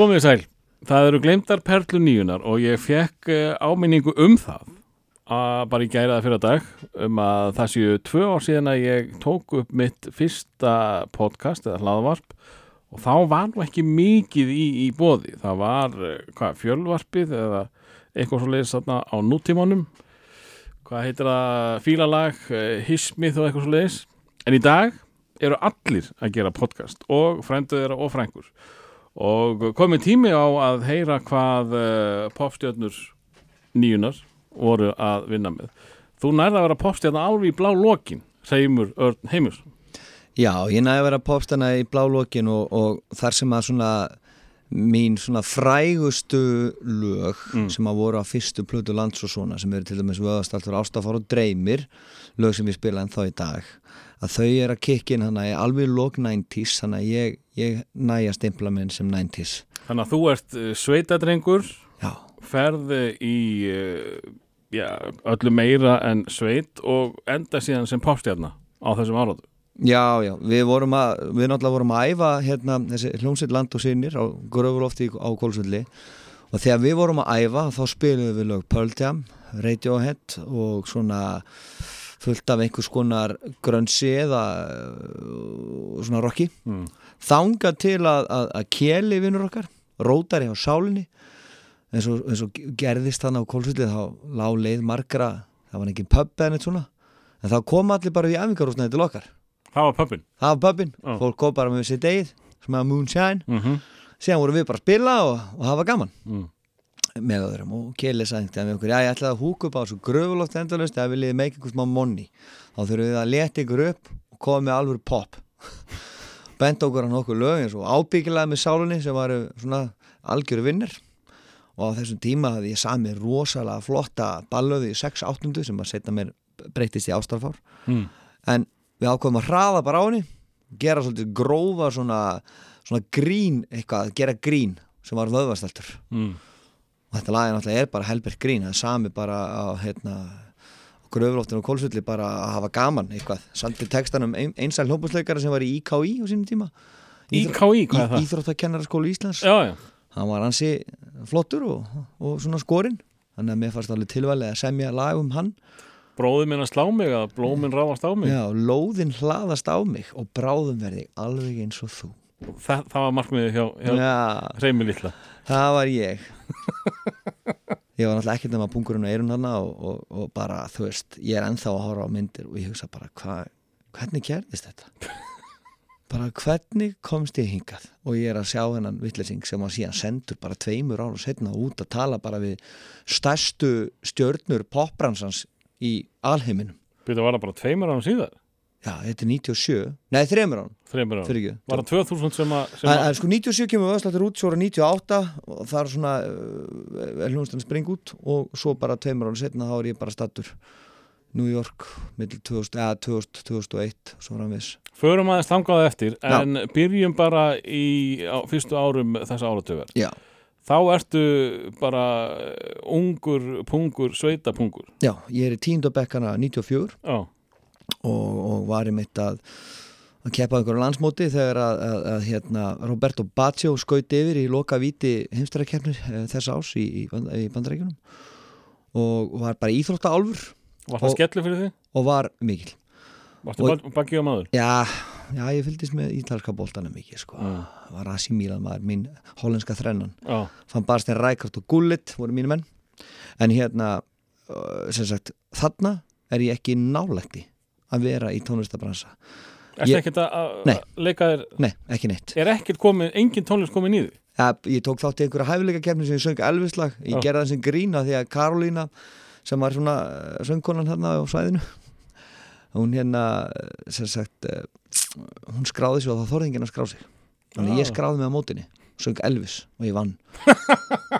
Komið sæl, það eru glemdar perlu nýjunar og ég fekk eh, áminningu um það að bara í gæraða fyrir dag um að það séu tvö ár síðan að ég tók upp mitt fyrsta podcast eða hlaðvarp og þá var nú ekki mikið í, í bóði það var eh, hvað, fjölvarpið eða eitthvað svo leiðis þarna á nútímanum. Hvað heitir það, fílalag eh, hismið og eitthvað svo leiðis en í dag eru allir að gera podcast og frænduð þeirra og frængur og komið tími á að heyra hvað uh, popstjörnur nýjunar voru að vinna með. Þú nærða að vera popstjörna alveg í blá lokin Seymur Örn Heimurs Já, ég næði að vera popstana í blálókin og, og þar sem að svona mín svona frægustu lög Mm. sem að voru á fyrstu plötu lands og svona sem eru til dæmis vöðastaltur ástafár og dreymir lög sem ég spila en þá í dag að þau er að kikka inn hana í alveg lók 90s þannig að ég, ég næja stimpla minn sem 90s þannig að þú ert uh, sveitadrengur Já, ferði í uh, já, öllu meira en sveit og enda síðan sem popstjörna á þessum áraðu já, já, við vorum að við náttúrulega vorum að æfa hérna þessi hljómsveit land og sinir á Gröfurlofti á Kólsvöldi og þegar við vorum að æfa þá spilum við lög Pearl Jam, Radiohead og svona fullt af einhvers konar grönsi eða uh, svona rocki mm. þanga til að, að, að keli vinnur okkar, rótari á sálinni eins og, eins og gerðist þannig á kólsvillið þá lág leið margra, það var ekki pub eða neitt svona, en þá kom allir bara í æfingarúsnaði til okkar, það var pöppin það var pubin Já. fólk kom bara með sér degið, sem að moonshine mm -hmm. síðan vorum við bara að spila og, og hafa gaman mm. Með öðrum. Og Keli sagði við okkur, já ég ætlaði að húka upp á þessu gröfuloft endalust ef við liðið meik einhvers má monni þá þurfum við að leta ykkur upp og koma með alveg pop benda okkur á nokkuð lög eins og ábyggilega með sálunni sem var svona algjöru vinnir og á þessum tíma hafði ég sami rosalega flotta ballöði í 6-8 sem að setja mér breytist í ástarfár. Mm. en við ákveðum að hraða bara á henni gera svolítið grófa svona, svona grín eitthvað, gera grín sem var vöðvastaltur Mm. Og þetta náttúrulega er bara helbert grín. Það er sami bara á hérna gröfloftinu og kólsvöldi bara að hafa gaman eitthvað, samt í textanum ein, einsæl hljópusleikara sem var í IKI á sínum tíma. IKI, hvað er það? Íþróttakennaraskóli Íslands. Já, já, hann var hansi flottur og, og svona skorinn. Þannig að mér fannst alveg tilvalið að semja lag um hann. Bróði minn að slá mig að blóminn ráðast á mig. Já, lóðin hlaðast á mig og bráðum verði alveg eins og þú það, það var markmiðið hjá, hjá Já, Reymi Lilla það var ég. Ég var náttúrulega ekkert nema pungurinn á eirun hana og, og, og bara, þú veist, ég er ennþá að horfa á myndir og ég hugsa bara, hva, hvernig gerðist þetta? bara hvernig komst ég hingað? Og ég er að sjá hennan vittlesing sem að síðan sendur bara tveimur ára setna út að tala bara við stærstu stjörnur popbransans í alheiminum. Býta var það bara tveimur ánum síðar já, þetta er 97, nei þreimur án fyrir ekki. Var það 2000 sem að, sem En, að en sko 97 kemur vöðslattur út, svo er 98 og það er svona uh, hljónstæðan spring út og svo bara tveimur ára setna þá er ég bara stattur New York, millir 2000, eða 2000, 2001 svo framvis. Förum aðeins þangaði eftir Já. En byrjum bara í á, fyrstu árum þessa áratögar Já, Þá ertu bara eh, ungur, pungur, sveitapungur. Já, ég er í tíundabekkana 94 Já, og, og var í mitt að að keppa einhverju landsmóti þegar að, að, að hérna, Roberto Baggio skaut yfir í loka víti heimstærakeppnir þess ás í, í, í bandarækjunum og var bara íþrótta álfur var það skellu fyrir því? og var mikil og... bakið á maður? Já, já, ég fylgdist með ítalska boltana mikið sko. Mm. var Asi Milan maður, mín hollenska þrennan Já, fann Barstein Rækart og Gullit voru mínu menn en hérna sem sagt, þarna er ég ekki nálætti að vera í tónlistabransa ertu Ég- ekkert að- að Nei. að leika þér Nei, ekki neitt Er ekkert komið, engin tónlist komið nýði? ja, Ég tók þátt í einhverja hæfileika kefni sem ég söng Elvislag, ég Já. gerði það sem grína því að Karolína sem var svona uh, söngkonan hérna á svæðinu hún hérna uh, sem sagt uh, hún skráði sig og það þorði enginn að skrá sig þannig að ég skráði mig á mótinni söng Elvis og ég vann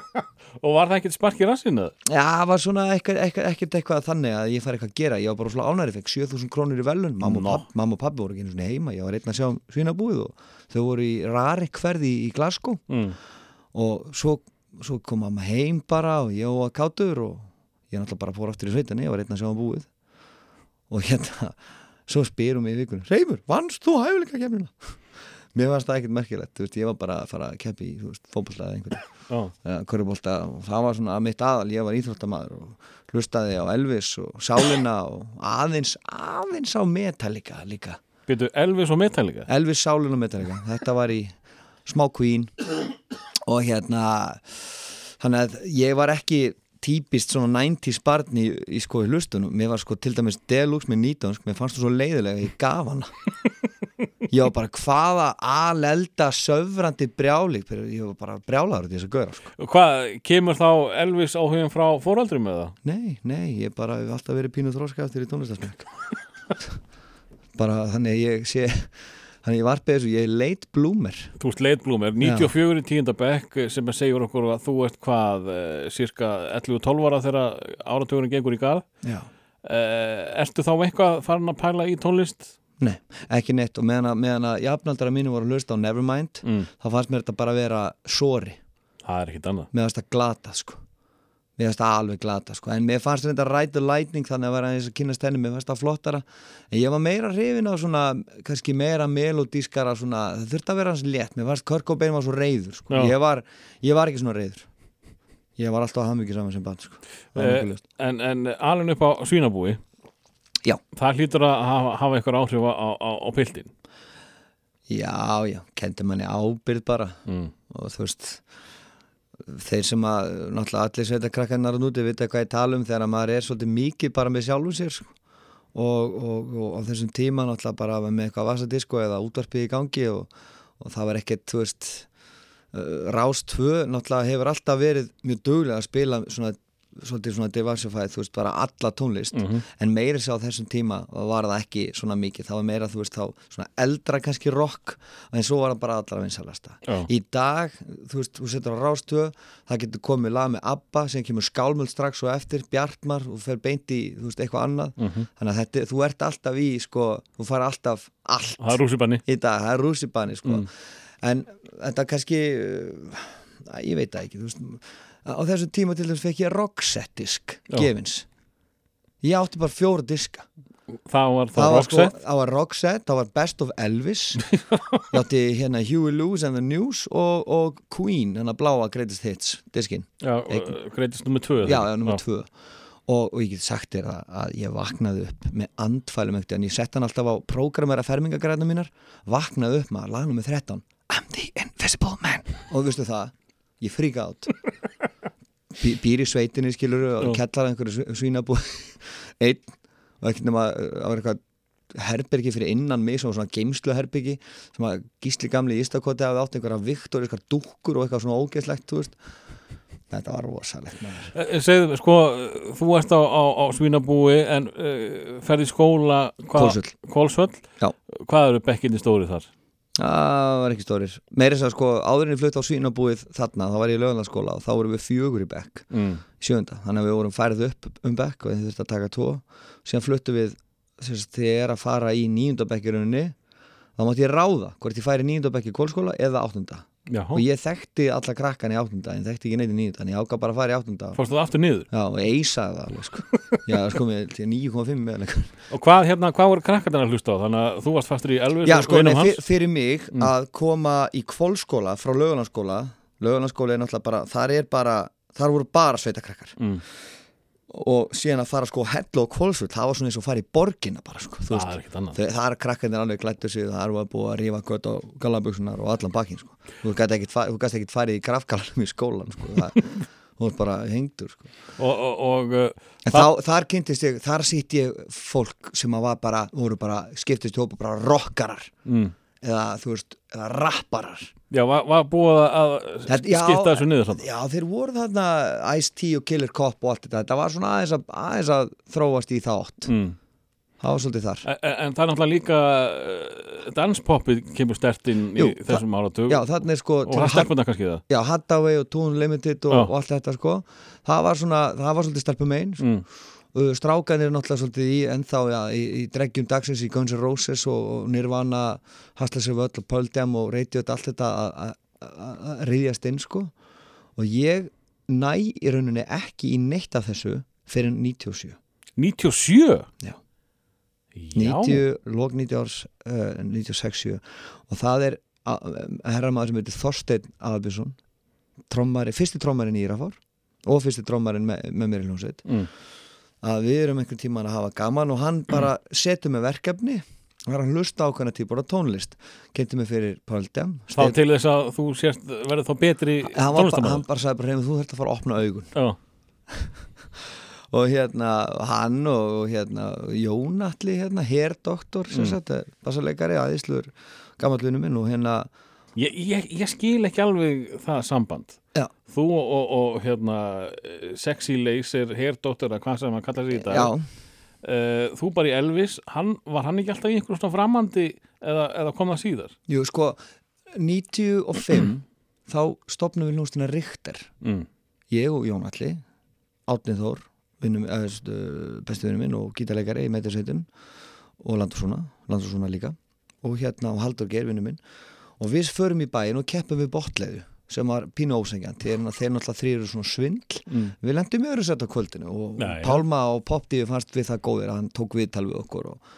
Og var það ekkert spark í rassinu? Já, það var svona ekkert eitthvað, þannig að ég fær eitthvað að gera ég var bara svona ánæri, fekk 7000 krónur í velun mamma, og papp, mamma og pabbi voru ekki einu svona heima ég var einn að sjá svínabúið og þau voru í rari hverði í Glasgow Mm. og svo, svo kom mamma heim bara og ég var kátur og ég náttúrulega bara fór aftur í sveitinni ég var einn að sjá um búið og hérna svo spyrum við í vikunum Reymur, vannst þú hæfileika kemurina? Mér fannst það ekkert merkilegt, veist, ég var bara að fara að keppi í, einhverju Já, eða körubólta og það var svona mitt aðal, ég var íþróttamaður og hlustaði á Elvis og Sálina og aðeins, aðeins á Metallica líka, byrju Elvis og Metallica? Elvis, Sálina og Metallica þetta var í smá Queen. Og hérna þannig að ég var ekki típist svona 90s barn í, í sko í hlustunum, mér var sko til dæmis Deluxe með nýtönsk, mér fannst þú svo leiðilega ég gaf hana ég var bara hvaða alelda söfrandi brjáli ég var bara brjálaður til þess að göra sko. Hvað, kemur þá Elvis áhugin frá fóraldrum með það? nei, nei, ég bara hef alltaf verið pínu þróska eftir í tónlistasmæk bara þannig ég sé þannig ég var beðis og ég er late bloomer. Þú ert leitblúmer, 94 í tíunda bekk sem segjur okkur að þú ert hvað cirka 11-12 ára þegar áratugurinn gengur í garð. Já. Uh, Ertu þá eitthvað farin að pæla í tónlist? Nei, ekki neitt. Og meðan að, meðan að jafnaldara mínu voru að hlusta á Nevermind Mm. þá fannst mér þetta bara að vera sori Það er ekkit annað. Fannst það glata sko mér fannst það alveg glata sko. En mér fannst þetta Ride the Lightning þannig að vera eins og kynast henni mér fannst það flottara. En ég var meira hrifin á svona kannski meira melodískara svona það þurfti að vera hans létt. Mér fannst Kurt Cobain var svo reyður sko. Ég var, ég var ekki svona reyður ég var alltaf að hafa mikið saman sem band sko Eh. En, en alveg upp á svínabúi? Já. Það hlýtur að hafa, hafa eitthvað áhrif á, á, á piltin já, já, kendi manni ábyrð bara. Mm. og þú veist þeir sem að náttúrulega allir sveita krakkarnar að núti vita hvað ég tala um þegar maður er svolítið mikið bara með sjálfum sér sko. og, og, og á þessum tíma náttúrulega bara með eitthvað vasadisko eða útvarpið í gangi og, og það var ekkert þú veist uh, Rás 2 náttúrulega hefur alltaf verið mjög duglega að spila svona svolítið svona diversified, þú veist, bara alla tónlist Mhm. en meiri sá á þessum tíma var það ekki svona mikið, það var meira þú veist þá svona eldra kannski rock en svo var það bara allra vinsalasta Já. í dag, þú veist, þú setur á rástöð það getur komið lag með ABBA sem kemur skálmöld strax og eftir, Bjartmar og fer beint í, þú veist, eitthvað annað Mhm. þannig að þetta, þú ert alltaf í, sko þú fara alltaf allt Það er rússibanni í dag, það er rússibanni, sko Mm. en þetta kannski uh, ég veit það ekki, þú veist á þessu tíma til þess fekk ég rockset-disk Já. gefins. Ég átti bara fjóra diska. Það var það var sko, rockset það var rockset, það var Best of Elvis. Ég átti hérna Huey Lewis and the News og, og Queen, hérna bláa Greatest Hits diskin, Já, greitist nummer 2 já, já, nummer tvö. Og, og ég get sagt þér að, að ég vaknaði upp með andfælum ekkert en ég sett hann alltaf á prógramera fermingagræðna mínar vaknaði upp maður, lag nummer 13 I'm the invisible man. Og veistu það, ég fríka átt býr í sveitinni skilur og kellar einhverju svínabú einn og ekki nema það var eitthvað herbergi fyrir innan mig svona, svona geimslu herbyggi sem að gísli gamli í Ístakoti hafi átt einhverja viktoriskar dúkkur og eitthvað svona ógeðslegt þú veist þetta var rosalegt maður Eh, Segðu, sko, þú ert á, á, á svínabúi en uh, ferði í skóla? Já. Hvað eru bekkinni stórið þar? Það var ekki stórir. Meiri þess að sko áðurinn ég flutt á svínabúið þarna þá var ég í löglandaskóla og þá vorum við fjögur í bekk Mm. í sjönda, þannig að við vorum færið upp um bekk og þið þurfti að taka tvo. Síðan fluttu við þess að þið er að fara í níundabekkiruninni þá mátti ég ráða hvort ég færi níundabekki í kólskóla eða áttunda Já, og ég þekkti alla krakkan í áttunda en þekkti ekki neitt í níunda, en ég ákvað bara að fara í áttunda. Fórstu það aftur niður? Já, og eisaði það alveg sko. Já, sko með 9,5 eða eitthvað. Og hvað, hérna, hvað voru krakkarnir að hlusta á? Þannig að þú varst fastur í Elvis Já, sko, nei, fyr, fyrir mig Mm. að koma í kvólskóla frá lögulanskóla lögulanskóla er náttúrulega bara, þar er bara þar voru bara sveitakrakkar. Mm. Og síðan að fara sko hella og kvólsvöld, það var svona eins og fara í borgina bara sko, Það er ekkert annað það er krakkarnir alveg glættu sig, það er að búið að rífa gött á gallabuksunar og allan bakinn sko. þú gæti ekkit farið í grafgallanum í skólan sko. það, ert bara hengdur sko. Og, og, og uh, en þá, þar kynntist ég, þar sýtt ég fólk sem að var bara, voru bara skiptist í hópa bara rockarar mm. eða þú veist, eða rapparar Já, var, var búið að Þetta- já, skipta þessu niður samt Já, þeir voru þarna Ice-T og Killer Cop og allt þetta. Þetta var svona aðeins að, aðeins að þróast í þátt mm. Það var svolítið þar. En, en það er náttúrulega líka uh, danspoppið kemur stert inn Jú, í þessum áratug. Já, þarna er sko og stelpuna kannski það Já, Hathaway og Toon Limited og, og allt þetta sko. Það var svona, það var svolítið stelpum einn mm. Strákan er náttúrulega svolítið í ennþá já, í, í dreggjum dagsins í Guns N' Roses og, og Nirvana Sig Völl og Pearl Jam og Radiohead allt þetta að- reyðjast inn sko og ég næ í rauninni ekki í neitt af þessu fyrir 97 97? Já. Já 90, lók 90 árs uh, 96 og það er herramaður sem heitir Þorsteinn Aðabjörnsson trommari, fyrsti trommarinn í Írafár og fyrsti trommarinn með, með mér í hljómsveit mm. Að við erum einhvern tíman að hafa gaman og hann bara setur með verkefni og var að hlusta á hvernig típur á tónlist. Kynnti mig fyrir Pöldjam Þá til þess að þú sérst verður þá betri hann, tónlistamæður hann bara sagði bara þú þurft að fara að opna augun. Og hérna hann og hérna Jónatli hérna, herdoktor sem Mm. sagt, bassaleikari, aðeinslur gammallunum minn og hérna ég, ég, ég skil ekki alveg það samband. Já. Þú og, og, og hérna eh, sexy laser, herdóttur eða hvað sem hann kallar sig í dag. Já, Eh, Þú bara í Elvis, hann, var hann ekki alltaf í einhverjum svona framandi eða, eða kom það síðar? jú sko 95 þá stopnum við hljómsdina Richter. Mm. ég og Jónatli Átni Þór vinnum, eða, bestu vinnum minn og gítarleikari í meitursveitum og Landursson Landursson líka. Og hérna og Haldur Geir vinnum minn og við förum í bæin og keppum við botleiðu sem var pínu ósengjant þeir, náttúrulega þrýr eru svona svindl. Mm. við lendum í öðru sett á kvöldinu og já. Pálma og Popdífi fannst við það góðir hann tók viðtal við okkur og,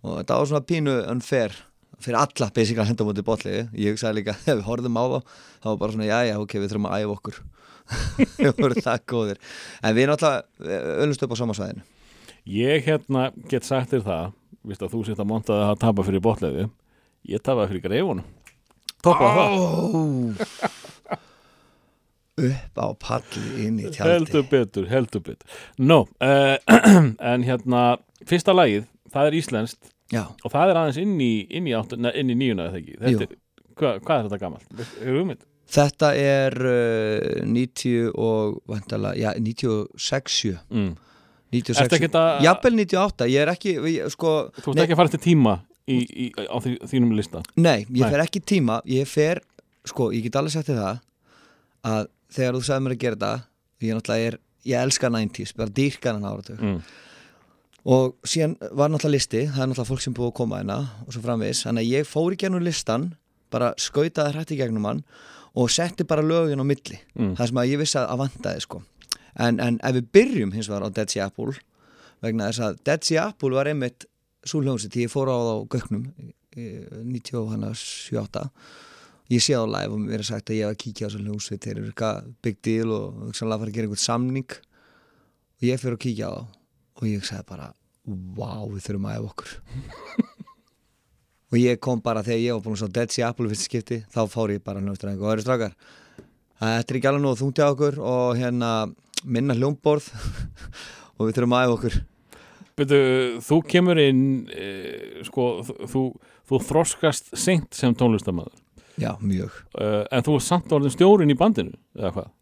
og þetta var svona pínu unfair fyrir alla basically að henda mútið botliði ég hugsaði líka, þegar við horfðum á það það var bara svona, já já, ok, við þurfum að æfa okkur. Við vorum það góðir. En við náttúrulega öllumst upp á sama svæðinu. Ég hérna get sagt þér það Vist að þú sitt að montaði að tapa fyrir botleiðu Ég tapaði fyrir greifunum Toppaði það. Upp á palli inn í tjaldi Heldur betur, heldur betur. Nó, uh, en hérna Fyrsta lagið, það er íslenskt. Já, Og það er aðeins inn í, inn í, átt, ne, inn í nýjuna eða ekki? Er, hva, Hvað er þetta hugmynd? þetta. Er uh, 90 og vantala, já, 96 sjö. Mm. 96, Ertu ekkert að jafnvel 98 ég er ekki, ég, sko Þú ert ekki að fara til tíma í, í, á því, þínum lista Nei, ég Nei. fer ekki tíma ég fer, sko, ég get alveg sagt þér það að þegar þú sagði mér að gera þetta ég náttúrulega er, ég elska 90s bara dýrkan hann áratug mm. og síðan var náttúrulega listi það er náttúrulega fólk sem búið að koma hérna og svo framvis þannig að ég fór í gennum listan bara skautaði hrætt í gegnum hann og setti bara lögin á milli Mm. það sem að ég vissi að, að vantaði sko en, en ef við byrjum hins vegar á Dead Sea Apple vegna þess að Dead Sea Apple var einmitt svo hljómsið því ég fór á það á gögnum 97-8 ég sé á live og mér er sagt að ég hef að kíkja á þessu hljómsveit þeir eru eitthvað big deal og hugsanlega að fara að gera einhvern samning. Og ég fyrir að kíkja á það og ég sagði bara wow, við þurfum að efa okkur. Og ég kom bara þegar ég var búin sá Dead Sea Apple fyrst skipti þá fór ég bara hljómsveit og það eru strákar þetta er ekki alveg nú þungt hjá okkur og hérna minna hljómborð og við þurfum að efa okkur Betu, þú kemur inn e, sko, þú, þú, þroskast seint sem tónlistamæður já, mjög. Uh, en þú er samt orðin stjórin í bandinu eða hvað?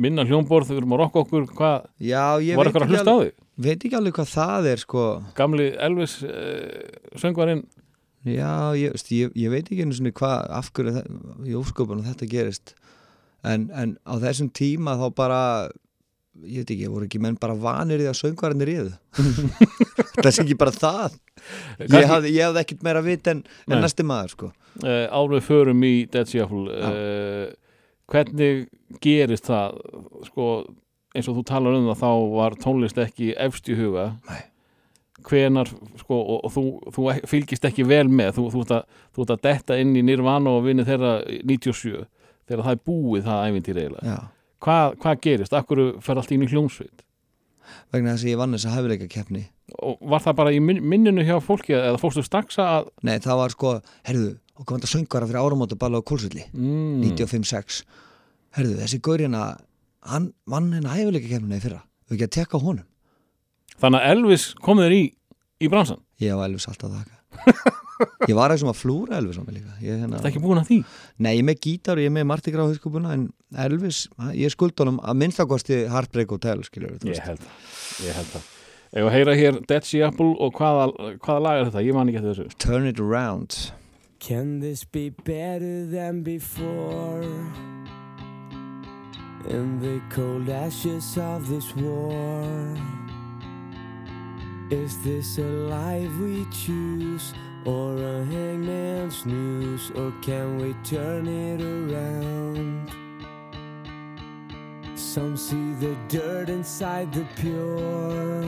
Minna hljómborð, þau erum að rokka okkur hvað, já, ég veit ekki, alveg, veit ekki alveg hvað það er sko. Gamli Elvis uh, söngvarinn. Já, ég, veist, ég, ég veit ekki einu svona hvað af hverju það- í ósköpunum þetta gerist. En, en á þessum tíma þá bara ég veit ekki, voru ekki menn bara vanir í að söngvarinn er yfir það er ekki bara það. Ég hafði, ég hafði ekkert meira vit en, en næsti maður sko. Uh, árið förum í Dead Sea Apple uh, hvernig gerist það? Sko, eins og þú talar um það þá var tónlist ekki efst í huga. Nei. hvenar sko, og, og þú, þú ek- fylgist ekki vel með. Þú, þú, þú ert að detta inn í Nirvana og vinni þeirra 97 þegar það er búið það ævintýr eiginlega. Já, hvað, hvað gerist, akkur fer allt inn í hljómsveit? Vegna þess að ég vann þess að hæfileika keppni og var það bara í min- minninu hjá fólki eða fórstu strax að Nei, það var sko, herðu, og kom þetta söngvara fyrir áramóta balla á Kólsulli mm, 95-6 herðu, þessi gaurina hann vann hennar hæfileika keppni í fyrra. Við ekki að tekka honum. Þannig að Elvis kom þér í í bransan, Ég á Elvis alltaf þakka Ég var ekki sem að flúra Elvis á mig líka. Ég, hérna, þetta ekki búin að því? Nei, ég er með gítar og ég er með Marti Grá hauskupuna en Elvis, ég skuld honum að minnstakosti Heartbreak Hotel skilur þú Ég held það, ég held það. Ef að heyra hér Dead Sea Apple og hvaða, hvaða lag er þetta? Ég man ekki eftir þessu. Turn it around. Can this be better than before? In the cold ashes of this war, is this a life we choose or a hangman's noose, or can we turn it around? Some see the dirt inside the pure,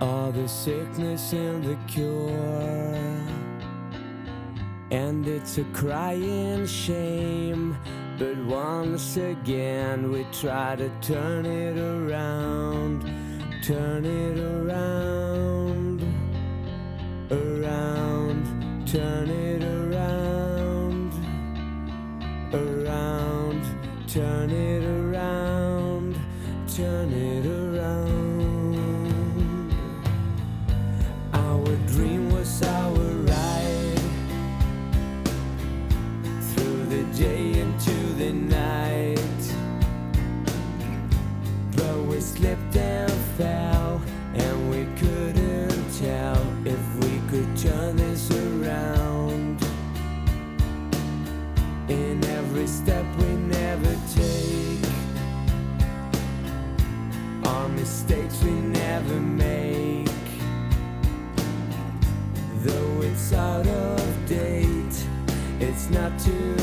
all the sickness and the cure. And it's a crying shame. But once again, we try to turn it around, turn it around, around, turn it around, around, turn it around, turn it around. Our dream was our ride through the day into the night. But we slipped and out of date, it's not too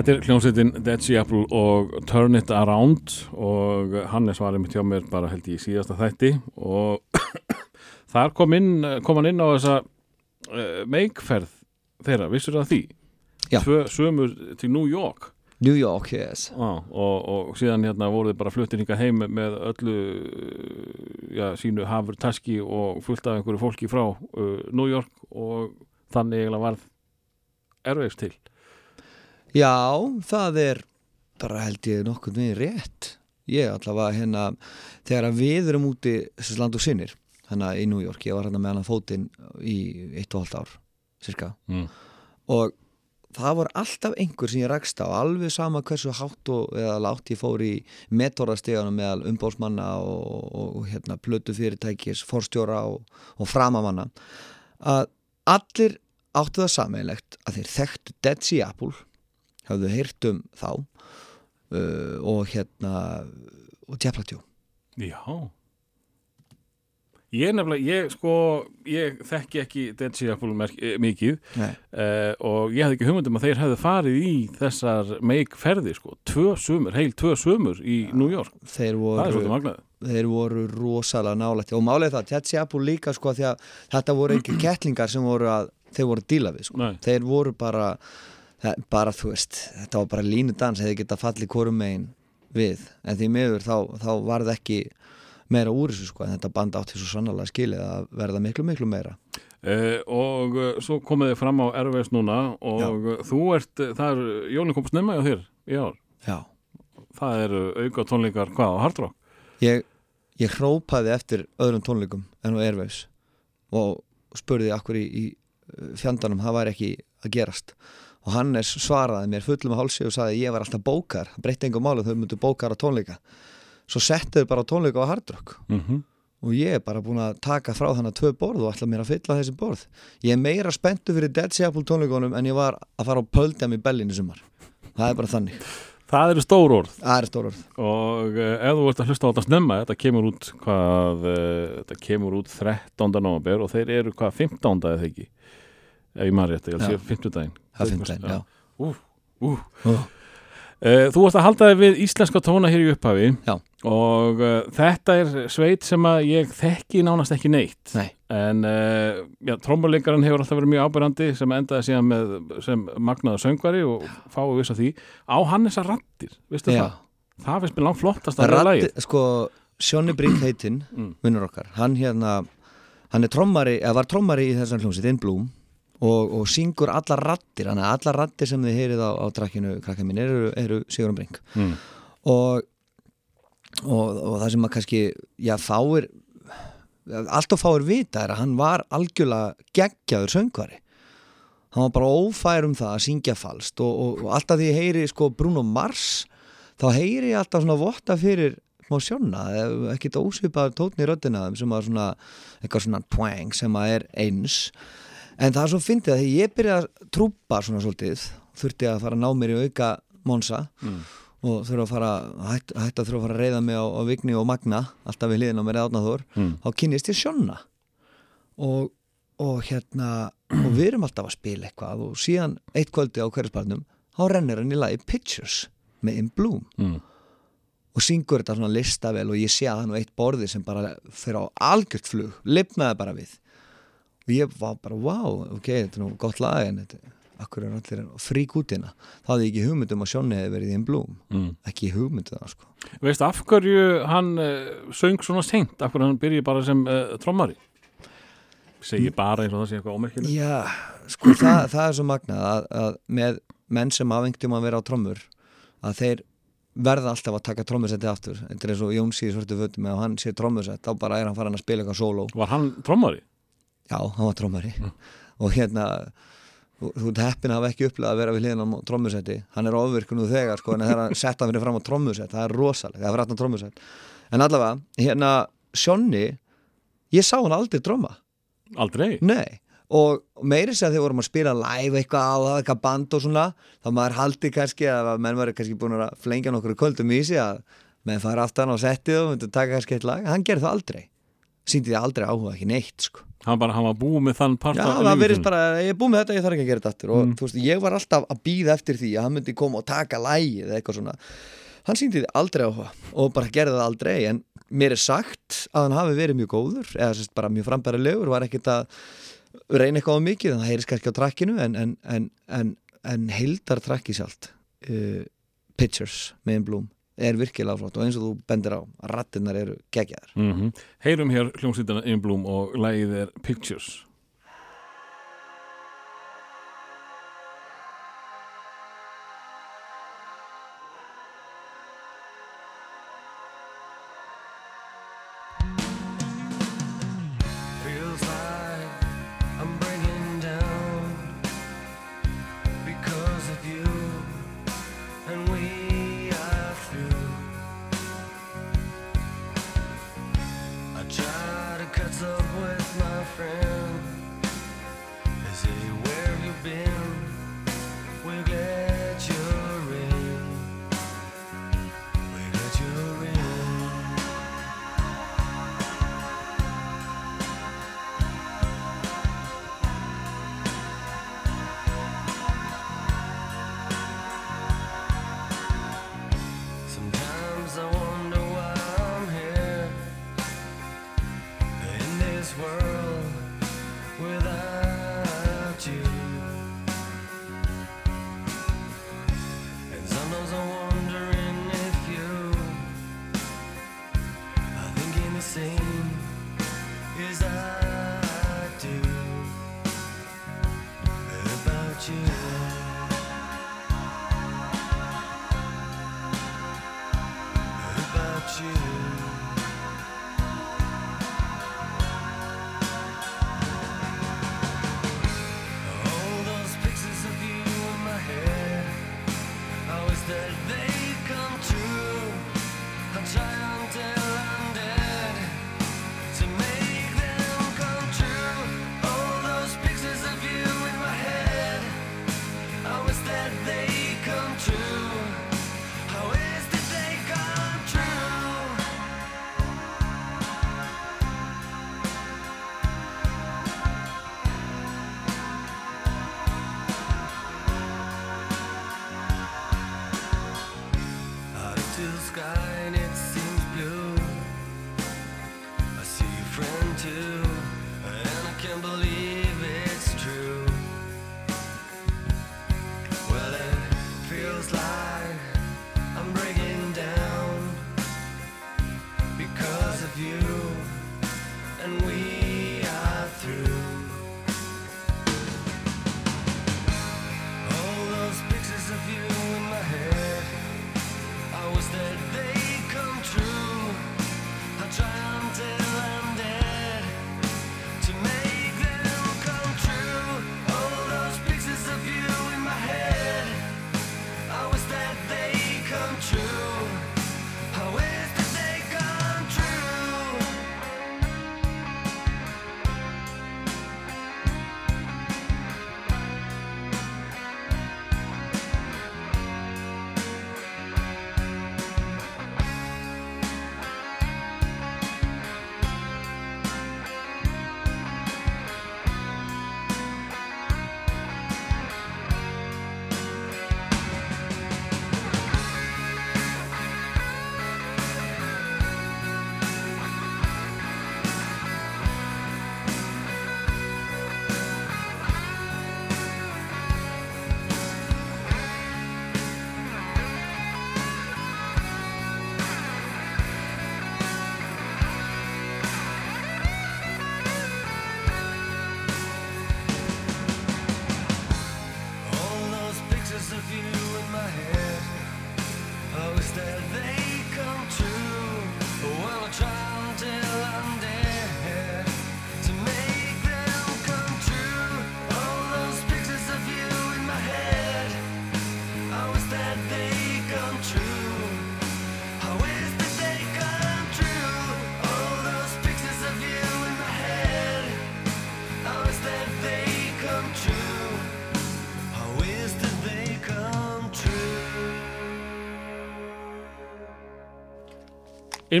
Þetta er hljómsveitin Dead Sea Apple og Turn It Around og Hannes var einmitt hjá mér bara held í síðasta þætti og þar kom, inn, kom hann inn á þessa uh, meikferð þeirra, vissur það því? Já. Tvö sömur til New York New York, yes á, og, og síðan hérna voruð bara fluttir hingað heim með öllu já, sínu hafur taski og fullt af einhverju fólki frá uh, New York og þannig eiginlega varð ervegs til Já, það er bara held ég nokkuð með rétt ég allavega hérna þegar að við erum úti þessi land og sinnir hérna í New York, ég var hérna með hann fótinn í eitt og halvt ár cirka mm. og það voru alltaf einhver sem ég rakst á alveg sama hversu hátt og eða látt ég fór í metorðasteganum meðal umbóðsmanna og, og, og hérna plötu fyrirtækis, forstjóra og, og framamanna að allir áttu það sammeilegt að þeir þekktu Dead Sea Apple hafðu heyrt um þá uh, og hérna og Djaplatjó Já. Ég nefnilega, ég sko ég þekki ekki Apple merk- eh, mikið uh, og ég hafði ekki hugmyndum að þeir hefðu farið í þessar meikferði sko, tvö sömur, heil tvö sömur í New York, þeir það er voru, þeir voru rosalega nálægt. Og málið það, Sea Apple líka sko því að þetta voru ekki kettlingar sem voru að þeir voru að díla við sko. Nei. þeir voru bara það, bara þú veist, þetta var bara línudans hefði geta fallið hvorum megin við. En því miður þá, þá varð ekki meira úr þessu sko en þetta band átti svo sannlega skilið að verða miklu miklu meira. Uh, og uh, svo komið þið fram á Erfis núna og uh, þú ert, uh, það er Jólin kom snemma hjá þér í ár. Já, það eru auka tónleikar hvað á Hard Rock? Ég, ég hrópaði eftir öðrum tónleikum en á Airwaves og spurði akkur í, í fjandanum það væri ekki að gerast og Hannes svaraði mér fullum að hálsi og sagði ég var alltaf bókar, það breytti engum málu þau myndu bókar á tónleika svo settuðu bara á tónleika á Hard Rock mm og ég er bara búin að taka frá þannig tvö borð og ætla mér að fylla þessi borð ég er meira spenntu fyrir Dead Seapple tónleikunum en ég var að fara á Pöldjam í Bellin í sumar það er bara þannig, það eru stór orð það er stór orð og uh, ef þú ert að hlusta á þetta snemma þetta kemur út hvað uh, þetta kemur út 13. november og þeir eru hvað 15. eða ekki ef ég maður rétt, ég held Já. sé 15. daginn það er fimmtæn, já, Ú, ú. Uh, þú varst að halda þig við íslenska tóna hér í upphafi Já. og uh, þetta er sveit sem að ég þekki nánast ekki neitt Nei. en uh, já, trommuleikaran hefur alltaf verið mjög ábyrrandi sem endaði síðan með sem magnaða söngvari og fáið viss að því á hann þessar rattir, veistu já. það það finnst mér langt flottast að vera lagið sko, Sjónni Brink heitinn Mm. vinnur okkar, hann hérna hann er trommari, eða var trommari í þessan hljómsið In Bloom og, og syngur allar rattir, hann er allar rattir sem þið heyrið á, á trakkinu, krakka mín eru, eru Sigurum Brink. Mm. og, og, og það sem að kannski já, fáir allt og fáir vita er að hann var algjörlega geggjaður söngvari. Hann var bara ófær um það að syngja falskt og, og, og alltaf því heyri sko Bruno Mars þá heyri ég alltaf svona votta fyrir smá sjónna, ekkert ósvipaður tótni í röddina sem að svona eitthvað svona twang sem að er eins en það er svo fyndið að því ég byrja að trúpa svona svolítið þurfti að fara að ná mér í auka Monsa Mm. og þurfa að fara hætt, hætt að þurfa að fara að reyða mig á, á Vigni og Magna alltaf við hliðin á mér átnaður Mm. þá kynnist ég Sjonna og, og hérna og við erum alltaf að spila eitthvað og síðan eitt kvöldi á hverjusbarnum þá rennir hann í lagi Pictures með In Bloom Mm. og syngur þetta svona listavel og ég sé að hann á eitt borði sem bara fyrir á algjört flug, lifnaði bara við og ég var bara, wow, ok, þetta er nú gott lag en þetta, akkur er allir frík út hérna, hafði ég ekki hugmyndum að Sjónni hefði verið í In Bloom, Mm. ekki hugmyndum það sko. Veist af hverju hann uh, söng svona seint, af hverju hann byrji bara sem uh, trommari? Segi bara eins og það sé eitthvað ómerkilegt. Já, sko það, það er svo magnað að, að með menn sem afengtum að vera á trommur að þeir verða alltaf að taka trommusetti aftur. Þetta er eins og Jón síði svörtu fötum og hann sé trommusett, þá bara er hann farin að spila eitthvað sóló. Var hann trommari? Já, hann var trommari. Og hérna þú heppin að hafa ekki upplegað að vera við hliðin á trommusetti hann er ofvirkun úr þegar sko en þegar hann setta hann fyrir fram á trommusett það er rosalega, það er frættan trommusett en allavega, hérna Sjonni ég sá hann aldrei tromma. Aldrei? Nei, og meiri sér að þegar vorum að spila live eitthvað á það, eitthvað band og svona þá maður haldi kannski að menn var kannski búin að flengja nokkur kvöldum í sig að menn fara aftan á settið og taka kannski eitt lag, hann gerði það aldrei. Síndi því aldrei áhuga, ekki neitt sko Hann bara, hann var búið með þann part Já, það verðist bara, ég er búin með þetta, ég þarf ekki að gera þetta aftur. Og Mm. þú veist, ég var alltaf að býða eftir því að hann myndi koma og taka lægið eða eitthvað svona. Hann síndi því aldrei áhuga og bara gerði það aldrei en mér er sagt að hann hafi verið mjög góður eða sérst bara mjög frambærilegur var ekkert að reyna eitthvað á mikið en það heyrðis kannski á trakkinu en, en, en, en, en heildar trakki sjálft uh, Pictures með Bloom er virkilega flott og eins og þú bendir á rattinnar eru geggjaðar. Mm Heyrum hér hljómsýttina In Bloom og lagið er Pictures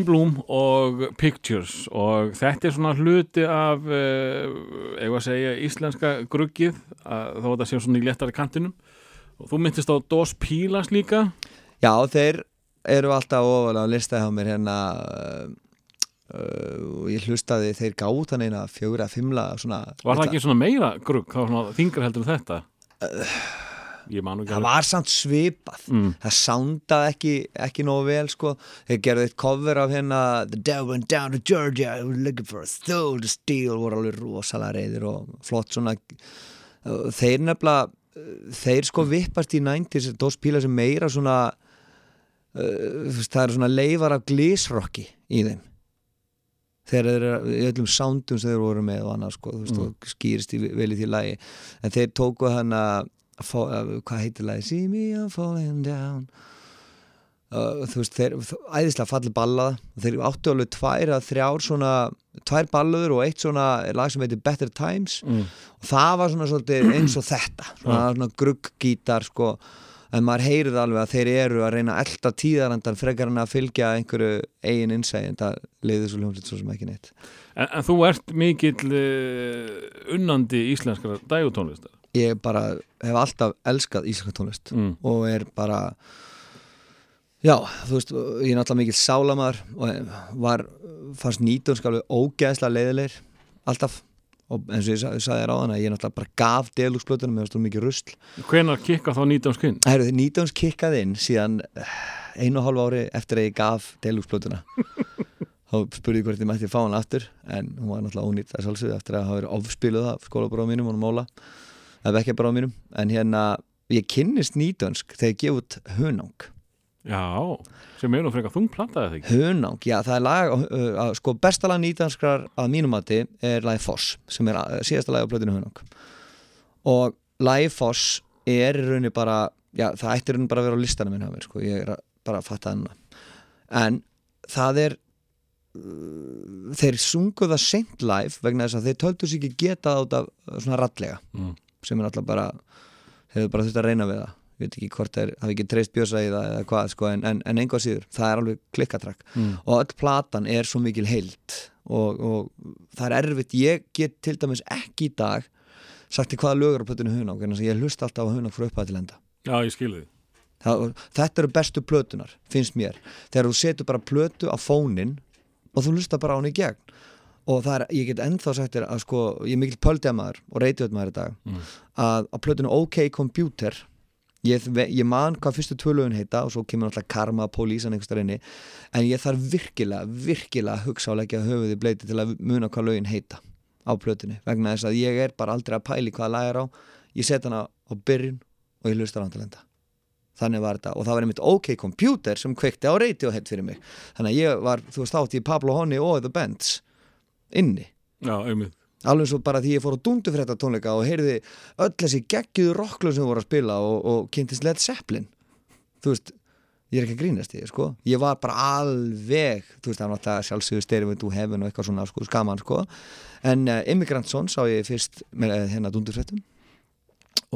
In Bloom og Pictures. Og þetta er svona hluti af uh, eigum að segja íslenska gruggið að þó að þetta sé svona í léttari kantinum. Og þú myndist á Dos Pílas líka. Já, þeir eru alltaf ofalega á lista hjá mér hérna uh, og ég hlustaði þeir gátt hann eina fjögur að fimmla svona, Var það ekki svona meira grugg, það svona þingra heldur þetta? Nú ekki það var samt svipað. Mm. það soundaði ekki, ekki nógu vel sko. þeir gerðu eitt cover af hérna The devil went down to Georgia he was looking for a soul to steal voru alveg rosalega reyðir og flott svona. Þeir nefnilega þeir sko vippast í 90s Dos Píla sem meira svona uh, það eru svona leifar af glísrocki í þeim. Þeir eru í öllum soundum sem þeir voru með og annað sko, og skýrist í, vel í því lagi. En þeir tóku hann að hvað heitir lagi See me I'm falling down. Uh, þú veist, þeir æðislega falli ballaða þeir áttu alveg tvær að þrjár svona tvær ballaður og eitt svona lag sem heitir Better Times. Mm. og það var svona svolítið eins og þetta. Svona, svona grugggítar sko. En maður heyrið alveg að þeir eru að reyna að elda tíðarandan frekar en að fylgja einhverju eigin innsæð en það leiði svo hljómsveit svo sem ekki neitt. En, en þú ert mikill uh, unnandi íslenskara dægutónlistar ég bara hef alltaf elskað íslenska tónlist mm. og er bara já, þú veist, ég er náttúrulega mikill sálamar og var fannst nýtjónsk alveg ógeðslega leiðilegir alltaf og eins og ég sa- sagði þér á þannig ég er náttúrulega bara gaf delugsplötunum með stóð mikið rusl Hvenær kikka þá 19 skinn? Það eru nýtjóns kikkaði inn síðan eh, einu og hálf ári eftir að ég gaf delugsplötuna þá spurði ég hvort ég mætti fá hann aftur en hún var náttúrulega ónýtt að sjálfsögðu eftir að hafa verið ofspiluð af skólabráðum mínum og móla eða ekki bráðum mínum. En hérna ég kynnist nýtjónsk þegar ég gef út hunang. Já, sem er nú frekar þungplataði það ekki? Hunang, já það er lag uh, uh, sko besta lag nýtanskrar að mínum mati er lagi Foss sem er uh, síðasta lagi á plötinu Hunang. Og lagi Foss er í rauninni bara já, það ættir hún bara að vera á listanum minn hjá mér, sko, ég er bara að fatta hann en það er uh, þeir sungu það seint live vegna þess að þeir töldu sig ekki geta það út af uh, svona rallega Mm. Sem er alltaf bara hefur bara þurft að reyna við það. Ég veit ekki hvort þeir hafi ekki treyst bjösa í það eða hvað sko, en, en, en einhvað síður, það er alveg klikkatrakk. Mm. og öll platan er svo mikil heild og, og það er erfitt. Ég get til dæmis ekki í dag sagt í hvaða lögur á plötunni Hunák en ég hlust alltaf á Hunák frá upphæða til enda. Já, ég skilði því það, þetta eru bestu plötunar, finnst mér. Þegar þú setur bara plötu á fónin og þú hlusta bara á hann í gegn og það er, ég get ennþá sagt þér að sko, ég er mikill pöldjamaður og reytiðutmaður í dag Mm. að á plötunni OK Computer ég, ég man hvað fyrstu tvölugun heita og svo kemur alltaf karma, pólísan einhvers þar inni en ég þarf virkilega, virkilega að hugsa og leggja höfuði bleiti til að muna hvað lögin heita á plötunni vegna þess að ég er bara aldrei að pæli hvaða lag er á. Ég set hana á byrjun og ég hlustar á hann til enda þannig var þetta og það var einmitt OK Computer sem kveikti á Radiohead fyrir mig. Þannig að ég var, þú veist átt í Pablo Honey og The Bands inni. Já, einmitt. Alveg svo bara því ég fór á dundufrétta tónleika og heyrði öll þessi geggjuðu rocklun sem voru að spila og, og kynntist Led Zeppelin. Þú veist, ég er ekki að grínast í því sko. ég var bara alveg þú veist, það var náttúrulega sjálfsögur styrfið to heaven og eitthvað svona sko, skaman sko. En uh, Immigrant sá ég fyrst með uh, hérna dundufréttum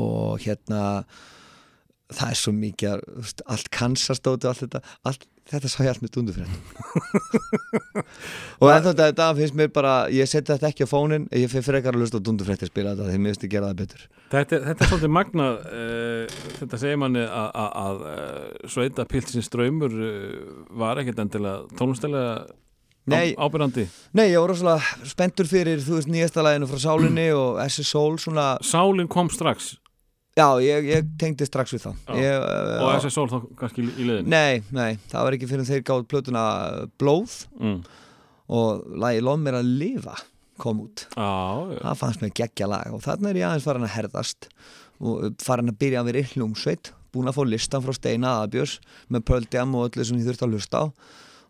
og hérna það er svo mikið að, þú veist, allt kansastóti og allt þetta, allt, þetta sá ég allt með dundufréttum og en þetta, þetta finnst mér bara ég setja þetta ekki á fónin, ég fyrir frekar að lusta á dundufréttir spila þetta því mér finnst ég gera það betur. Þetta, þetta er svolítið magnað uh, þetta segir manni að, að, að uh, sveita pilsins draumur uh, var ekkert endilega tónlistilega Nei. á, ábyrjandi Nei, ég var rosalega spenntur fyrir þú veist nýjasta læginu frá Sálinni og SS Soul svona, Sálin kom strax já, ég, ég tengdi strax við það. Ég, uh, og SS Sól þá kannski í liðin Nei, nei, það var ekki fyrir þeir gátt plötuna Blóð. Mm. og lagi Lóm er að lifa kom út. Já, já, það fannst mér geggja lag. Og þarna er ég aðeins farin að herðast. Og farin að byrja að vera í hljómsveit búin að fá listan frá Steina Aðabjörs með Pearl Jam og öllu sem ég þurfti að hlusta á.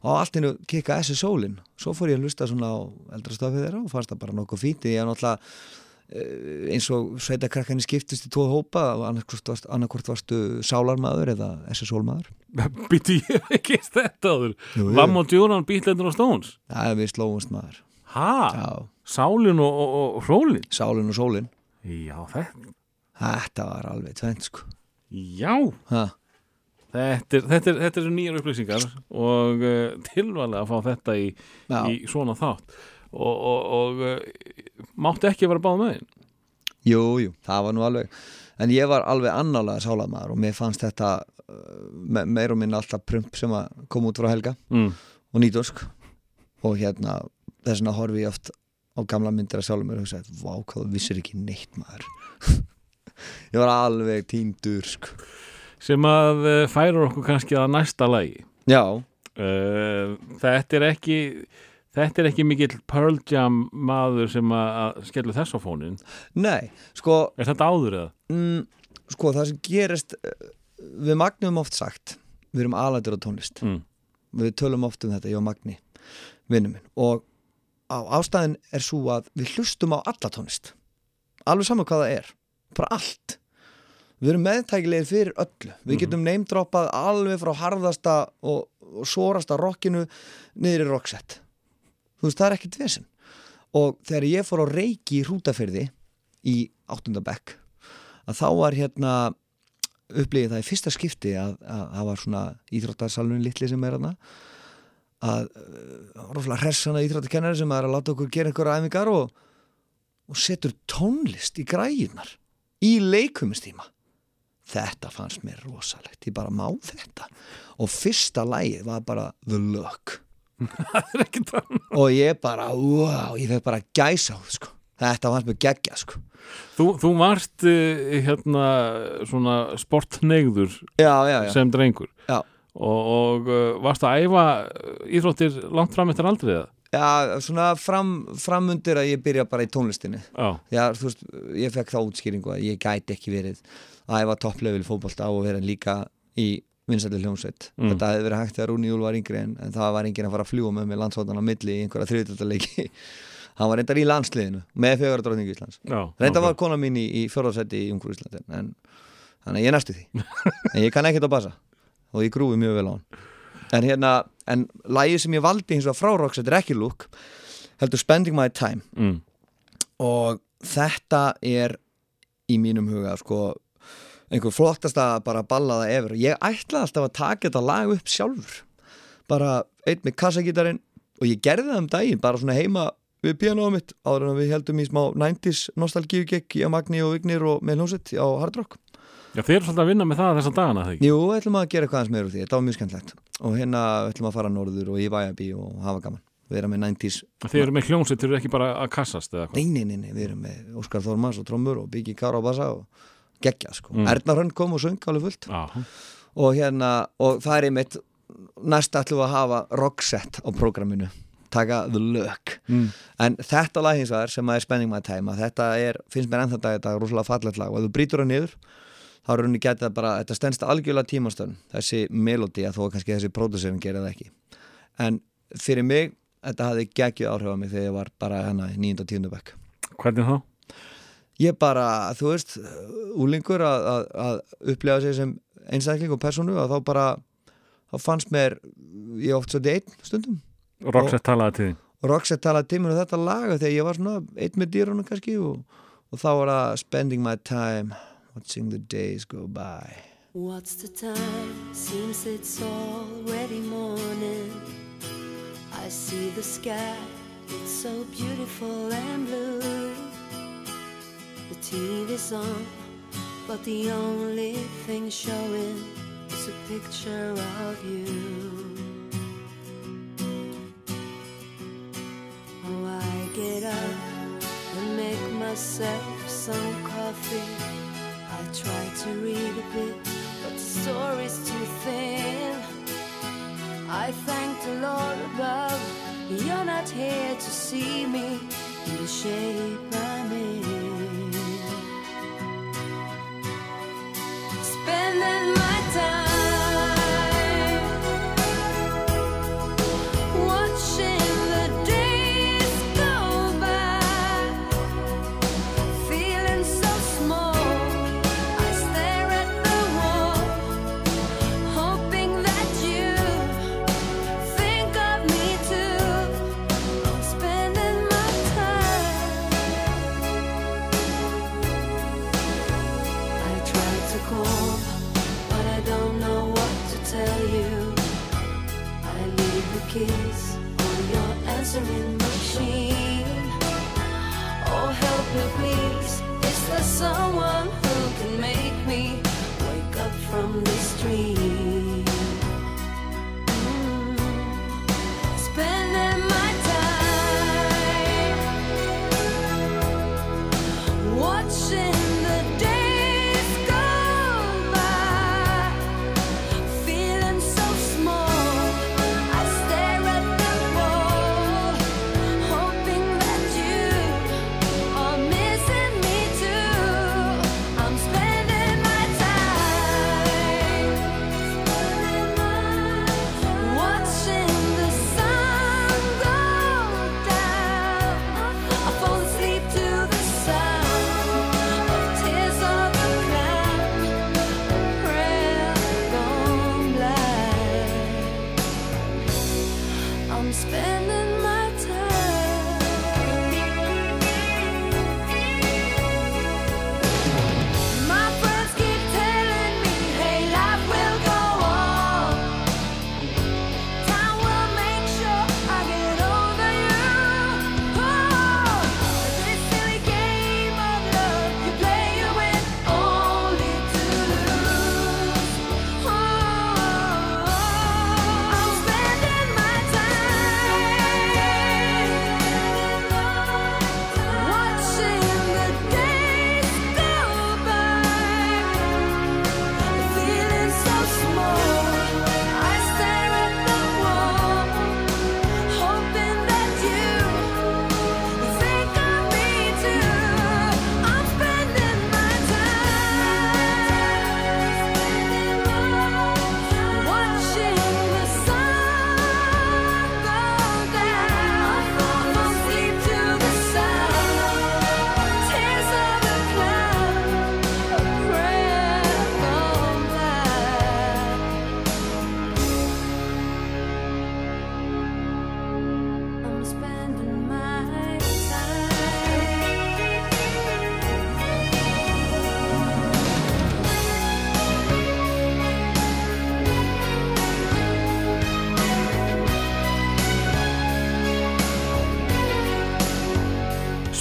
Og allt innu kikka SS Soulin svo fór ég að hlusta svona á eldrastafið þeirra og fannst það bara nokkuð fínt. Ég er náttúrulega eins og sveitakrakkarnir skiptust í tvo hópa annarkvort varstu, sálarmaður eða SS Soulmaður býtti ég ekki þetta áður. Vam og Djúran Beatlendur og Stones. Það er við slóumst maður. Ha? já, Sálin og, og, og Rólin sálin og sólin. Já, þetta þetta var alveg tvent sko. Já, ha. þetta er, þetta er, þetta er nýjar upplýsingar og uh, tilvalega að fá þetta í, í svona þátt. Og, og, og máttu ekki vera báð með þinn Jú, jú, það var nú alveg en ég var alveg annálega sálarmaður og mér fannst þetta uh, me meir og minna alltaf prump sem að koma út frá Helga mm. og nýtosk og hérna þess vegna horfi ég oft á gamla myndir að sjálfum mér og hugsa vá hvað þú vissir ekki neitt maður. Ég var alveg tíndur sko. sem að uh, færa okkur kannski að næsta lagi. Já, uh, þetta er ekki þetta er ekki mikill Pearl Jam maður sem að, skellu þess á fónin nei, sko er þetta áður eða? mm, sko það sem gerist eh, við Magnum oft sagt við erum alætur á tónlist. Mm. við tölum oft um þetta, ég og Magni vinnum minn. Og á, ástæðin er svo að við hlustum á alla tónlist. Alveg saman hvað það er bara allt. Við erum meðtækilegir fyrir öllu. Við getum neymdroppað alveg frá harðasta og, og sórasta rockinu niður í rocksett þú veist það er ekkert vesen. Og þegar ég fór á reiki í hrútafyrði í áttundabekk að þá var hérna upplýðið það í fyrsta skipti að að það var svona íþróttarsalun litli sem er hana að uh, rosalega hressana íþróttarkennari sem er að láta okkur gera einhverja æfingar og, og setur tónlist í græjunar í leikumistíma. Þetta fannst mér rosalegt. Ég bara má þetta. Og fyrsta lægið var bara The Look og ég bara, wow, ég fekk bara gæsa á sko. þetta fannst mér geggja sko. þú, þú varst uh, hérna svona sportneigður já, já, já, sem drengur Já. og, og uh, varst að æfa íþróttir langt fram eftir aldrei eða? já svona fram, framundir að ég byrja bara í tónlistinni Já, Já, þú veist, ég fekk þá útskýringu að ég gæti ekki verið að æfa topplevel fótbolta og vera líka í vinsætli hljómsveit. Mm. Þetta hefði verið hægt þegar Rúni Júl var yngri en, en það var enginn að fara að fljúa með mig landsvótan á milli í einhverja þriðutöldarleiki. Hann var reyndar í landsliðinu með fjögur dróningu Íslands. já Reynda ok. var kona mín í, í fjórðarsætti í Ungur Íslandi en þannig að ég næstu því en ég kann ekkert á bassa og ég grúfi mjög vel á hann en hérna, en lagið sem ég valdi hins vegar frá Roxette er ekki lúk heldur Spending My Time mm. og þetta er í mínum huga sko einhver flottasta bara ballaða efur og ég ætlaði alltaf að taka þetta lag upp sjálfur bara einn með kassagítarinn og ég gerði það um daginn bara svona heima við pianoðum mitt áður en við heldum í smá 90s nostalgíugekk í að Magni og Vignir og með hljómsett á Hard Rock Já, þið eru svolítið að vinna með það þessa dagana, þegar ekki? Jú, við ætlum að gera eitthvað aðeins meður úr því, þetta var mjög skemmtlegt og hérna við ætlum að fara norður og í Væabí og hafa gaman, við erum með 90s Þið eru með hljómsveit, þið eru ekki bara að kassast eða hvað? Nei, nei, nei, við erum með Óskar Þormans og trommur og Biggi Kára á bassa og geggja, sko. Mm. Erna Hrönn kom og söng alveg fullt Já, og hérna, og það er einmitt næst ætlum við að hafa rockset á prógraminu, taka The Look mm. en þetta lag hins vegar sem að er Spending My Time að þetta er, finnst mér ennþá dag þetta er rosalega fallet lag og ef þú brýtur það niður þá er rauninni getið bara, þetta stendst algjörlega tímastönd þessi melodi að þó að kannski þessi pródusserinn gerir það ekki en fyrir mig, þetta hafði geggjuð áhrif á mig þegar ég var bara hérna í 9. og 10. bekk hvernig þá? Ég bara, þú veist úlingur að, að, að upplifa sig sem einstakling og persónu og þá bara þá fannst mér ég oft svolítið einn stundum Roxette talaði til þín og Roxette talaði til mér um þetta laga þegar ég var svona einn með dýrunum kannski og, og þá var það spending my time watching the days go by What's the time? Seems it's already morning. I see the sky, it's so beautiful and blue. The TV's on, but the only thing showing is a picture of you. Oh, I get up and make myself some coffee. I try to read a bit, but the story's too thin. I thank the Lord above, you're not here to see me in the shape I'm in. Spending my time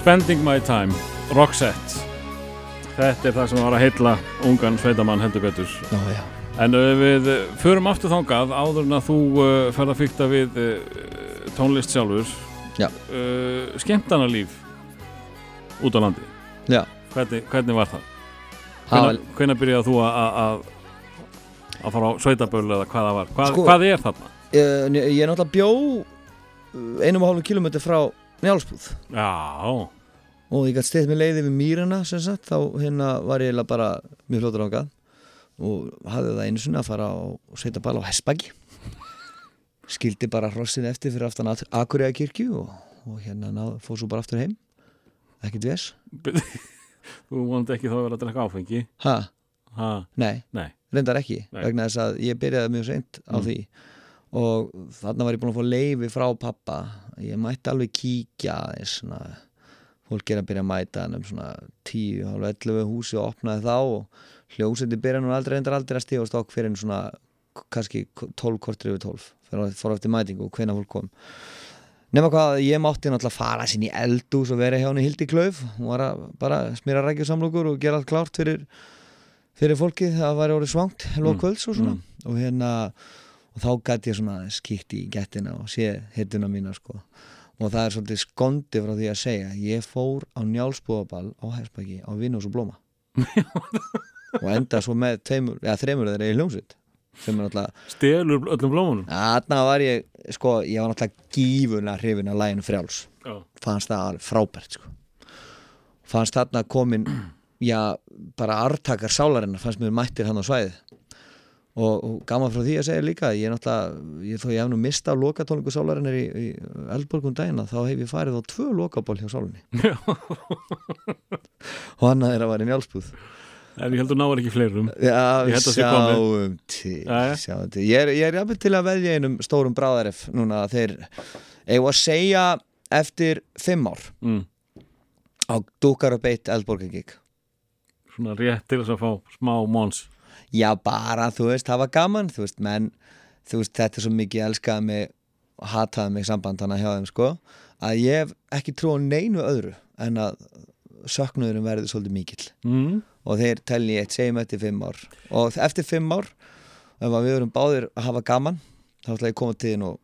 Spending My Time, Roxette Þetta er það sem var að heilla ungan sveitamann heldur betur Já, já. En uh, við förum aftur þangað áður en að þú uh, ferð að fykta við uh, tónlist sjálfur Já. uh, Skemmtanarlíf út á landi. Hvernig, hvernig var það? Hvenær, hvenær byrjaði þú að- að fara á sveitabölu eða hvað það var? Hvað, Sko- hvað er þarna? Ég, ég er náttúrulega bjó einum og hálfum kilometri frá Njálsbúð. Já, og ég gæti stið með leiði við mýrana sem sagt, þá hérna var ég bara mjög fljótur ákað og hafði það einu sinni að fara og setja bala á Hespagi skildi bara hrossin eftir fyrir aftan Akureyja kirkju og, og hérna náð, fór svo bara aftur heim. Ekkert ves þú vonandi ekki þá að vera að drekka áfengi? Ha, ha, nei, Nei, reyndar ekki Nei. vegna þess að ég byrjaði mjög seint á Mm. því. Og þarna var ég búin að fá leifi frá pappa ég mætti alveg kíkja aðeins svona, fólk er að byrja að mæta en um svona 10, hálf 11 húsi og opnaði þá og hljósendi byrja nú aldrei reyndar aldrei að stíga á stokk fyrir en svona kannski 12 kortur yfir 12 fyrir fór eftir mætingu og hvena fólk kom. Nema hvað ég mátti náttúrulega fara sinni í eldús og vera hjá henni Hildi Klauf. Hún var að bara smýra rækjusamlokur og gera allt klárt fyrir fyrir fólkið. Það væri orðið svangt Mm, loka kvölds og svona. Mm. og hérna og þá gæti ég svona skýtt í gettina og sé hittuna mína sko. Og það er svolítið skondi frá því að segja ég fór á njálsbúðaball á Hesbæki á Vinnós og Blóma. Og enda svo með tveimur, eða þreimur þeirra í náttúrulega, stelur öllum blómunum? Þarna var ég sko, ég var náttúrulega gífurlega hrifin að læginu frjáls. Já, fannst það alveg frábært sko. fannst þarna komin já, bara artakar sálarinnar fannst mér mættir hann á svæðið og, og gaman frá því að segja líka ég er náttúrulega, ég, þó ég hef nú mista lokatónlingu sálarinnar í, í Eldborgum dagina þá hef ég farið á tvö lokaból hjá sálinni. Og hann er að vera í njálsbúð. En ég heldur náður ekki fleirum. Já, held að sjáum til, sjáum til. Ég er, ég er jafnvel til að veðja einum stórum bráðaref núna að þeir eigum að segja eftir fimm ár. Mm. á dúkar upp eitt eldborgagík Svona rétt til þess að fá smá mons Já, bara, þú veist, var gaman þú veist, menn, þú veist, þetta er svo mikið elskaði mig og hataði mig samband hana hjá þeim, sko að ég hef ekki trú á neinu öðru en að söknuðurum verði svolítið mikill. Mm. og þeir telli eitt segjum eftir fimm ár. Og eftir fimm ár ef að við erum báðir að hafa gaman þá ætla ég að koma til þín og,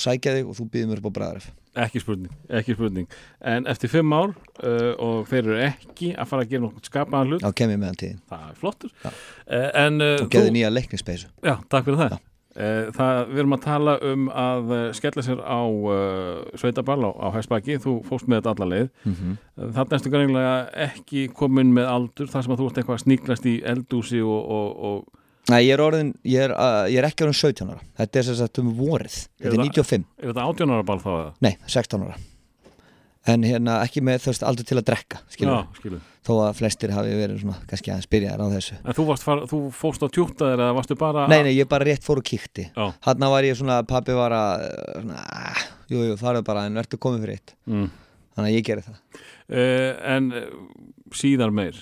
sækja þig og þú býðum mér upp á bræðaref Ekki spurning, ekki spurning. En eftir fimm ár uh, og þeir eru ekki að fara að gera nokkuð skapaðan hlut. Þá kem ég meðan þín. Það er flottur. Já. uh, En uh, og geði nýja leikningspeysu Já, takk fyrir það. Uh, Það, við erum að tala um að skella sér á uh, sveitaball á, á Hæsbaki, þú fóst með þetta alla leið. Mm -hmm. Það næstu greinlega ekki komin með aldur þar sem að þú ert eitthvað að sníklast í eldúsi og, og, og Nei, ég er orðin, ég er, uh, ég er ekki orðin 17 ára. Þetta er sem sagt um vorið, þetta er það- 95 er þetta átjónara ball þá eða? nei, 16 ára. En hérna ekki með veist aldur til að drekka skilur, Já, skilur þó að flestir hafi verið svona kannski aðeins byrjaðar á þessu. En þú, varst far, þú fóst á tjúktaðir eða varstu bara Nei, nei, ég bara rétt fór og kíkti. Hanna var ég svona, pappi var að svona, ah, Jú, jú, farðu bara en verður komið fyrir eitt. Mm. Þannig að ég gerði það. Uh, En uh, síðar meir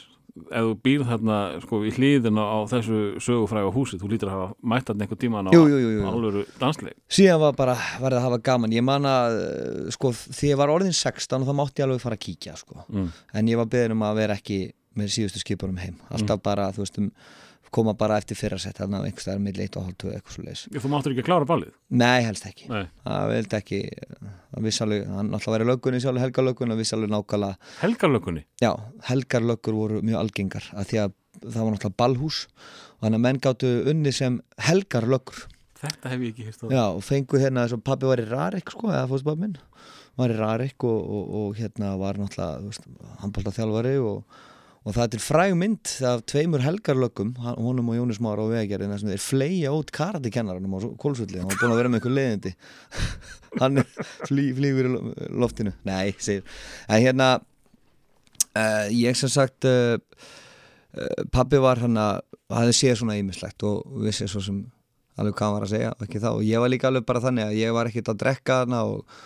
ef þú býr þarna sko í hlýðina á þessu sögufræga húsi þú lítur að hafa mætt þarna einhver tíman á alvöru dansleik. Síðan var bara verið að hafa gaman. Ég man að, uh, sko, því ég var orðin 16 og þá mátti ég alveg fara að kíkja, sko. Mm. En ég var beðin um að vera ekki með síðustu skipunum heim. Alltaf bara, þú veist, um koma bara eftir fyrra sett Þannig að einhvers staðar milli 1 og hálf 2 eitthvað svo leis Þú máttur ekki að klára ballið? Nei, helst ekki. Nei. Það vildi ekki, það vissi alveg Hann alltaf verið löggunni, sjálfur Helga löggunni og vissi alveg nákvæmlega Helgarlökunni Já, helgarlöggur voru mjög algengar að því að það var náttúrulega ballhús og þannig að menn gáttu unni sem helgarlöggur. Þetta hef ég ekki hýrt á Já, og fengu hérna þess að pabbi var í Rarik sko, eða fóðsbabbi minn var í Rarik og, og, og hérna var náttúrulega, þú veist, handbólta þjálfari og, og það er til fræg mynd af tveimur helgarlöggum, hann- honum og Jónis Már á vegagerðin þar sem þeir fleia út karatikennaranum á kólsvöldi, hann var búin að vera með einhver leiðindi. Hann flý, flýgur í lo- loftinu, nei, segir en hérna uh, ég sem sagt uh, uh, pabbi var hann að hafði séð svona ímislegt og vissi svo sem alveg hvað hann var að segja og ekki þá. Og ég var líka alveg bara þannig að ég var ekkert að drekka hana og,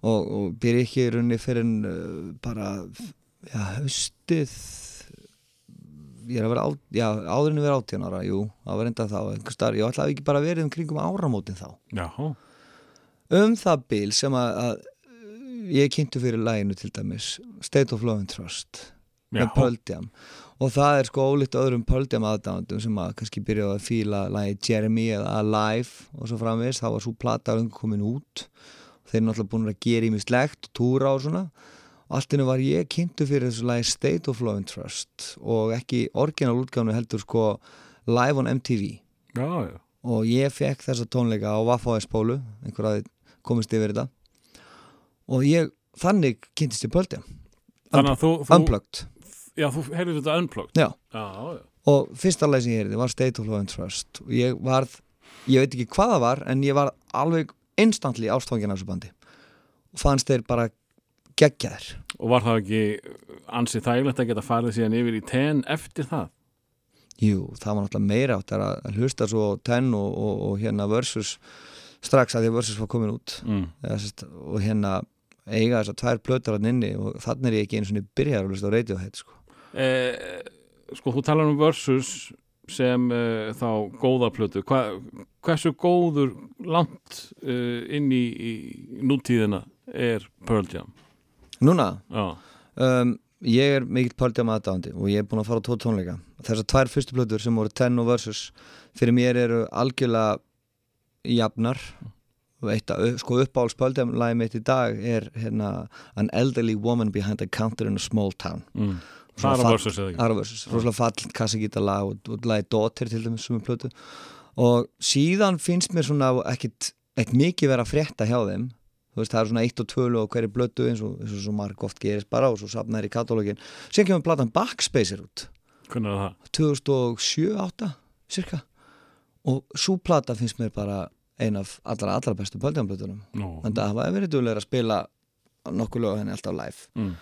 og, og byrja ekki í runni fyrir bara já, haustið ég er að vera á, já, áður en að vera átján ára jú, það var enda þá, starf ég ætlaði ekki bara verið um kringum áramótin þá. Já, um það bil sem að, að ég kynntu fyrir læginu til dæmis State of Love and Trust með Jam. Og það er sko ólíkt öðrum Jam aðdándum sem að kannski byrjaði að fíla lægi Jeremy eða Alive og svo framvegis, þá var svo plata löngu komin út. Og þeir eru náttúrulega búin að gera ímislegt og túra og svona og allt innu var ég kynntu fyrir þessu lægi State of Love and Trust og ekki orginal útgánu heldur sko live on MTV já, já. og ég fekk þessa tónleika á Vaffaðis bólu einhver að komist yfir þetta. Og ég þannig kynntist ég Jam Þannig að þú, þú, Unplugged. Já, þú heyrðir þetta unplugged? Já. já, og fyrsta lag sem ég heyrði var State of Love and Trust. Og ég varð, ég veit ekki hvað það var en ég var alveg instantly ástfangin af þessu bandi. Og fannst þeir bara geggjaðir Og var það ekki ansið þægilegt að geta farið síðan yfir í ten eftir það? Jú, það var náttúrulega meira átt að að hlusta svo á Ten og, og, og hérna Versus strax að því að Versus var komin út Mm. Eða, og hérna eiga þessar tvær plötur hann inni og þannig er ég ekki einu svona byrjar að hlusta á Radiohead sko. Eh, sko, þú talar um Versus sem eh, þá góða plötu. Hva, hversu góður langt eh, inn í, í nútíðina er Pearl Jam? Núna, um, ég er mikill Jam aðdáðandi og ég er búin að fara á tvo tónleika. Þessar tvær fyrstu plötur sem voru Ten og Versus fyrir mér eru algjörlega jafnar. Að sko uppáhalds Pearl Jam lagi mitt í dag er hérna An Elderly Woman Behind a Counter in a Small Town. Mm. Það er fall- Versus eða ekki? Ara Versus, rosalega fall kassagítar lag og, og lagi Daughter til dæmis sem er plötu. Og síðan finnst mér svona ekkit, ekkit mikið vera að frétta hjá þeim þú veist það er svona eitt og tvölu og hverju blötu eins og, eins og svo marg oft gerist bara og svo safnaður í katalógin síðan kemur platan Backspacer út Hvernig er það? 2007-08 cirka og svo plata finnst mér bara ein af allra allra bestu pöldjamblötunum Nú. þannig að það var verið duglega að spila nokkuð lög henni alltaf live Mm.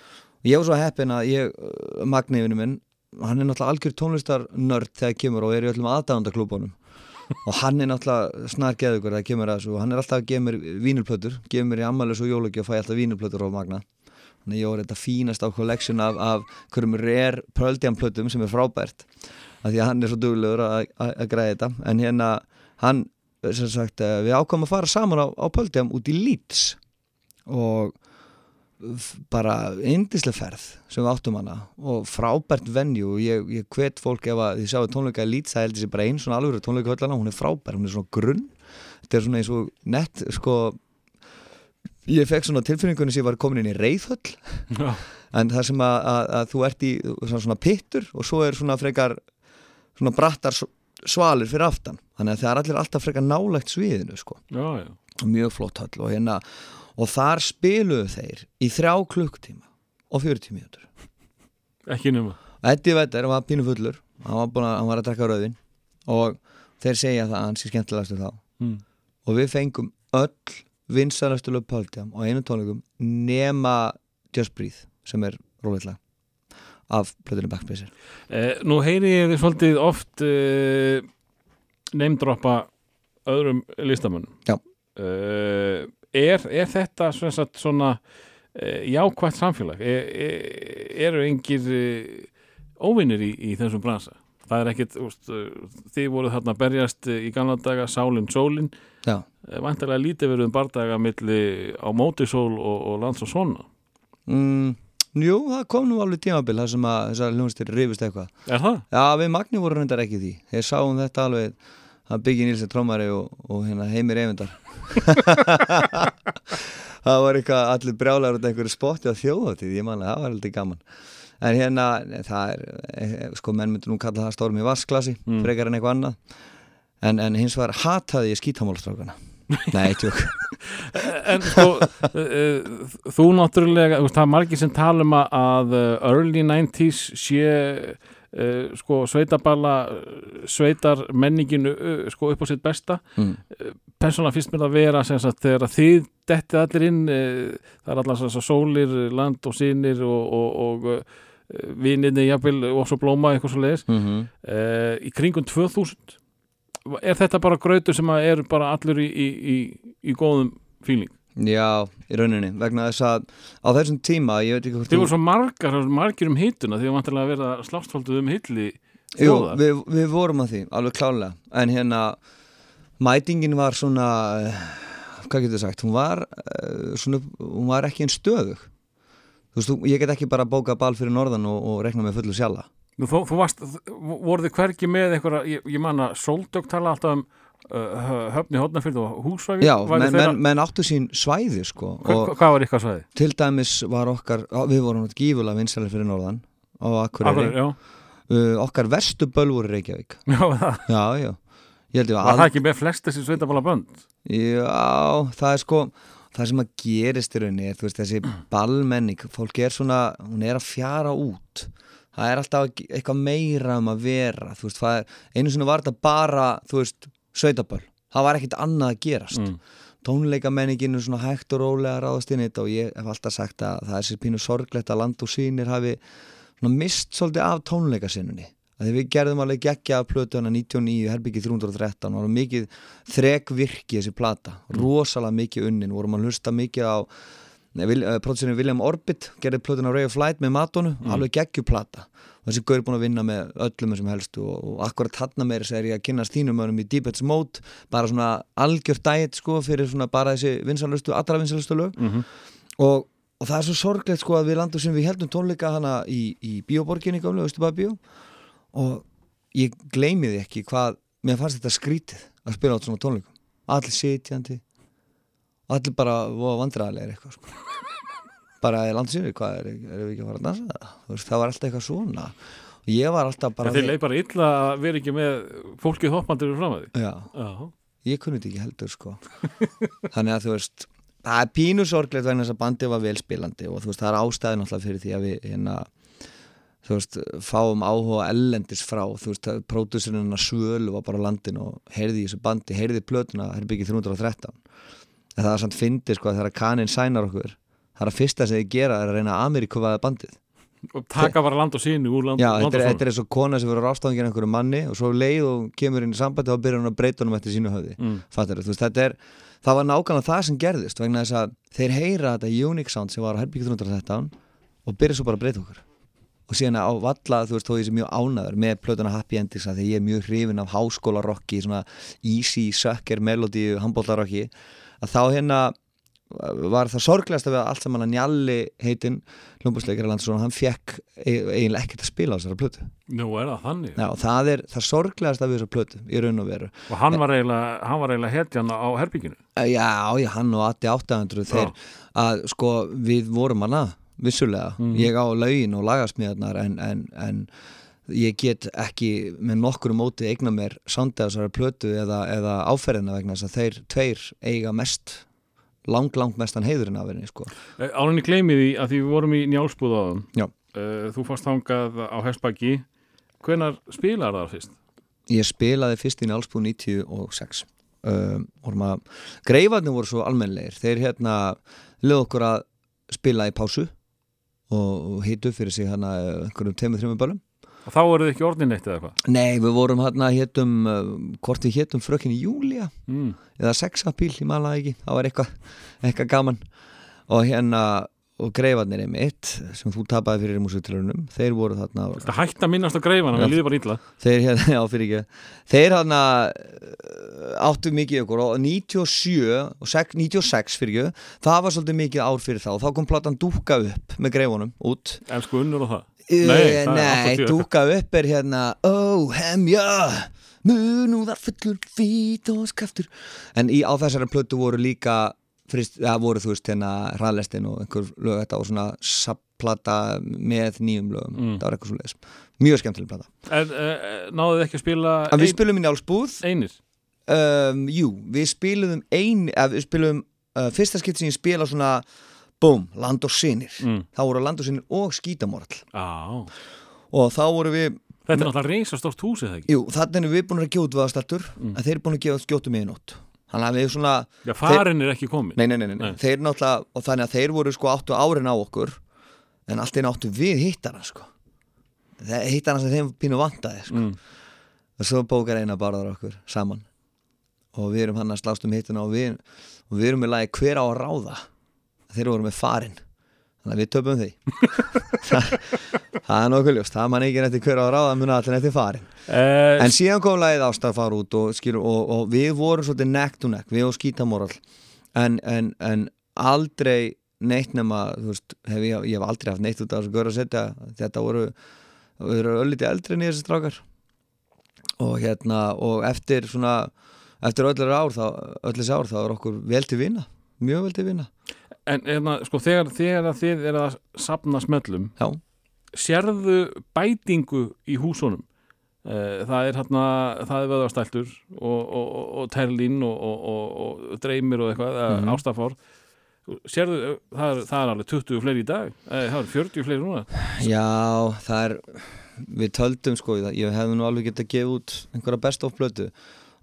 og ég var svo heppin að ég, Magniðinu minn hann er náttúrulega algjör tónlistarnörd þegar kemur og er í öllum aðdáðandaklúbunum og hann er náttúrulega snar geðugur þegar kemur að þessu. Og hann er alltaf að gefa mér vínulplötur gefa mér í ammælis og jólugjöf og fæ alltaf vínulplötur á Magna þannig að ég var þetta fínast á collection af, af hverjum rare pöldjamplötum sem er frábært. Af því að hann er svo duglegur að, að, að græða þetta. En hérna hann sem sagt, eh, við ákvæmum að fara saman á, á pöldjam út í Leeds. Og bara indislega ferð sem við áttum hana og frábært venju. Og ég, ég hvet fólk ef að þið sjáu tónleika Leeds það heldur sér bara einn svona alveg tónleika höllana hún er frábær, hún er svona grunn. Þetta er svona eins og nett sko ég fekk svona tilfinningunni sem ég var komin inn í reyðhöll en það sem að, að, að þú ert í svona, svona pittur og svo er svona frekar svona brattar svalir fyrir aftan. Þannig að það er allir alltaf frekar nálægt sviðinu sko. Já, já. mjög flott höll og hérna og þar spiluðu þeir í þrjá klukktíma og 40 mínútur Ekki nema. Eddie Vedder var pínu fullur hann var, að, hann var að drekka rauðin og þeir segja það að hann sé skemmtilegastu þá Mm. og við fengum öll vinsalastu lög Pöldjam á einu tónleikum nema Just Breathe sem er róleitlega af plötunum Backspacer Eh, nú heyri ég svolítið oft eh, neymdroppa öðrum listamönnum. Já. Eh, er, er þetta svona, svona eh, jákvætt samfélag? Er, er, eru engir eh, óvinnir í, í þessum bransa? Það er ekkit, úst, þið voruð þarna berjast eh, í gamla daga, sálinn, sólinn, Já, vantarlega lítið verið um bardaga milli á mótisól og, og lands og svona. mm, jú, það kom nú alveg tímabil þar sem að þessar hljónstir rifist eitthvað Er það? Já, við Magni voru reyndar ekki því Þeir sáum þetta alveg að byggja Nílsen trómari og, og hérna heimir eyvindar. Það var eitthvað allir brjálæður út af einhverju spotti á þjóðatíð ég manna, það var heldur gaman. En hérna, það er eh, sko menn myndir nú kalla það storm í vasklasi Mm. frekar en eitthvað annað. En, en hins var hataði ég skítamálstrákana Nei, tjók. En sko, uh, þú náttúrulega, þú veist, það er margir sem tala um að- early 90s sé sko sveitaballa, uh, sveitar menninginu uh, sko upp á sitt besta. mm. Persónulega finnst mér það vera sagt þegar að þið dettið allir inn, það er allar svo sólir, land og sinir og, og, og vininni jafnvel og svo blóma eitthvað svo leiðis. Mm Uh, í kringum 2000 er þetta bara grautur sem að er bara allur í, í, í, í góðum fíling? Já, í rauninni vegna þess að á þessum tíma, ég veit ekki hvort Þið voru svo margar, margir um hittuna því að vantilega verða slástfaldið um hilli Jú, við, við vorum að því, alveg klálega en hérna mætingin var svona eh, hvað getur sagt, hún var uh, svona, hún var ekki einn stöðug. Þú veist, ég get ekki bara bóka bal fyrir norðan og, og rekna með fullu sjalla. Nú, þú, þú varst, voruð þið hvergi með einhverja, ég, ég man að Sóldök tala alltaf um höfni hótnafyrð og húsvæfi já, menn, þeirra- menn, menn áttu sín svæði sko, Hva- Hvað var ykkar svæði? til dæmis var okkar við vorum gífulega vinsalir fyrir norðan á Akureyri, Akureyri, já, uh, okkar vestu böl voru í Reykjavík. Já, það, já, já, var það ekki með flest þessi sveitabála bönd? Já, það er sko það sem að gerist í rauninni er, þú veist, þessi ballmenning, fólk er svona hún er að fjara út. Það er alltaf eitthvað meira um að vera þú veist, er, einu sinni var þetta bara þú veist, sveitaböll það var ekkit annað að gerast. Mm. tónleikamenningin er svona hægt og rólega ráðast inn í þetta og ég hef alltaf sagt að það er sér pínu sorglegt að land og sýnir hafi mist svolítið af tónleikasinnunni. Því við gerðum alveg geggja af plötu hana 99 herbyggi 313 og mikið þrekvirki þessi plata. Rosalega mikið unnin, vorum að hlusta mikið á uh, producerinn William Orbit gerði plötuna Ray of Light með Matonu alveg geggjuplata og þessi gaur búin að vinna með öllum þessum helstu og, og akkurat hann meira segir ég að kynast þínum önum í Deep Edge Mode bara svona algjört dæt sko fyrir svona bara þessi vinsalustu, allra vinsalustu lög. Mhm. og, og það er svo sorglegt sko að við landum sem við heldum tónleika hana í, í bíóborginni gamlu, Östubæða bíó og ég gleymi því ekki hvað, mér fannst þetta skrítið að spila á svona tónleikum. Allir sitjandi allir bara vandræðilegir eitthvað sko. bara í landsinni, hvað er, erum við ekki að fara að dansa það það var alltaf eitthvað svona. Og ég var alltaf bara En þeir leið bara illa að vera ekki með fólkið hoppandur fram að því já, Já, ég kunni þetta ekki heldur sko. Þannig að þú veist það er pínu sorglegt vegna þess að bandið var vel spilandi og þú veist það er ástæði náttúrulega fyrir því að við hérna þú veist, fáum áhuga ellendis frá þú veist, pródúsirinn hennar Svölu var bara á landin og heyrði í þessu bandi heyrði í plötuna, herbyggi 313 en það er samt fyndið sko að þegar kaninn sænar okkur, það er að fyrsta sem þið gera er að reyna að Ameríkuvaða bandið. Og taka bara land og sínu úr land, Já, land og þetta er eins og kona sem verður ástafangin einhverju manni og svo leið og kemur inn í sambandi og byrjar hann að breyta honum eftir sínu höfði. Mm. Veist, er það var nákvæmlega það sem gerðist vegna þess að þeir heyra þetta unique sound sem var á Herbyggi 313 og byrja svo bara að breyta okkur. Og síðan á valla, þú veist, þó ég sé mjög ánæður með plötuna Happy Endings því ég er mjög hrifin af háskólarokki, svona easy sucker melody, handbóltarokki að þá hérna var það sorglegast að við allt saman að Njalli heitinn hljómbúsleikari landsson hann fekk e- eiginlega ekkert að spila á þessara plötu. Nú er það þannig. Já, og það er það sorglegast að við þessara plötu í raun og veru. Og hann var eiginlega, hann var eiginlega hetjan á herbygginu Eh, Já, já, hann og Atti 800 þeir að sko við vorum hana vissulega, ég á laugin og lagasmíðarnar en, en, en ég get ekki með nokkru móti eigna mér þessari plötu eða, eða áferðina vegna þess að þeir tveir eiga mest lang, lang mestan heiðurinn af henni sko. Álinni gleymi því að því við vorum í njálsbúð á þeim Já. Þú fórst þangað á Hesbaki Hvenær spilar það fyrst? Ég spilaði fyrst í Nálsbú 96 um, vorum að greifarnir voru svo almennlegir þeir hérna lög okkur að spila í pásu og, hitu fyrir sig hérna einhverjum tveimur, þreimur bölum Og þá voruð þið ekki orðin eitt eða hvað? Nei, við vorum hérna hétum uh, hvort við hétum frökinni Júlia Mm. eða sexapíl, ég man það ekki það var eitthvað, eitthvað gaman. Og hérna, og greifarnir einmitt sem þú tapaði fyrir músitilunum þeir voru þarna Það hætti að minnast á greifana, við líði bara illa. Þeir hérna, já fyrir ekki. Þeir hérna uh, áttu mikið ykkur og 97 og sek- 96 fyrir ekki það var svolítið mikið ár fyrir þá. Og þá kom platan dúka upp með greifunum út. Elsku unnur og það Nei, það er nei 80. dúka upp er hérna Ó, hemja Munúðar fullur fít og skaftur. En í, á þessari plötu voru líka frist, ja, voru þú veist hérna hraðlestin og einhver lög þetta og svona sapplata með nýjum lögum. Mm. það var eitthvað svo leiðis Mjög skemmtileg plata. En uh, náðuð þið ekki að spila En við ein, spilum í Njálsbúð einir? Um, Jú, við spilum ein við spilum uh, fyrsta skipt sem ég spila svona Búm, Land og Sinir mm. Þá voru Land og Sinir og Skítamorall Á, Og þá voru við Þetta er náttúrulega reisastórt hús eða ekki Jú, þannig við búin að gefa út vaðastaltur Mm. en þeir eru búin að gefa út skjótu miðinótt Þannig að við svona, Já, farin er ekki komin nei, nei, nei, nei, Nei. þeir náttúrulega og þannig að þeir voru sko áttu árin á okkur en allt einu áttu við hittana sko Það hittana sem þeim pínu vantaði sko. mm. og svo bókar eina barðar okkur saman og við erum hann að slást um hittuna og við, og við erum með lagi hver á að ráða þeir voru með farin. Þannig að við töpum því. Það, er nokkuð ljóst. Það man ekki eftir hver á ráða muna allir eftir farin. Uh, En síðan kom lagið ástað fara út og, skilur, og, og við vorum svolítið neck to neck, við og skítamóral en, en, en aldrei neitt nema þú veist, hef ég, ég hef aldrei haft neitt út af þessu gaur að setja. Þetta voru, voru öllítið eldri en í þessi strákar. Og hérna og eftir svona eftir öllur ár þá, öll þessi ár þá er okkur vel til vina, mjög vel til vina En hérna, sko, þegar, þegar þið er að sapna smöllum já, sérðu bætingu í húsunum? Eh, það er hérna það er vöðvastæltur og, og, og, og terlín og, og, og dreymir og eitthvað, mm ástafár sérðu, eh, það er, það er alveg 20 fleiri í dag, Eh, það er 40 fleiri núna. Já, það er við töldum sko, ég hefði nú alveg getað að gefa út einhverja best of blötu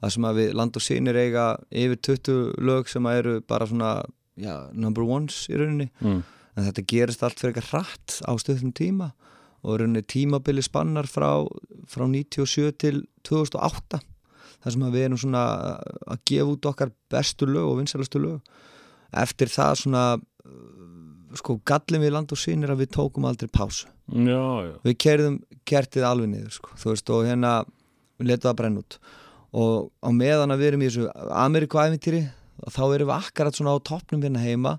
það sem að við land og sínir eiga yfir 20 lög sem að eru bara svona já, number ones í rauninni. Mm. en þetta gerist allt fyrir eitthvað hratt á stöðum tíma og rauninni tímabili spannar frá, frá 97 til 2008 þar sem að við erum svona að gefa út okkar bestu lög og vinsælustu lög. Eftir það svona uh, sko gallin við land og sínir að við tókum aldrei pásu. Já, já, við kerðum kertið alveg niður sko, þú veist og hérna við letum það brenna út. Og á meðan að við erum í þessu Ameriku-ævintýri þá erum við akkurat svona á toppnum hérna heima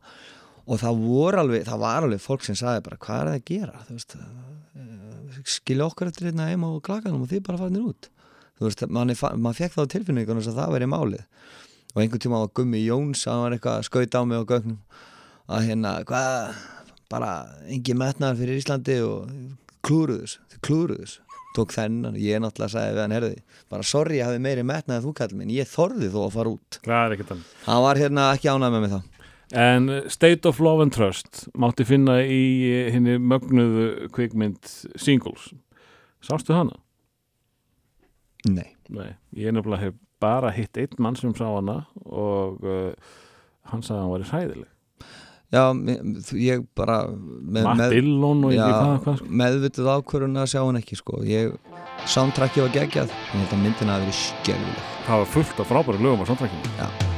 og það voru alveg, það var alveg fólk sem sagði bara hvað er það að gera? Þú veist, eh, skilja okkar eftir hérna heima og klakanum og þið bara farnir út. Þú veist, mann, fekk það á tilfinningunum að það væri málið. Og einhvern tíma var Gummi Jóns að hann var eitthvað að skauta á mig á gögnum að hérna, hvað bara engin metnaðar fyrir Íslandi og klúruðus, klúruðus tók þennan, ég náttúrulega sagði við hann herði, bara sorry, ég hafi meiri metnaðar þú kall minn, ég þorði þó að fara út. Það er ekkert annað hann var hérna ekki ánægð með mig þá. En State of Love and Trust mátti finna í henni mögnuðu kvikmynd Singles. Sástu hana? nei, Nei, ég nefnilega hef bara hitt einn mann sem sá hana og uh, hann sagði að hann var hræðileg já, ég bara með, Matt Dillon og já, ekki hvað, hvað sko. meðvitað ákvörun að sjá hann ekki sko. ég, soundtracki var geggjað en þetta myndina hafi verið skelvileg Það var fullt af frábæri lögum á samtrækjum já,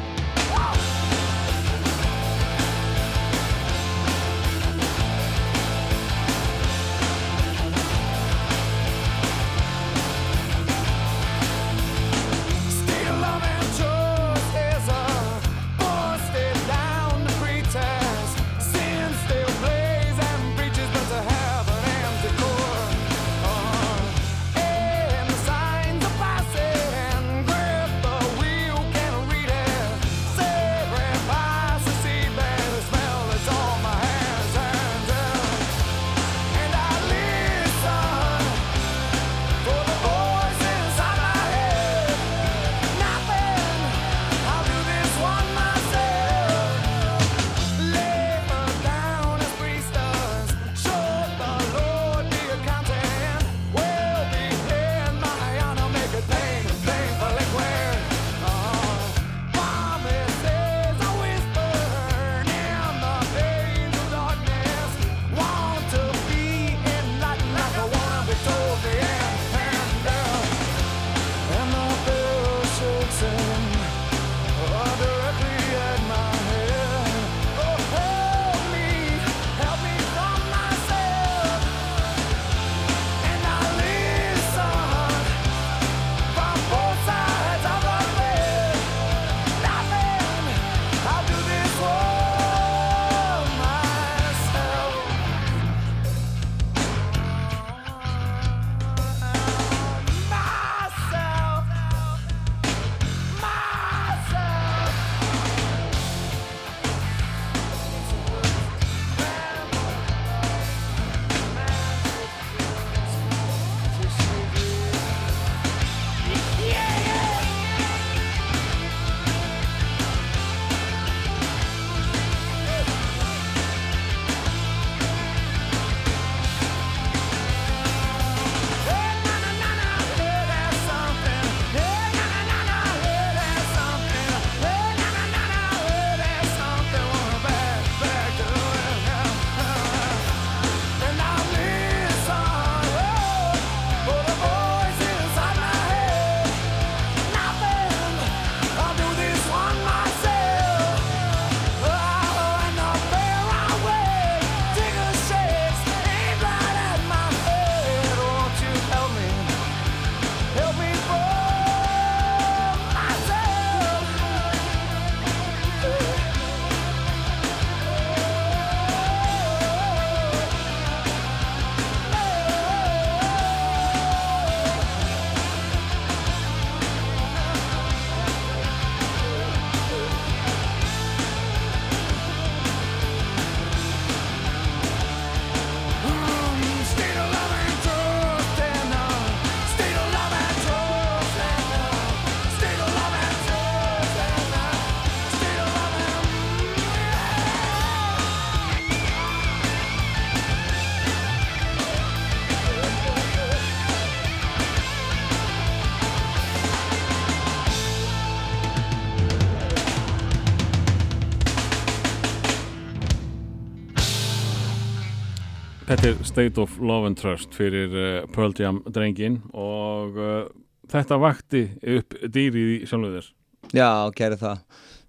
Er State of Love and Trust fyrir uh, Pearl Jam drengin og uh, þetta vakti upp dýrið í sjálfum þér. Já, gerði það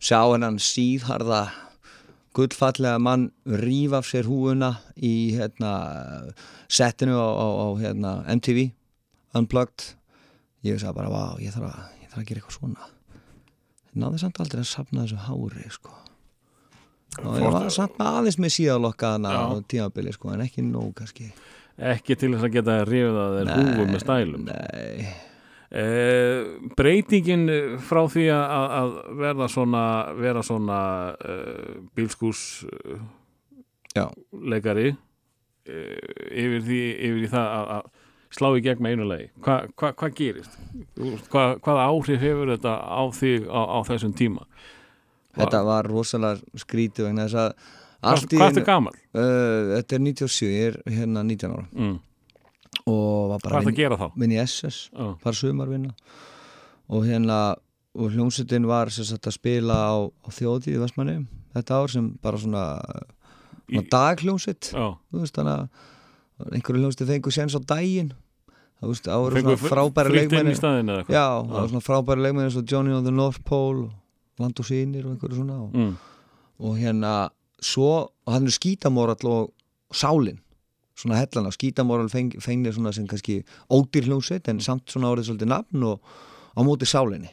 Sjá hennan síðharða gullfallega mann rífa af sér húuna í hérna, settinu á, á, á hérna, MTV Unplugged Ég sagði bara, vá, ég þarf að, ég þarf að gera eitthvað svona Náði samt aldrei að safna þessu hári sko. Og ég var samt með aðeins með síðalokkaðana á tímabili sko, en ekki nóg kannski Ekki til þess að geta að þeir húfu með stælum. Nei, Uh, breytingin frá því að, að verða svona, vera svona uh, bílskús uh, já leikari uh, yfir, því, yfir það að, að slá í gegn með einu legi. Hva, hva, hvað gerist? Hva, hvaða áhrif hefur þetta á þig á, á þessum tíma? Þetta var rosalega skrítið vegna þess að Hvað, einu- ertu gamall? Uh, þetta er 97, ég er hérna 19 ára. Mm. og var Hvað bara ertu að gera þá? vinn í SS, Oh. var sumarvinna og hérna og hljómsveitin var sagt að spila á, á þjóðtíð í Vestmanni þetta ár sem bara svona, svona að einhverju hljómsveit fengu séns á daginn. Það veist, voru svona frábæri leikmenni já, það var svona frábæri leikmenni eins og Johnny on the North Pole og Land og Sýnir og einhverju svona og Mm. og hérna svo, og hann er skítamórall og sálin svona hellana, skítamóral feng, fengnir svona sem kannski ódýr hljómsveit en samt svona orðið svolítið nafn og á móti sálinni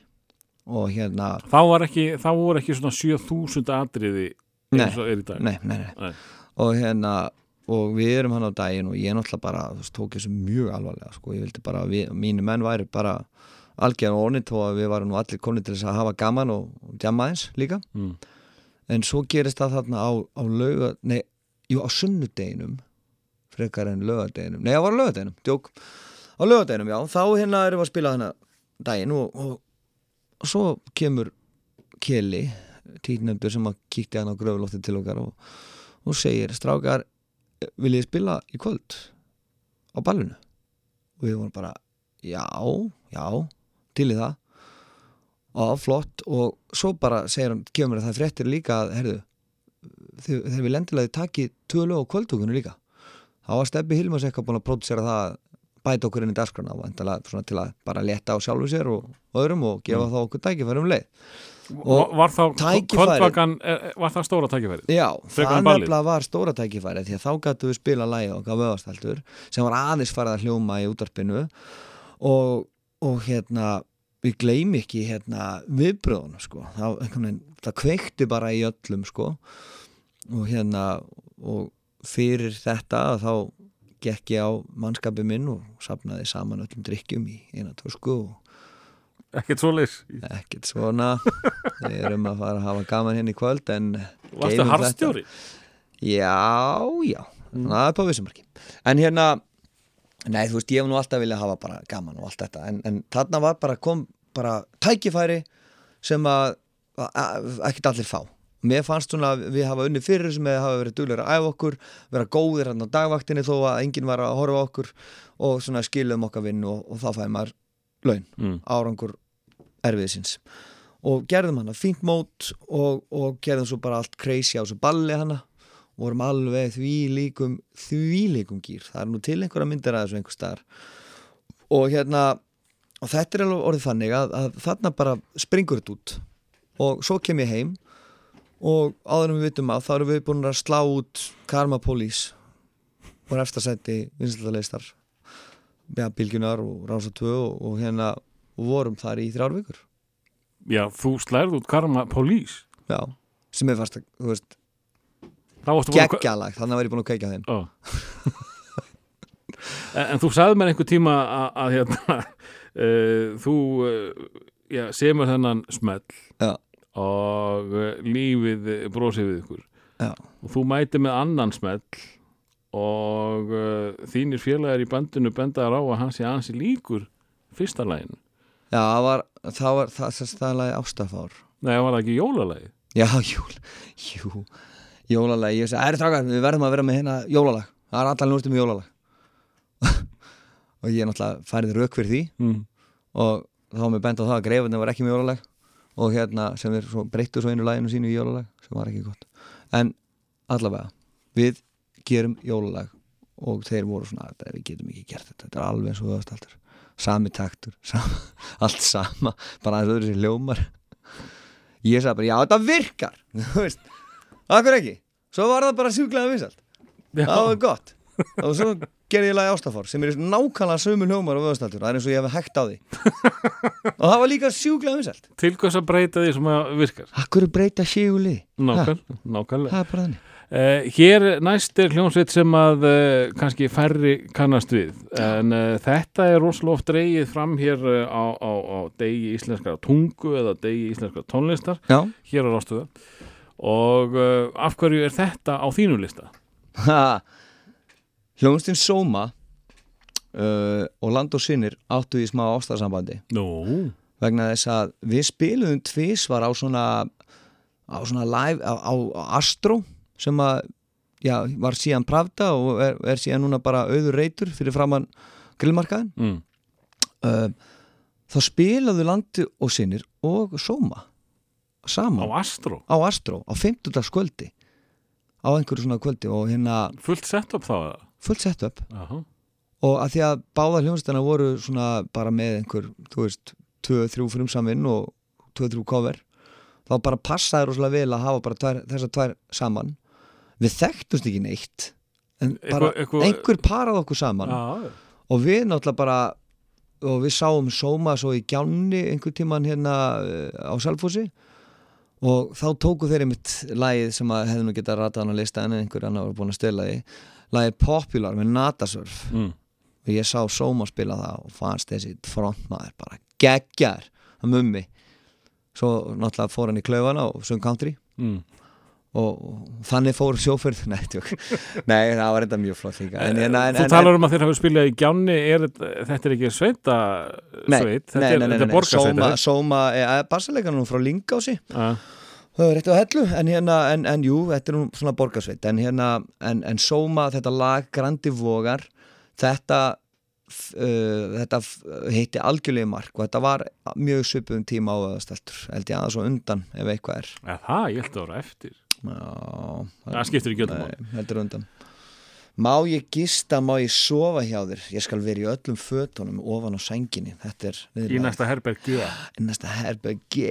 og hérna, Þá var ekki, þá voru ekki svona 7000 atriði eins og er í dag. nei, nei, nei Nei. og hérna, og við erum hann á daginn og ég náttúrulega bara, tók þessu mjög alvarlega, sko, ég vildi bara, við, mínu menn væri bara algjörn og ornit og við varum nú allir komin til þess að hafa gaman og, djamma eins líka. Mm. en svo gerist það þarna á, á lauga, nei, jú, á sunnudeginum frekar en laugadeginum nei, það var á laugadeginum, djók. Á laugadeginum, já, þá hérna erum við að spila hana daginn og, og, og svo kemur Keli títnefndur sem að kíkti hann á gröfulótti til okkar og, og segir, strákar vil ég spila í kvöld á ballinu? Og við vorum bara, já, já til í það. Og flott. Og svo bara segir hann, kemur að það fréttir líka að, herðu þegar við lendilega taki tvö lög á kvöldtökunni líka. Þá var Stebbi Hilmars eitthvað búin að pródusera það að bæta okkur inn í dagskrana og svona til að bara leta á sjálfu sér og og öðrum og gefa þá okkur tækifæri um leið. Og var þá tækifæri- kvöldvakan, eh, var það stóra tækifærið? Já, Frekar það nefnilega var stóra tækifæri því að þá gætu við spila lægi okkar vöðastæltur sem var aðeins farið að hljóma í útarpinu og, og hérna við gleym ekki hérna viðbröðuna sko það, það kveikti bara í öllum sko og hérna og fyrir þetta þá gekk ég á mannskapi minn og sapnaði saman öllum drikkjum í eina tösku og Ekkert svoleiðis. ekkert svona við erum að fara að hafa gaman hérna í kvöld en þetta. harðstjóri? Já, já, það er på vissumarki En hérna, nei þú veist ég hef nú alltaf viljað hafa bara gaman og allt þetta En, en þarna var bara, kom bara tækifæri sem að, að ekkert allir fá. Mér fannst svona að við hafa unni fyrir sem við hafa verið duglega að æfa okkur vera góðir hann á dagvaktinni þó að enginn var að horfa okkur og svona skilum okkar vinn og, og þá fæði maður laun, Mm. árangur erfiðsins og gerðum hana fínt mót og, og gerðum svo bara allt crazy á þessu balli hana. og vorum alveg því líkum því líkum gýr, það er nú til einhverja myndir að þessu einhver staðar. Og hérna og þetta er alveg orðið þannig að, að þarna bara springur þetta út. Og svo kem ég heim og áður en við vitum að þá erum við búin að slá út Karma Police og eftir sætti vinsaldaleistar ja, Bilgjunar og Rása 2 og, og hérna og vorum þar í þrjár vikur. Já, þú slærð út Karma Police. já, sem er fast að, þú veist, Þá varstu búin að- geggjalag þannig að væri búin að kveikja á þeim Ó. en, en þú sagði mér einhver tíma að, að hérna, uh, þú uh, já, semur þennan smell Já. og uh, lífið brosið við ykkur Já. og þú mæti með annan smell og þínir félagar í bandinu bendaðar á að hann sé ansi líkur fyrsta lægin já, það var, það var það, það, það lagi ástafár Nei, það var ekki jólalagi já, jól, jú jólalag, ég segi, æri strákar, við verðum að vera með hérna jólalag, það er allan lústum jólalag. Og ég náttúrulega færið rauk fyrir því mm. og þá var mér bent á það að greifarnir var ekki með jólalag og hérna sem er svo breyttu svo einu laginu sínu í jólalag sem var ekki gott. En allavega við gerum jólalag og þeir voru svona "Þetta- við getum ekki gert þetta, þetta er alveg eins og höfastaldur sami taktur, sama, allt sama bara aðeins öðru sér ljómar ég sagði bara, já þetta virkar. Þú veist, akkur ekki? Svo var það bara sjúklega vinsalt Já. það var gott. Og svo gerði ég lagi ástafár sem er nákvæmlega sömu hljómar og höfastaldur, það er eins og ég hef hægt á því. Og það var líka sjúklega vinsalt Til hvers að breyta því sem að virkar? Akkur breyta sjúli Nákvæm, nákvæmlega. Það er bara þannig. Uh, hér næst er hljómsveit sem að uh, kannski færri kannast við en uh, þetta er rosalega oft dreigið fram hér á, á, á degi íslenskara tungu eða degi íslenskara tónlistar. Já, hér á Rástuða og uh, af hverju er þetta á þínu lista? Hljónstinn Sóma uh, og Land og Sinnir áttu í smá ástarðsambandi Nú, vegna þess að við spiluðum tvísvar á svona á svona live á, á, á Astro sem að já, var síðan Pravda og er, er síðan núna bara auður reytur fyrir framann grillmarkaðin mm. uh, þá spilaðu Landi og Sinnir og Sóma á saman Astro? Á, Astro á 50 kvöldi á einhverju svona kvöldi og hérna fullt sett upp þá fullt setup. Aha. og að því að báða hljónstana voru svona bara með einhver, þú veist 2-3 frumsaminn og 2-3 cover þá bara passaði rosalega vel að hafa bara tvær, þessar tvær saman. Við þekktumst ekki neitt en bara Eitthvað- eitthvað- einhver parað okkur saman. Já, og við náttúrulega bara og við sáum Sóma svo í gjánni einhver tíman hérna eh, á Salfossi og þá tóku þeir einmitt lagið sem að hefði nú getað ratað að lista en einhver annar var búin að stela því. Lagið Popular með Natasörf mm. og ég sá Sóma spila það og fannst þessi frontmaður bara geggjar að mummi. Svo náttúrulega fór hann í klaufana og söng country. Mm. Og, þannig fór sjófyrð nei, nei, það var þetta mjög flott líka. En, en, en, Þú talar um að þeir hafa spilað í Gjánni er, þetta- er ekki sveita sveit, þetta er, er borgarsveit Sóma, Sóma er bassaleganum frá Lingási uh, Það er rétt á hellu, en hérna, en, en jú, þetta er nú svona borgarsveit, en hérna, en, en Sóma, þetta lag Grandi Vogar, þetta, uh, þetta heitti algjörlega mark og þetta var mjög svipum tíma á að steltur, held ég aðeins og undan ef eitthvað er. Það, ég held að vera eftir Já, Það skiptir ekki öllum Nei, heldur undan. Má ég gista, má ég sofa hjá þér? Ég skal vera í öllum fötunum ofan á sænginni. Þetta er Í næsta herbergi Í næsta herbergi.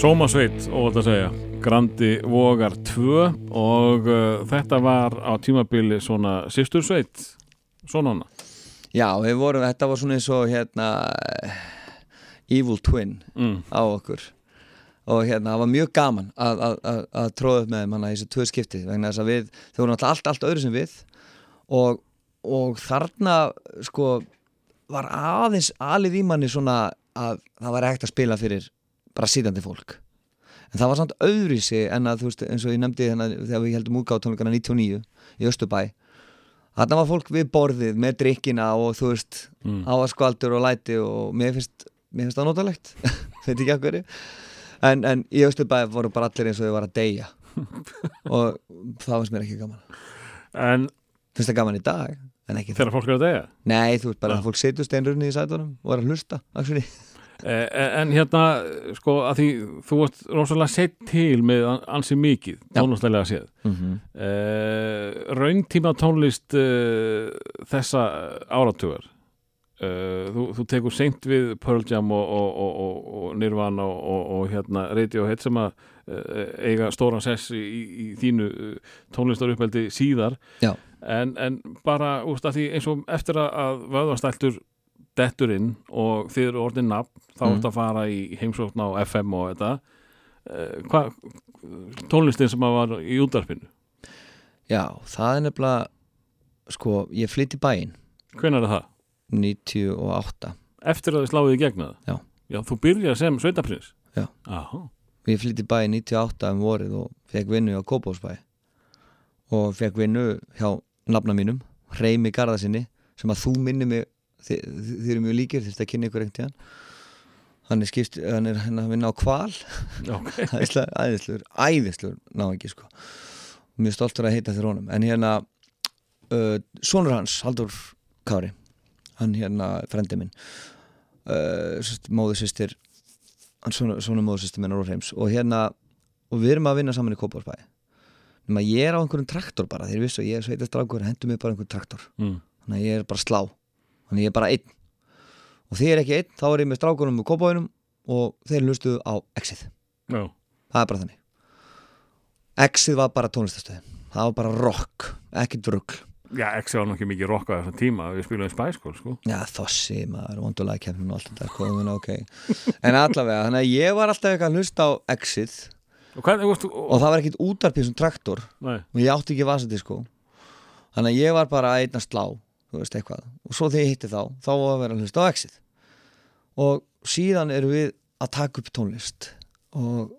Sómasveit, óvægt að segja. Grandi Vogar 2 og uh, þetta var á tímabili svona sýstursveit svona hana Já, vorum, þetta var svona eins og hérna Evil Twin mm. á okkur. Og hérna, það var mjög gaman að, að, að, að tróða upp með þeim hana í þessu tvö skipti vegna þess að við, þau voru náttúrulega allt, allt öðru sem við. Og, og þarna sko var aðeins alið í manni svona að það var ekkert að spila fyrir bara sýtandi fólk. En það var samt öðruvísi en að þú veist eins og ég nefndi hérna þegar við heldum útgáð tónleikana 99 í Östubæ þarna var fólk við borðið með drikkina og þú veist Mm. áaskvaldur og læti og mér finnst, mér finnst það notalegt. Veit ekki af hverju. En, en í Östubæ voru bara allir eins og þau var að deyja. Og það finnst mér ekki gaman. En finnst það gaman í dag en ekki þegar fólk er að deyja? Nei, þú veist bara Já. að fólk situr steinrunni í sætunum og er að hlusta En hérna, sko, að því þú ert rosalega sett til með an- ansi mikið, tónlistælega séð. mm -hmm. Uh, rauntíma tónlist uh, þessa áratugar. Uh, þú, þú tekur seint við Pearl Jam og, og, og, og, og Nirvana og, og, og hérna Radiohead sem að eiga stóran sess í, í, þínu tónlistaruppeldi síðar. Já. En, en bara úst að því eins og eftir að vöðvastæltur dettur inn og þið eru orðin nafn þá Mm. mm. að fara í heimsókn á FM og þetta uh, hvað tónlistin sem að var í útarpinu já, það er nefnilega sko, ég flytt í bæinn hvenær er það? 98 Eftir að þið sláðið í gegna það? Já. Já, þú byrjar sem sveitaprins? Já. Aha. ég flytti bæinn 98 um vorið og fekk vinnu á Kópásbæ og fekk vinnu hjá nafna mínum, Reymi Garðarsinni sem að þú minni mig þið, þið eru mjög líkir, þurfti að kynna ykkur einhvern tíðan hann er skipt, hann er hann að vinna á kval Ok. æðislegur, æðislegur, æðislegur ná ekki sko. Mjög stoltur að heita þér honum. En hérna uh, sonur hans, Haldur Kári hann hérna, frendi minn. Uh, móðursystir hann sonur, sonur móðursystir minn Róhreims og hérna, og við erum að vinna saman í Kópársbæ nema ég er á einhverjum traktor bara, þeir vissu ég er sveitast drákur hendur mig bara einhverjum traktor. Mm. þannig að ég er bara slá þannig að ég er bara einn. Og þegar ég er ekki einn, þá er ég með strákunum og kópáinum og þeir hlustuðu á Exið. Já. það er bara þannig. Exið var bara tónlistastöðin það var bara rock, ekki drugg Já, X var nokkið mikið rokk á þessum tíma. Við spilum í Spæskól, sko. Já, þossi, maður, vondulega kemur og allt þetta komin, ok. En allavega, þannig að ég var alltaf eitthvað að hlusta á Exið. Og hvað, veist, og og, það var ekkit útarpið sem traktor. Nei, og ég átti ekki vasadiskó þannig að ég var bara að einna slá þú veist eitthvað, og svo þegar ég hitti þá þá var að vera að hlusta á Exit. Og síðan eru við að taka upp tónlist. Og,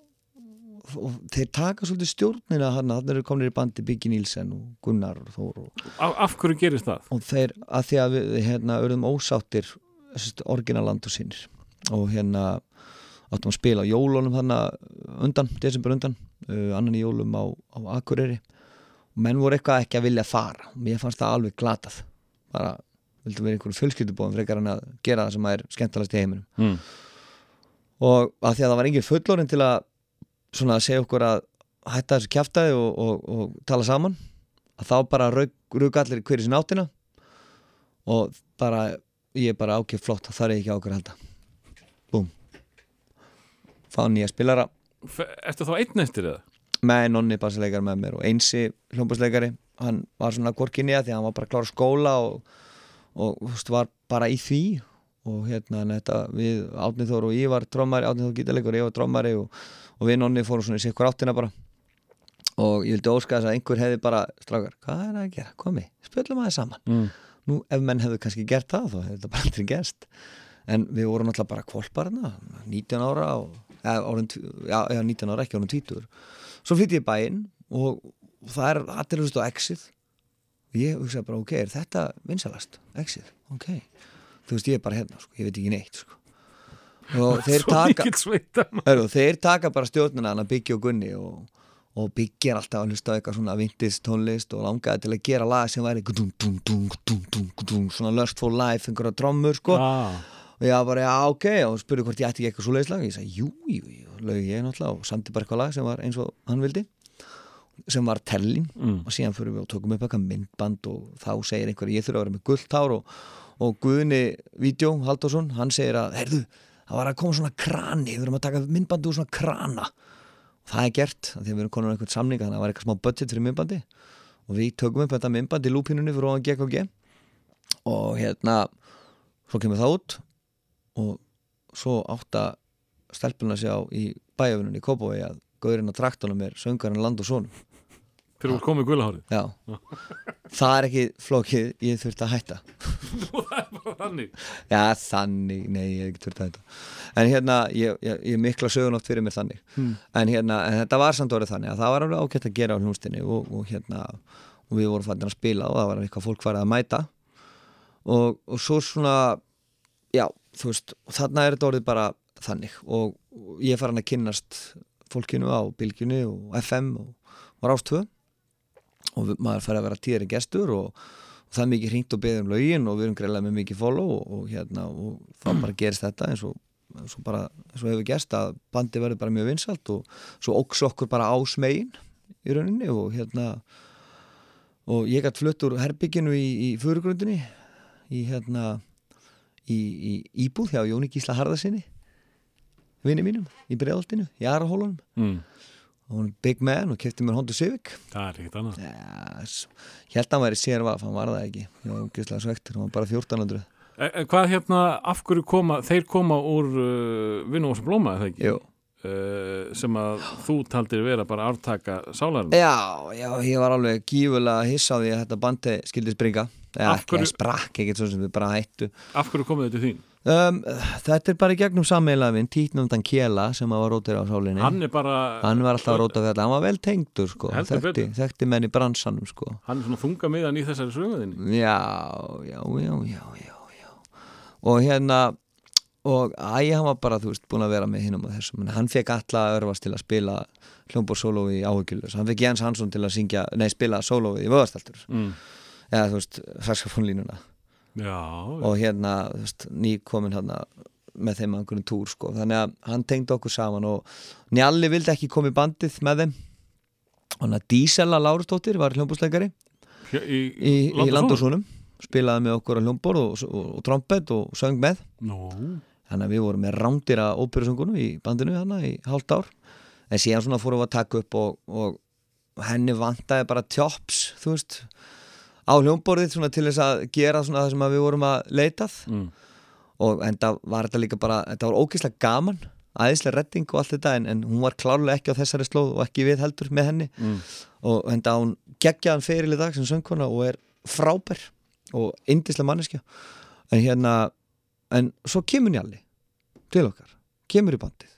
og þeir taka svolítið stjórnina hann, hann eru komin í bandi Biggi Nílsen og Gunnar og Þór og, af, hverju gerist það? og þeir að því að við hérna urðum ósáttir orginaland og sínir og hérna áttum að spila á jólunum hann undan, desember undan uh, annan í jólum á, á Akureyri. Og menn voru eitthvað ekki að vilja fara. Og mér fannst það alveg glatað bara vildu vera einhverjum fjölskyldubóðum frekar en að gera það sem er skemmtalast í heiminum. Mm. og að því að það var engin fullorinn til að svona að segja okkur að hætta þessu kjaftaði og, og, og tala saman að þá bara rauk allir hverju sinna áttina og bara ég er bara ákveð flott það þarf ekki á okkur að halda. Búm. Fá nýja spilara. Ertu þá einn eftir það? með nonni bassleikar með mér og einsi hljómbasleikari hann var svona gorkinni að því að hann var bara klára skóla og, og veist, var bara í því. Og hérna þetta við Átni Þór og ég var trommari Átni Þór gítarleikur, ég var trommari og, og við nonni fórum svona í sikkur áttina bara. Og ég vildi óska þess að einhver hefði bara strákar, hvað er það að gera, komi spjöllum aðeins saman. Mm. nú ef menn hefðu kannski gert það þá hefði þetta bara aldrei gerst. En við vorum alltaf bara kvolparna 19 ára og, eða, orðin, já, já, 19 ára, ekki orðin 20 svo flytti ég bæinn og það er allir hlust á exið og ég hugsaði bara, ok, er þetta vinsalast exið, ok þú veist, ég er bara hérna, sko, ég veit ekki neitt sko. og þeir taka Heru, þeir taka bara stjórnina að byggja og gunni og, og byggja alltaf að hlusta á eitthvað svona vintis tónlist og langaði til að gera lag sem væri dung, dung, dung, svona Lust for Life, einhverja trommur sko. ah. og ég var bara, já ok og spurði hvort ég ætti ekki eitthvað svo leiðslag ég sagði, jú, jú, jú, lög ég náttúrulega og samti bara eitthvað lag sem var eins og hann vildi sem var tellin mm. og síðan fyrir við og tókum upp eitthvað myndband og þá segir einhver, ég þurfa að vera með gullt hár og, og Guðni Vídeó Halldórsson, hann segir að, heyrðu það var að koma svona krani við erum að taka myndbandi úr svona krana. Og það er gert, að við erum konur einhvern samning þannig að það var eitthvað smá budget fyrir myndbandi. Og við tökum upp þetta myndbandi í lúpinunni fyrir ofan GKG og hérna svo kemur það út og svo átta stelpuna í bæjafunum í að gaurinn á traktunum er söngarinn land og sonum Þegar þú komið gulahárið Já, það er ekki flókið, ég þurfti að hætta. Það er bara þannig. Já, þannig, nei, ég hef ekki þurfti að hætta. En hérna, ég, ég, ég mikla sögunótt fyrir mér þannig. Hmm. en, hérna, en þetta var samt orðið þannig að það var alveg ágætt að gera á hljónstinni og, og hérna, og við vorum fættin að spila og það var eitthvað fólk farið að mæta. Og, og svo svona já, þú veist, þarna er þetta orðið bara þannig. Og, og ég er farin að kynnast fólkinu á Bylgjunni og FM og var ástöð og maður fær að vera tíðari gestur og, og það er mikið hringt og beðið um lögin og við erum greiðlega með mikið follow og, og hérna og það bara gerist þetta eins og, eins og bara, eins hefur gerst að bandi verður bara mjög vinsalt og svo óks okkur bara á smegin í rauninni og hérna og ég gætt flutt úr herbygginu í, í fyrirgrundinni í hérna í, í íbúð hjá Jóni Gísla Harðarsinni vinni mínum í bregðaltinu, í Arahólunum mm. Hún er big man og kefti mér Honda Civic Það er ekkert annað Yes. Ég held að hann væri sér vaf, hann var það ekki Ég var ógeðslega svektur, hann var bara 1400 e, e, Hvað hérna, af hverju koma þeir koma úr uh, vinnu sem blóma, eða ekki? Jú. Uh, sem að þú taldir vera bara aftaka sálarinn Já, já, ég var alveg gífulega hissa á því að þetta bandi skildi springa Eða ekki, hverju... sprakk ekkert svo sem við bara hættu Af hverju komið þetta þín? Um, Þetta er bara í gegnum sammeilafinn Títnumdan Kjela sem var rótir á sálinni. Hann bara Hann var alltaf að róta þetta, hann var vel tengdur sko. Þekkti, þekkti menn í bransanum sko. Hann er svona þunga miðan í þessari söguðinni Já, já, já, já, já, já. Og hérna og æ, hann var bara, þú veist, búin að vera með hinum og þessum, en hann fekk alla örfast til að spila hljómbor sólói í áhugjulus hann fekk Jens Hansson til að syngja, nei, spila sólói í vöðastaltur, mm. eða þú veist saxofónlínuna Já, og hérna, þú veist, ný komin hann með þeim að einhverjum túr, sko. Þannig að hann tengdi okkur saman og Njalli vildi ekki koma í bandið með þeim. Og hann að Dísela Lárusdóttir var hljómbúsleikari í, í, í Land og Son? Landósunum spilaði með okkur á hljómborð og, og, og trompet og söng með. Nú, þannig að við vorum með rándýra óperusöngunum í bandinu hana í hálft ár. En síðan svona fórum við að taka upp og, og henni vantaði bara tjóps þú veist á hljómborðið svona til þess að gera svona það sem við vorum að leitað. Mm. og enda var þetta líka bara þetta var ógeðslega gaman æðislega redding og allt þetta en, en hún var klárlega ekki á þessari slóð og ekki við heldur með henni. Mm. og enda hún geggjaðan feril í dag sem söngkona og er frábær og indislega manneskja. En hérna en svo kemur Njalli til okkar, kemur í bandið.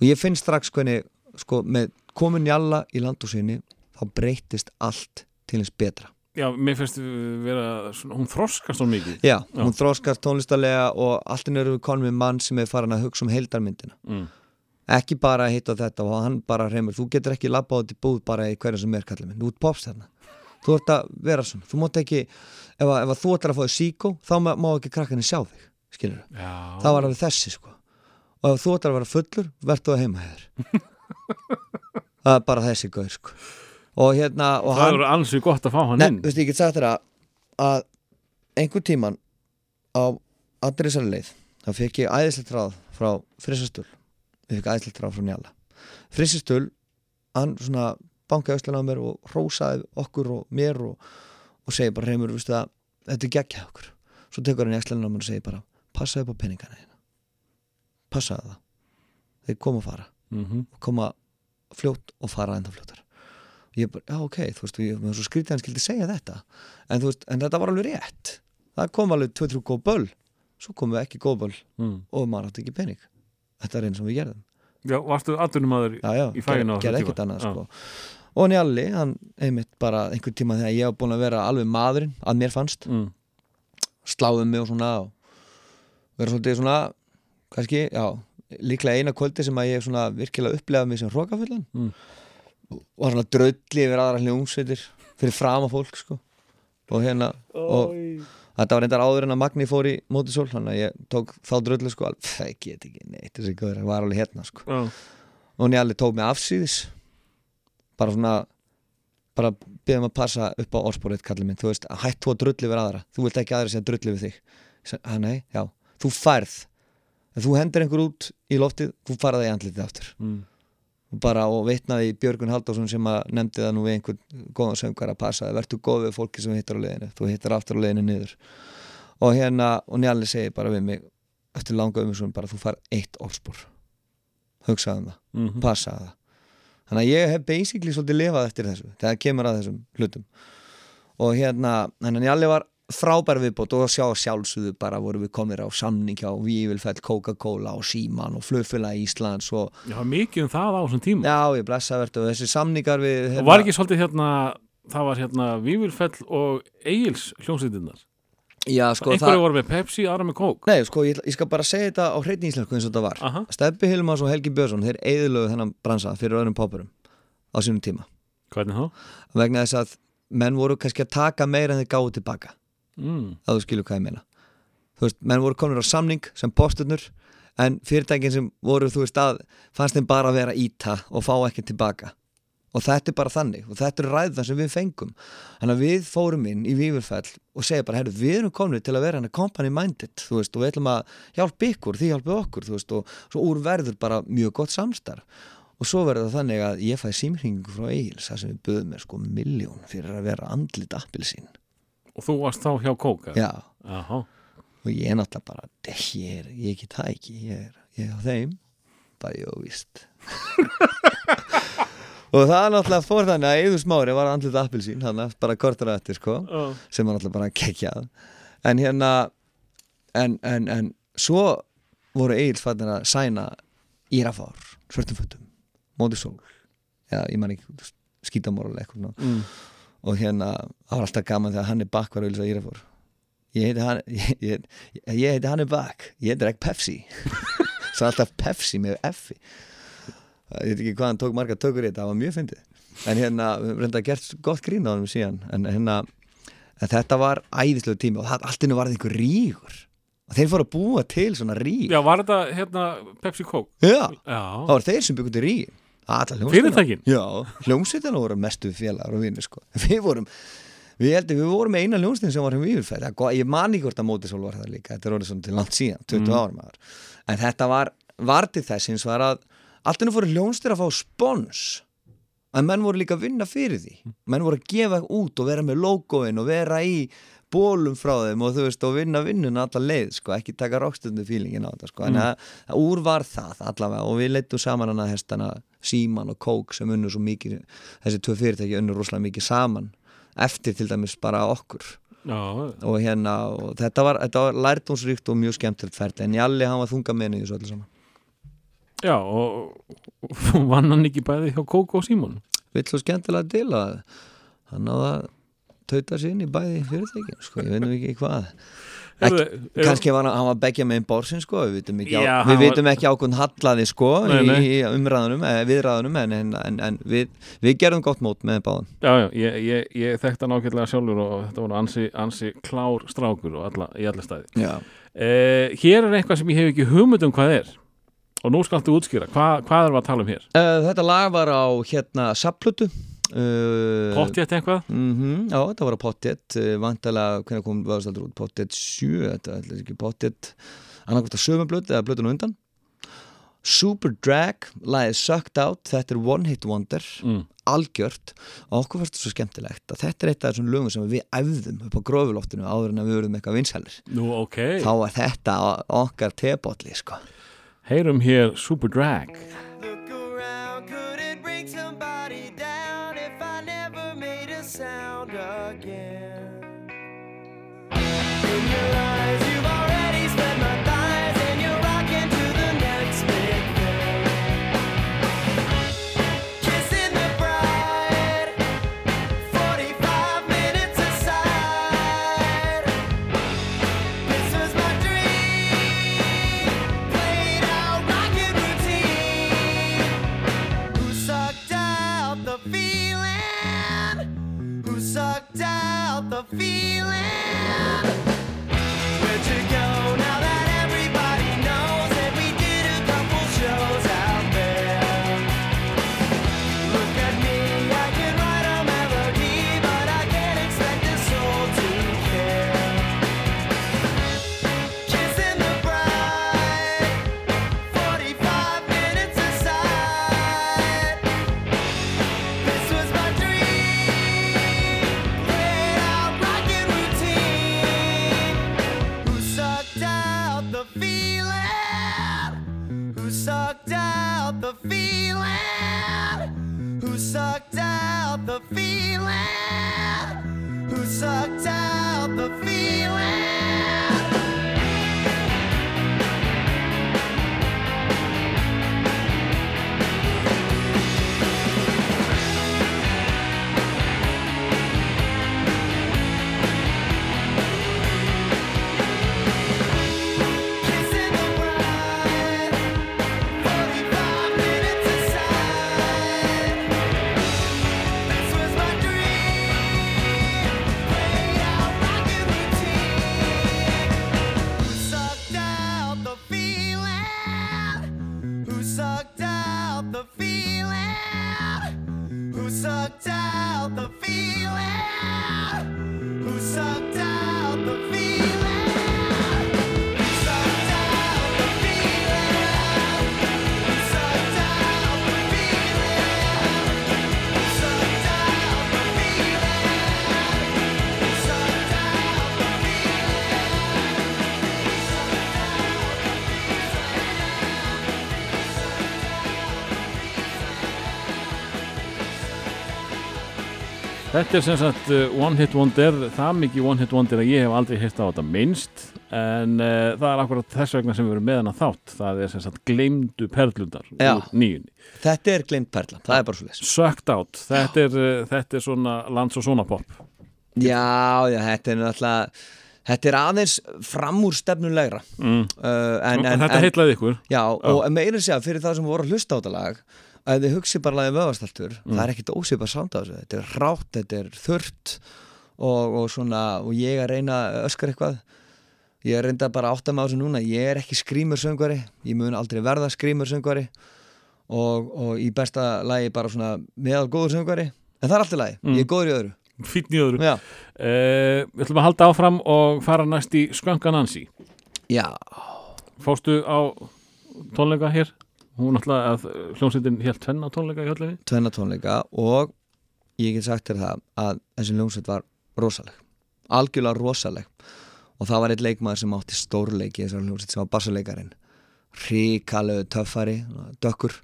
Og ég finn strax hvernig sko með komin Njalla í landúsinni þá breytist allt til eins betra Já, mér finnst vera svona, hún þroskast hún mikið. Já, hún þróskast tónlistarlega og allt inn eru við konum við mann sem er farin að hugsa um heildarmyndina. Mm. ekki bara hitt og þetta og hann bara reymur þú getur ekki labba á þetta búð bara í hverju sem er kallið minn, þú ert pops þarna. Þú ert að vera svona, þú mátt ekki ef, að, ef að þú ætlar að þig síkó þá má, má ekki krakkanir sjá þig, skilur Já, það var alveg þessi sko. Og ef þú ætlar að vera fullur, verður þú að heima hér það er bara þessi gaur sko og hérna og það eru ansi gott að fá hann inn. veistu, ég get sagt þér að að einhver tíman á allir þessari leið þá fekk ég æðislegt ráð frá Frissastul ég fekk æðislegt ráð frá Njala Frissastul, hann svona bankaði öslan á mér og hrósaði okkur og mér og, og segi bara reymur, þetta er geggjað okkur. Svo tekur hann í öslan á mér og segi bara passaði upp á peningana þína. Passaði það. Þeir koma og fara. Mm og koma fljótt og fara enda fljótar ég bara, já ok, þú veist, ég var svo skrítið að hann skildi segja þetta en þú veist, en þetta var alveg rétt það kom alveg 2-3 góð böll svo komum við ekki góð böll mm. og maður átti ekki pening þetta er eins og við gerðum Já, varstu aðdunumæður já, já, Í faginu á gerði þessum ekkert tíma. annað Já. sko. og Njalli, hann einmitt bara einhver tíma þegar ég var búin að vera alveg maðurinn að mér fannst, mm. sláðum mig og svona og vera svolítið svona kannski, já, líklega eina kvöldi sem að ég svona virkilega upplegaði mig sem hrókafullan Mm. Var svona drölli yfir aðra hljómsveitir fyrir frama fólk sko. Og hérna og þetta var reyndar áður en að Magni fór í mótisól þannig að ég tók þá dröllu sko alveg, það get ekki neitt þessi gaur, það var alveg hérna sko. Já, og Njalli tók mig afsýðis bara svona bara byrðum að passa upp á orðspórið kallið minn, þú veist, hætt þú að drulli við aðra? Þú vilt ekki aðra segja drulli við þig. Ég "Ha, nei, já, þú færð. Ef þú hendur einhver út í loftið þú fara það í andlitið aftur. Mm. Bara og vitnaði Björgun Halldórsson sem að nefndi það nú við einhvern góðan söngar að passa, verður góð við fólki sem hittar á leiðinu, þú hittar aftur á leiðinu niður. Og hérna, og Njalli segir bara við mig, eftir langa umhersun bara þú far eitt orðspor. Hugsaðu um það, Mm passaðu það. Þannig að ég hef basically svolítið lifað eftir þessu, þegar kemur að þessum hlutum. Og hérna, að Njalli var frábær viðbót og sjá sjálfsögðu bara voru við komir á samning hjá Vívilfell, Coca-Cola og Síman og Flugfélag Íslands og Já, mikið um það á þessum tíma. Já, ég blessa verður og þessi samningar við hérna- Og var ekki svolítið hérna það var hérna Vívilfell og Egils hljómsveitinnar Já, sko, einhverju það, voru með Pepsi, aðra með Coke? Nei, sko, ég, ég skal bara segja þetta á hreitni íslensku eins og þetta var. Aha. Steppi Hilmas og Helgi Björnsson, þeir eðilögu þennan bransa fyrir öðrum popurum á sínum tíma. Hvernig þá? vegna þess að menn voru kannski að taka meira en þeir gáðu tilbaka Mm. að þú skilur hvað ég meina. Þú veist, menn voru komin á samning sem posturnur en fyrirtækin sem voru þú veist að fannst þeim bara að vera að íta og fá ekki tilbaka. Og þetta er bara þannig og þetta er ræðan sem við fengum. Þannig að við fórum inn í Vífurfell og segja bara, heyrðu, við erum komin til að vera hann company minded, þú veist, og við ætlum að hjálpa ykkur, þið hjálpið okkur, þú veist, og svo úr verður bara mjög gott samstarf. Og svo verður það þannig að ég fæ símringu frá Egils, það sem við buðum mér sko miljón fyrir að vera andlit appilsín Og þú varst þá hjá eða? já, Jaha. og ég er náttúrulega bara ég er, ég get það ekki ég er, ég er á þeim bara jó, víst og það náttúrulega fór þannig að Eður Smári var andlit appilsín þannig að bara kortur að eftir sko Já. sem var náttúrulega bara kekjað en hérna en, en, en svo voru Egil fannir að sæna Írafár, svörtum fötum móti sól eða ég man ekki skítamóral eitthvað. Mm. Og hérna, það var alltaf gaman þegar hann er bakk var auðvitað Írafár ég heiti hann ég, ég, ég heiti hann er bakk ég heiti ekki Pepsi. Svo alltaf Pepsi með F-i. Ég veit ekki hvað hann tók marga tökur í þetta það var mjög fyndið. En hérna, við höfum reynda gert gott grín á hann síðan. En hérna, en þetta var æðislegu tími og það, allt innu var einhver rígur. Og þeir fóru að búa til svona ríg. Já, var þetta hérna Pepsi Coke? Já, Já. það var þeir sem til rígin Fyrirtækin? Já, hljómsveitina voru mestu félagar og vinni sko. Við vorum Við heldum, við vorum eina hljómsveitin sem var hérna viðurfæð Ég man ekki hvort að mótisól var það líka Þetta er orðið svona til langt síðan, 20 Mm. árum áður En þetta var, var til þess hins var að Allt henni fóru hljómsveitir að fá spons En menn voru líka að vinna fyrir því Menn voru að gefa út og vera með logoin Og vera í bólum frá þeim og þú veist og vinna vinnuna alla leið sko, ekki taka rockstundu fílingin á þetta sko. en að, að úr var það allavega og við leittum saman hana hestana Síman og Kók sem unnur svo mikið þessi tvö fyrirtæki unnur rosalega mikið saman eftir til dæmis bara okkur. Já, og hérna og þetta var, þetta var lærtónsríkt og mjög skemmtilegt ferli en Jalli hann var þunga í þessu öllu saman. Já og, og vann hann ekki bæði hjá Coke og Simon? vill svo skemmtilega til að hann náða að tauta sér inn í bæði fyrirtækin sko, ég veit nú ekki hvað kannski var hann, var beggja með einn borsin sko, við vitum ekki, á, Já, við hann vitum ekki ákvönd hallaði sko Nei, nei. í, umræðunum, eða viðræðunum en, en, en, en við, við gerðum gott mót með báðum Já, já, ég, ég, ég þekkti hann ágætlega sjálfur og þetta voru ansi, ansi klár strákur alla, í alla staði. Eh, hér er eitthvað sem ég hef ekki hugmynd um hvað er og nú skaltu útskýra, Hva, hvað er að tala um hér? Uh, þetta lag var á hérna Saplutu uh, Pottjætt eitthvað? Mm já, þetta var á Pottet uh, vantalega, hvernig kom vaðstaldur út Pottet 7, þetta er ekki Pottet annarkvæmt að sömu blötu eða blötun á undan Super Drag lagið Sucked Out, þetta er One Hit Wonder Mm. algjört og okkur fannst þetta svo skemmtilegt að þetta er eitt af þessum lögum sem við æfðum upp á grófuloftinu áður en að við verðum eitthvað vinsælir Nú, ok. þá var þetta okkar tebotli sko. Heyrum hér Super Drag. Sucked Þetta er sem sagt uh, One Hit Wonder, það mikið One Hit Wonder að ég hef aldrei heyrt á þetta minnst en uh, það er akkurat þess vegna sem við erum með hana þátt, það er sem sagt gleymdu perlundar Já. úr nýjunni. Þetta er glimt perla, það er bara svo leys Sucked Out, þetta er, uh, þetta er svona lands og svona pop. Já, já, þetta er náttúrulega Þetta er aðeins framúr stefnulegra mm. uh, en, en, Þetta en, heitlaði ykkur. Já, og meira segja fyrir það sem voru að hlusta á þetta lag að þið hugsi bara lagið vöðvastaltur það er ekkit ósýpa sánd á þessu. Þetta er rátt, þetta er þurrt og, og svona, og ég að reyna að öskar eitthvað. Ég er reynda bara að átta með þessu núna, ég er ekki skrýmur söngvari, ég mun aldrei verða skrýmur söngvari og, og í besta lagi bara svona meðal góður söngvari, en það er alltaf lagi. Ég er góður í öðru. Fýtn í öðru. Uh, Við ætlum að halda áfram og fara næst í Skönka Nancy. Já, Fóstu á tónleika hér? Hún náttúrulega að hljómsveitin helt tvenna tónleika í höllinni tvenna tónleika og ég get sagt þér það að þessi ljónsveit var rosaleg algjörlega rosaleg. Og það var eitt leikmaður sem átti stórleiki í þessari ljónsveit sem var bassaleikarin ríkalegu töffari dökkur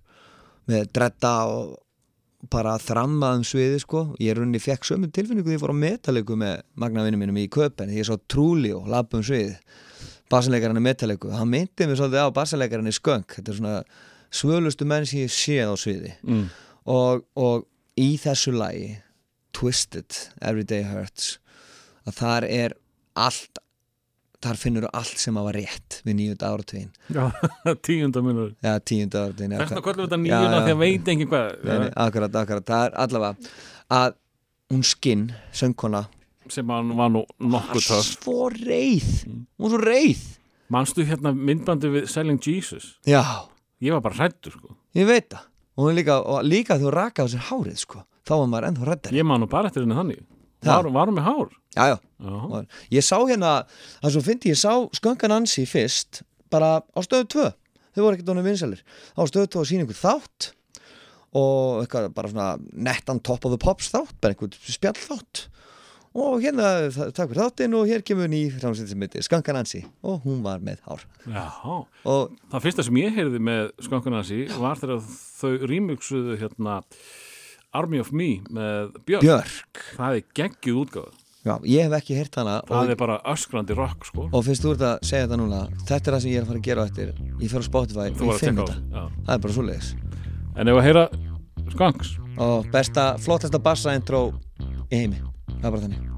með dretta og bara þrammaðum sviði sko. Ég er runni fekk sömu tilfinningu því ég fór á metalleiku með magnavinnum mínum í köpen ég svo trúli og lappum sviði bassaleikarin er metalleiku hann myndi mig svolítið á bassaleikarin í skönk þetta er svona svölustu menn sem ég séð á sviði. Mm. og, og í þessu lagi Twisted, Everyday Hurts að þar er allt þar finnur allt sem að var rétt við nýjönda áratvín Já, tíunda minnur já, tíunda áratvín Þess vegna kollum við þetta nýjuna að veit engin hvað Nei, akkurat, akkurat, það er allavega að hún skinn, söngkona sem hann var nú nokkuð töff. svo reið. Hún var svo reið. Manstu hérna myndbandi við Selling Jesus? Já, Ég var bara hrættur sko. Ég veit það. Og líka, og líka þú raka á sér hárið sko, þá var maður ennþá rættar Ég man nú bara eftir henni þannig? Var, Varum með hár? Já, já, Já, Og Ég sá hérna, það svo fyndi ég sá Skönkan Ansi fyrst bara á stöðu 2, þau voru ekkert honum vinsalir á stöðu 2 að sína ykkur þátt og eitthvað bara svona nettan top of the pops þátt, bara einhver spjall þátt og hérna, takk fyrir þáttinn og hér kemur ný framsýtt sem heitir Skönkan Ansi og hún var með hár. Já, og það fyrsta sem ég heyrði með skankunansi var þegar þau rýmugsuðu hérna Army of Me með Björk, Björk. Það er geggjuð útgáð já, ég hef ekki heyrt hana Það og, er bara öskrandi rock sko. Og finnst þú ert að segja þetta núna þetta er það sem ég er að fara að gera eftir. Ég fer á Spotify og ég finn þetta. það er bara svoleiðis. En ef að heyra skanks og besta, flottasta bassa intro í heimi,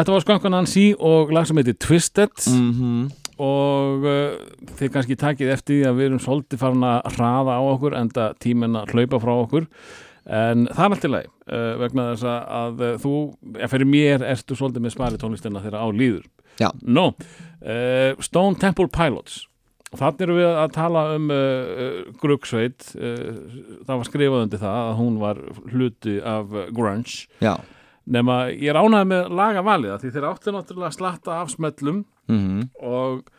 Þetta var Skönkan Nancy og lag sem heitir Twisted. Mm og uh, þið kannski takið eftir því að við erum svolítið farin að hraða á okkur enda tíminn að hlaupa frá okkur. En það er allt í lagi uh, vegna þess að, að uh, þú, ja, fyrir mér ertu svolítið með spari tónlistina þegar á líður. Já. Nó, uh, Stone Temple Pilots. Þannig erum við að tala um uh, uh, Grugsveit það var skrifað undir það að hún var hluti af grunge. Já, nema ég ánægð með lagavalið af því þeir áttu náttúrulega að slatta af smellum mm og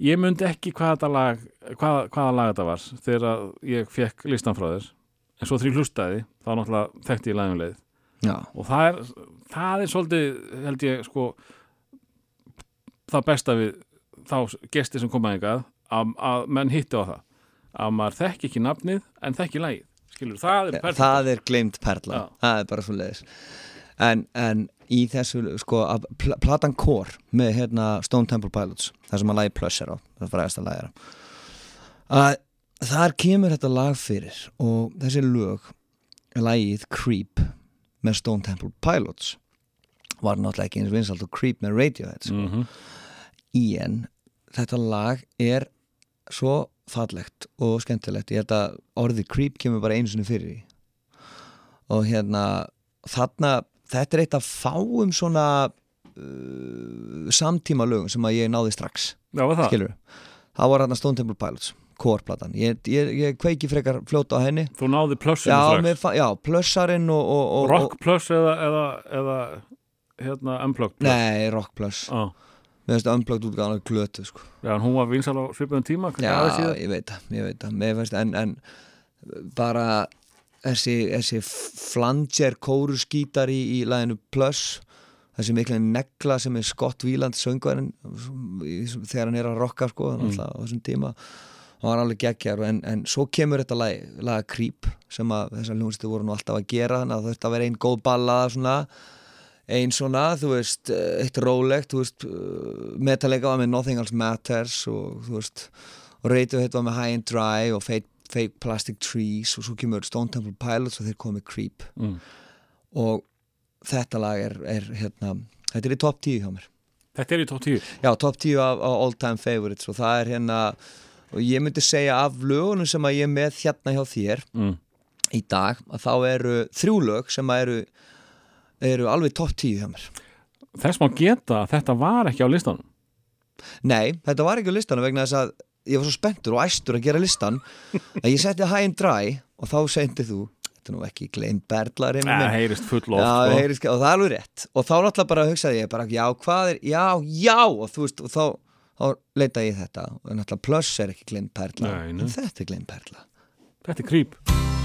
ég myndi ekki hvað þetta lag hvað, hvaða lag þetta var þegar ég fekk listan frá þér. En svo því hlustaði, þá náttúrulega þekkti ég lagum leið. Já, og það er, það er svolítið held ég sko það besta við þá gesti sem koma engað að, að menn hitti á það. Að maður þekki ekki nafnið en þekki lagið. Skilur, það er perfekt það er gleimt perla. Já. það er bara svo leiðis en, en í þessu sko pl platan Core með hérna Stone Temple Pilots það sem að lagi Plus er á, það fræðast að lagi er á. Að þar kemur þetta lag fyrir og þessi lög lagið Creep með Stone Temple Pilots var náttúrulega ekki eins vinsalt og Creep með Radiohead sko. mm í en þetta lag er svo fallegt og skemmtilegt. Ég held að orðið creep kemur bara einu sinni fyrir og hérna þarna, þetta er eitt af fáum svona uh, samtíma lögum sem að ég náði strax Já, var það? skilur það var hérna Stone Temple Pilots Core-platan, ég, ég, ég kveiki frekar fljóta á henni. Þú náði plussinu já, strax? já, plussarinn og, og, og, Rock plus eða, eða, eða hérna Unplugged plus? Nei, Rock Plus. Já, mér finnst unplugged útgáðan glötu sko. Já, en hún var vinsal á svipuðum tíma Já, aðeins síðar. ég veit það, ég veit það. En, en bara þessi, þessi flanger kóruskítar í, í læginu Plus þessi mikla negla sem er Scott Wieland söngvarinn þegar hann er að rocka sko, mm. á þessum tíma hann var alveg geggjar en, en svo kemur þetta lag, laga Creep sem að þessar hljónstu voru nú alltaf að gera þannig að að vera einn góð ballaða svona einn svona, þú veist, eh, eitt rólegt, þú veist, metalega var með Nothing Else Matters og þú veist, og Radiohead var með High and Dry og Fake, fake Plastic Trees og svo kemur Stone Temple Pilots og þeir komið Creep. Mm. og þetta lag er, er hérna, þetta er í top 10 hjá mér. Þetta er í tótt tíu? Já, top 10 af, af all time favorites og það er hérna og ég myndi segja af lögunum sem að ég er með hérna hjá þér mm. í dag, að þá eru þrjú lög sem að eru eru alveg top 10 hjá mér. Þess má geta að þetta var ekki á listanum. Nei, þetta var ekki á listanum vegna þess að ég var svo spenntur og æstur að gera listan að ég setti high and dry og þá sendi þú, þetta er nú ekki gleym berlar hérna Það minn. heyrist full oft Já, sko. heyrist, og það er alveg rétt. Og þá náttúrulega bara hugsaði ég bara, já, hvað er já, já, og þú veist, og þá þá leita ég þetta. Og náttúrulega plus er ekki gleym nei. en þetta er gleym perla Þetta er creep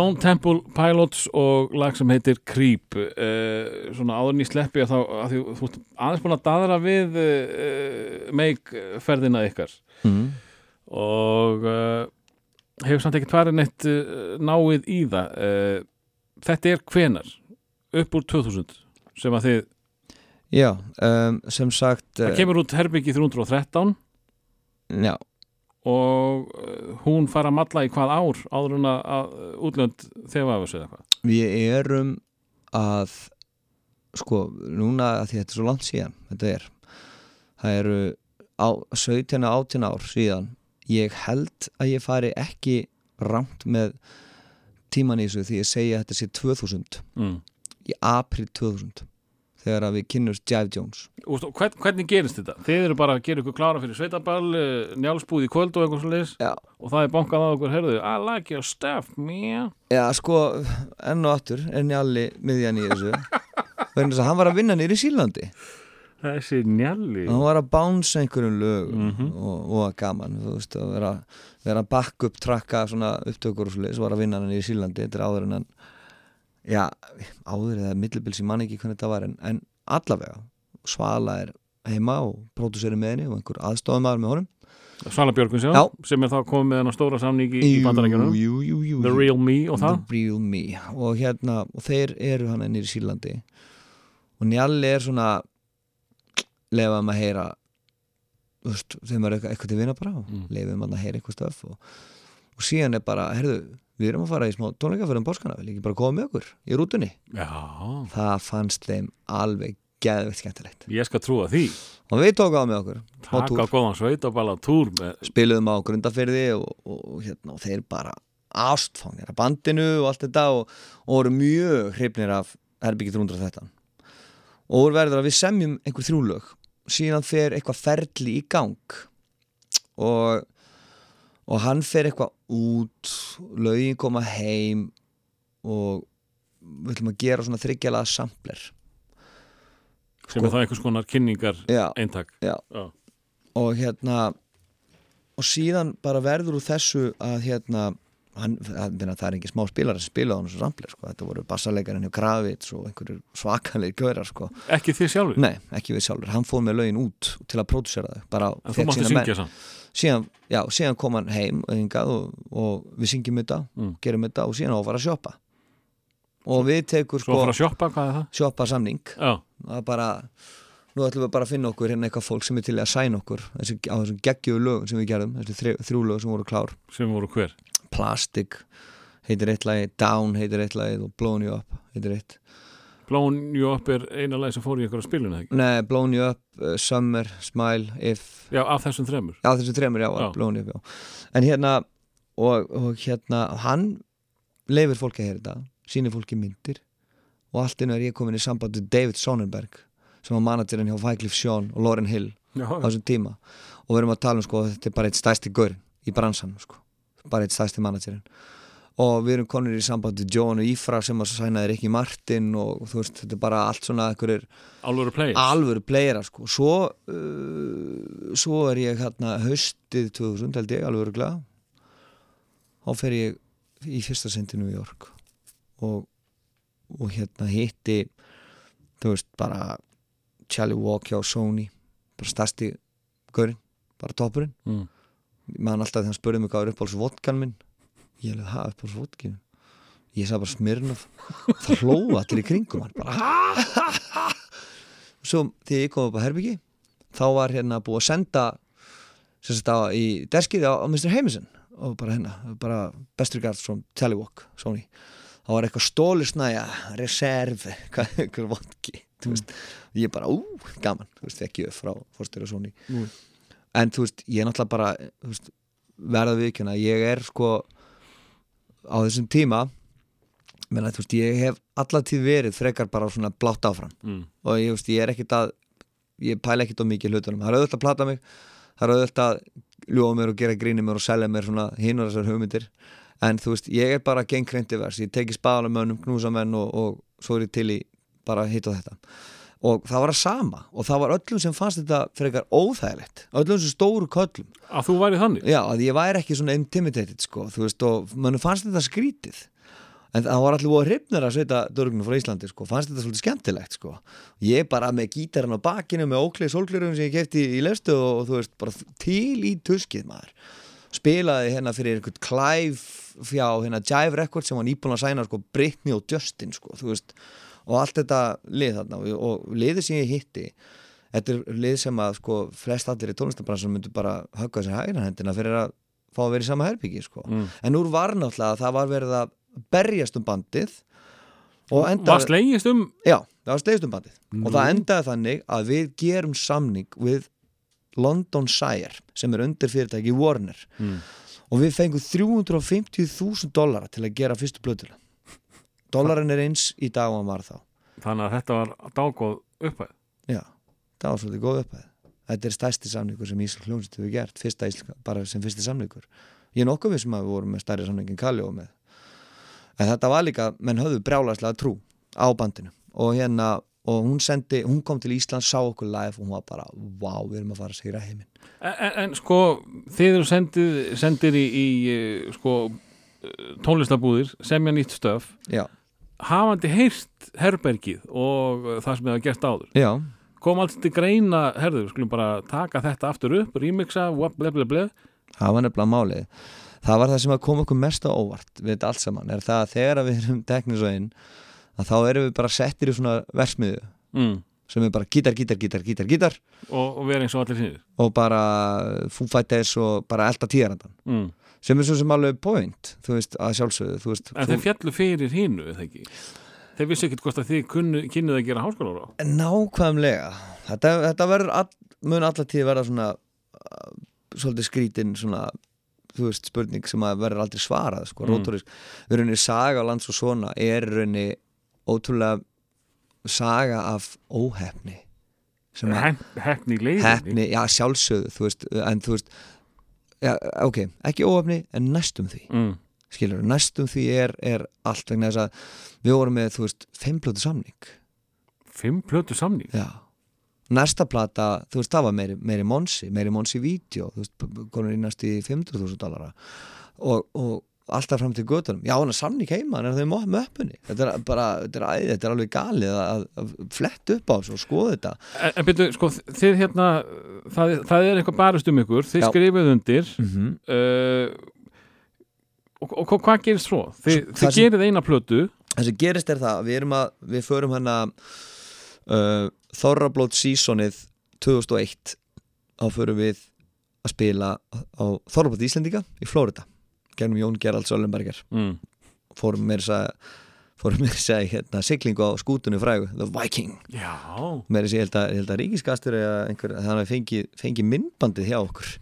Stone Temple Pilots og lag sem heitir Creep. Uh, svona áðurinn í sleppi að þá að því, þú ert aðeins búin að daðra við uh, meik ferðina ykkar. Mm. og uh, hefur samt ekkert farið neitt uh, náið í það. Þetta er hvenar upp úr 2000 sem að þið, Já, um, sem sagt það kemur út herbyggi 313 Já, og uh, hún fara að malla í hvað ár áður en að, að útlönd þegar af þessu eða hvað? Við erum að sko, núna að því þetta er svo langt síðan þetta er það eru á, 17 18 ár síðan ég held að ég fari ekki rámt með tíman í þessu því ég segja að þetta sé 2000 mm. í april 2000 þegar að við kynnumst Jive Jones. Og hvern, hvernig gerist þetta? Þið eru bara að gera ykkur klára fyrir sveitaball uh, njálsbúð í kvöld og eitthvað svo leis og það er bankað á okkur, herðu I like your stuff, man Já, sko, enn og aftur er Njalli miðjan í þessu. Vegna þess að hann var að vinna nýri í Sílandi Þessi njalli. Hann var að bánsa einhverjum lögum Mhm. og, og að gaman þú veist, að vera, vera að back up trakka svona upptökur og svo var að vinna í Sílandi þetta er áður en hann já, áður eða millibils ég man ekki hvernig þetta var en, en allavega Svala er heima og próduseri með henni og einhver aðstofumæður með honum Svala Björgvins, já, sem er þá komið með hann stóra samningi í bandarækjunum The. Real Me og það The Real Me og hérna, og þeir eru hann ennir í Sílandi og Njalli er svona lefaðum að heyra veist, þeim er eitthvað, til vinna bara Mm. mm. lefaðum að heyra eitthvað stöf og, og síðan er bara, heyrðu, við erum að fara í smá tónleika fyrir um páskana, vil ekki bara koma með okkur í rútunni, Já, það fannst þeim alveg geðveikt skemmtilegt. Ég skal trúa því. Og við tókum á með okkur Taka góðan sveitaballa túr með spiluðum á grundafyrði og, og, og, hérna, og þeir bara ástfangir af bandinu og allt þetta og, voru mjög hrifnir af Herbyggi 313 og úr verður að við semjum einhver þrjúlög síðan fer eitthvað ferli í gang. Og og hann fer eitthvað út lögin koma heim og við ætlum að gera svona þryggjalaða sampler. Sem er það einhvers konar kynningar eintak. og hérna og síðan bara verður úr þessu að hérna hann, það, það er ekki smá spilar að spila á hann svo samplir sko. þetta voru bassalegarinn hjá Kravits og einhverjur svakalegir gaurar sko. Ekki þið sjálfur, nei, ekki við sjálfur, hann fóð með lögin út til að pródusera þau bara en þú mátti syngja samt síðan, já, síðan kom hann heim og, og, við syngjum þetta Mm. gerum þetta og síðan á að sjoppa og við tekur sko sjoppa samning. Já, það er bara nú ætlum við bara að finna okkur hérna eitthvað fólk sem er til að sæna okkur þessi, á þessum geggjöfu lögum sem við gerðum þessi þrjú lög sem voru klár. Sem voru hver? Plastic heitir eitt lagi, Down heitir eitt lagi og Blown You Up heitir eitt Blown You Up er eina leið sem fór í ykkur á spilinu ekki? Nei, Blown You Up, uh, Summer, Smile, If Já, af þessum þremur Já, þessi þremur, já, Já. Blown You Up, já En hérna, og, og hérna hann leifir fólki að þetta sýnir fólki myndir og allt inn er ég komin í samband við David Sonnenberg sem var managerinn hjá Wycliffe Sean og Lauren Hill Já, á þessum tíma og við erum að tala um sko þetta er bara eitt stæsti gaur í bransan sko. bara eitt stæsti managerinn og við erum konur í samband við John og Ífra sem að sænaði Rikki Martin og þú veist þetta er bara allt svona Players. alvöru playera sko. Svo, uh, svo er ég hérna haustið 2000 held ég alvöru glæða þá fer ég í fyrsta til New York og, og hérna hitti þú veist bara Charlie Walk hjá Sony bara stærsti gaurinn bara toppurinn. Mm. maður alltaf þegar hann spurði mig hvað er uppáhalds vodkan minn ég hefði það uppáhalds vodkin ég sagði bara Smirnoff það hlóða allir í kringum hann bara ha, ha, ha. svo þegar ég kom upp á Herbyggi þá var hérna búið að senda sem sagt á í deskið á, á Mr. Heimison og bara hérna, bara best regards from Tallywalk, Sony þá var eitthvað stólusnæja reserve, hvað eitthvað þú veist, ég bara, ú, gaman þú veist, ekki upp frá fórstjóra Sony Nú. en þú veist, ég er náttúrulega bara veist, verða viðkjöna ég er sko á þessum tíma menna, veist, ég hef allatíð verið frekar bara svona blátt áfram. Mm. og ég, veist, ég er ekkit að ég pæla ekkit á mikið hlutunum. Það er auðvitað að plata mig það er auðvitað að ljúa mér og gera gríni mér og selja mér svona hinn og þessar hugmyndir. En þú veist, ég er bara gengkreinti vers. Ég teki spaðanum mönnum, knúsa menn og, og svo er ég til í bara hitt og þetta og það var að sama. Og það var öllum sem fannst þetta frekar óþægilegt. Öllum sem stóru köllum. Að þú væri þannig? já, að ég væri ekki svona intimidated sko, þú veist, og mönnum fannst þetta skrítið. En það var allir búið hrifnir að sveita dörgnum frá Íslandi, sko, fannst þetta svolítið skemmtilegt sko, ég bara með gítarinn á bakinu með óklið sólglerum sem ég kefti í lestu og, og þú veist, bara til í tuskið maður. Spilaði hérna fyrir einhvern klæf fjá hérna Jive Records sem var nýbúin að sæna sko Britney og Justin sko, þú veist og allt þetta lið þarna og, og liðið sem ég hitti þetta er lið sem að sko flest allir í tónlistabransunum myndu bara högga sér hægra hendina fyrir að fá að vera í sama herbyggi sko. Mm. en úr var náttúrulega að það var verið að berjast um bandið og Var endaði, slegist um já, það var slegist um bandið Nú. og það endaði þannig að við gerum samning við London Shire sem er undir fyrirtæki Warner Mm. og við fengum 350.000 dollara til að gera fyrstu blöðuna Dollarin er eins í dag og hann var þá. Þannig að þetta var dágóð uppæð Já, það var svolítið góð upphæð. Þetta er stærsti samningur sem Ísland hljómsveit hefur gert fyrsta Ísland, bara sem fyrsti samningur. Ég er nokkuð við sem að við vorum með stærri samningin Kalli og með. En þetta var líka, menn höfðu brjálæslega trú á bandinu. Og hérna og hún sendi, hún kom til Ísland sá okkur live og hún var bara, wow, við erum að fara að sigra heiminn. En, en, en sko, þið eru sendið, sendir í, í eh, sko, eh, tónlistabúðir semja nýtt stöf. Já, hafandi heyrt herbergið og það sem hafa gert áður. Já, kom alls til greina, herðu, við skulum bara taka þetta aftur upp, remixa, ble það var nefnilega málið. Það var það sem að koma okkur mest á óvart við þetta allt saman, er það að þegar við erum teknis og inn, að þá erum við bara settir í svona versmiðu mm. sem er bara gítar, gítar, gítar, gítar, gítar. Og, og vera eins og allir sinni og bara Fighters og bara elda tíðarandan mm. Sem er svo sem alveg point þú veist, að sjálfsögðu þú veist, En þeir fjallu fyrir hínu, eða ekki? Þeir vissu ekkert hvort að þið kunnu, kynnuð að gera háskólar á nákvæmlega þetta, þetta verður all, mun allar tíð verða svona uh, svolítið skrítin svona þú veist, spurning sem að verður aldrei svarað sko, Mm. rótorisk, við rauninni saga á lands og svona er rauninni ótrúlega saga af óhefni Hefni í leiðinni hefni, já sjálfsögðu þú veist, en þú veist já, ok, ekki óhefni en næstum því. Mm. skilur, næstum því er, er allt vegna þess að við vorum með, þú veist, fimmplötu samning. Fimm plötu samning? Já. Næsta plata, þú veist, það var meiri, meiri monsi meiri monsi vídeo, þú veist konur í næst í 500.000 dollara. Og, og alltaf fram til göttunum já, hann er samning heima, hann er í mo- möppunni. Þetta er bara, þetta er, æði, þetta er alveg galið að, að flett upp á þessu og skoða þetta. En, en byrju, sko, þið hérna það, það er eitthvað barist um ykkur. Þið Já. skrifuð undir mm -hmm. uh, og, og, og hvað gerist svo? Þið, Það þið gerið eina plötu. Það sem gerist er það, við erum að við förum hérna uh, Þorrablót sísonið 2001 þá förum við að spila á Þorrablót Íslendinga í Flórida gegnum Jón Gerald Söllenberger mm. fórum þess að fórum þess að hérna, siglingu á skútunni frægu The Viking. Með þess að ég held að, ríkiskastur þannig að fengi, fengi myndbandið hjá okkur.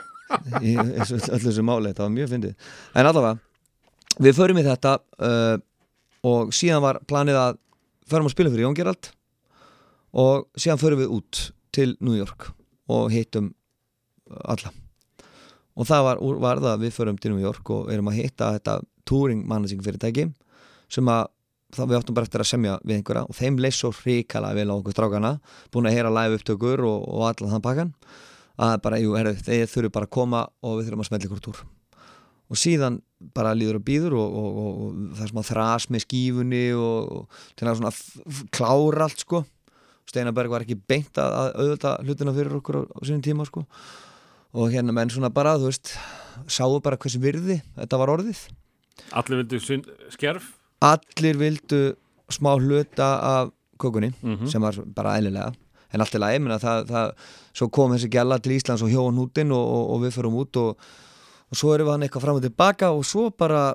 Í öllu þessu máli, þetta var mjög fyndið. En allavega, við förum í þetta uh, og síðan var planið að förum að spila fyrir Jón Gerald og síðan förum við út til New York og hittum alla og það var, var það að við förum til New York og erum að hitta þetta touring managing fyrirtæki sem að það við áttum bara eftir að semja við einhverja og þeim leys svo hrikalega vel á okkur strákana búin að heyra live upptökur og, og allan þann pakkan að bara, jú, herru, þeir þurfu bara að koma og við þurfum að smelja ykkur túr. Og síðan bara líður og býður og, og, og, það er svona þras með skífunni og, til að svona klára allt sko. Steinaberg var ekki beint að, auðvitað hlutina fyrir okkur á sínum tíma sko og hérna menn svona bara, þú veist sáu bara hversu virði þetta var orðið allir vildu syn- skerf allir vildu smá hluta af kökunni Mhm. sem var bara eðlilega en allt í lagi, menna, það, það, svo kom þessi gæla til Íslands og hjóðan hútin og, og, og við förum út og, og svo erum við hann eitthvað fram og tilbaka og svo bara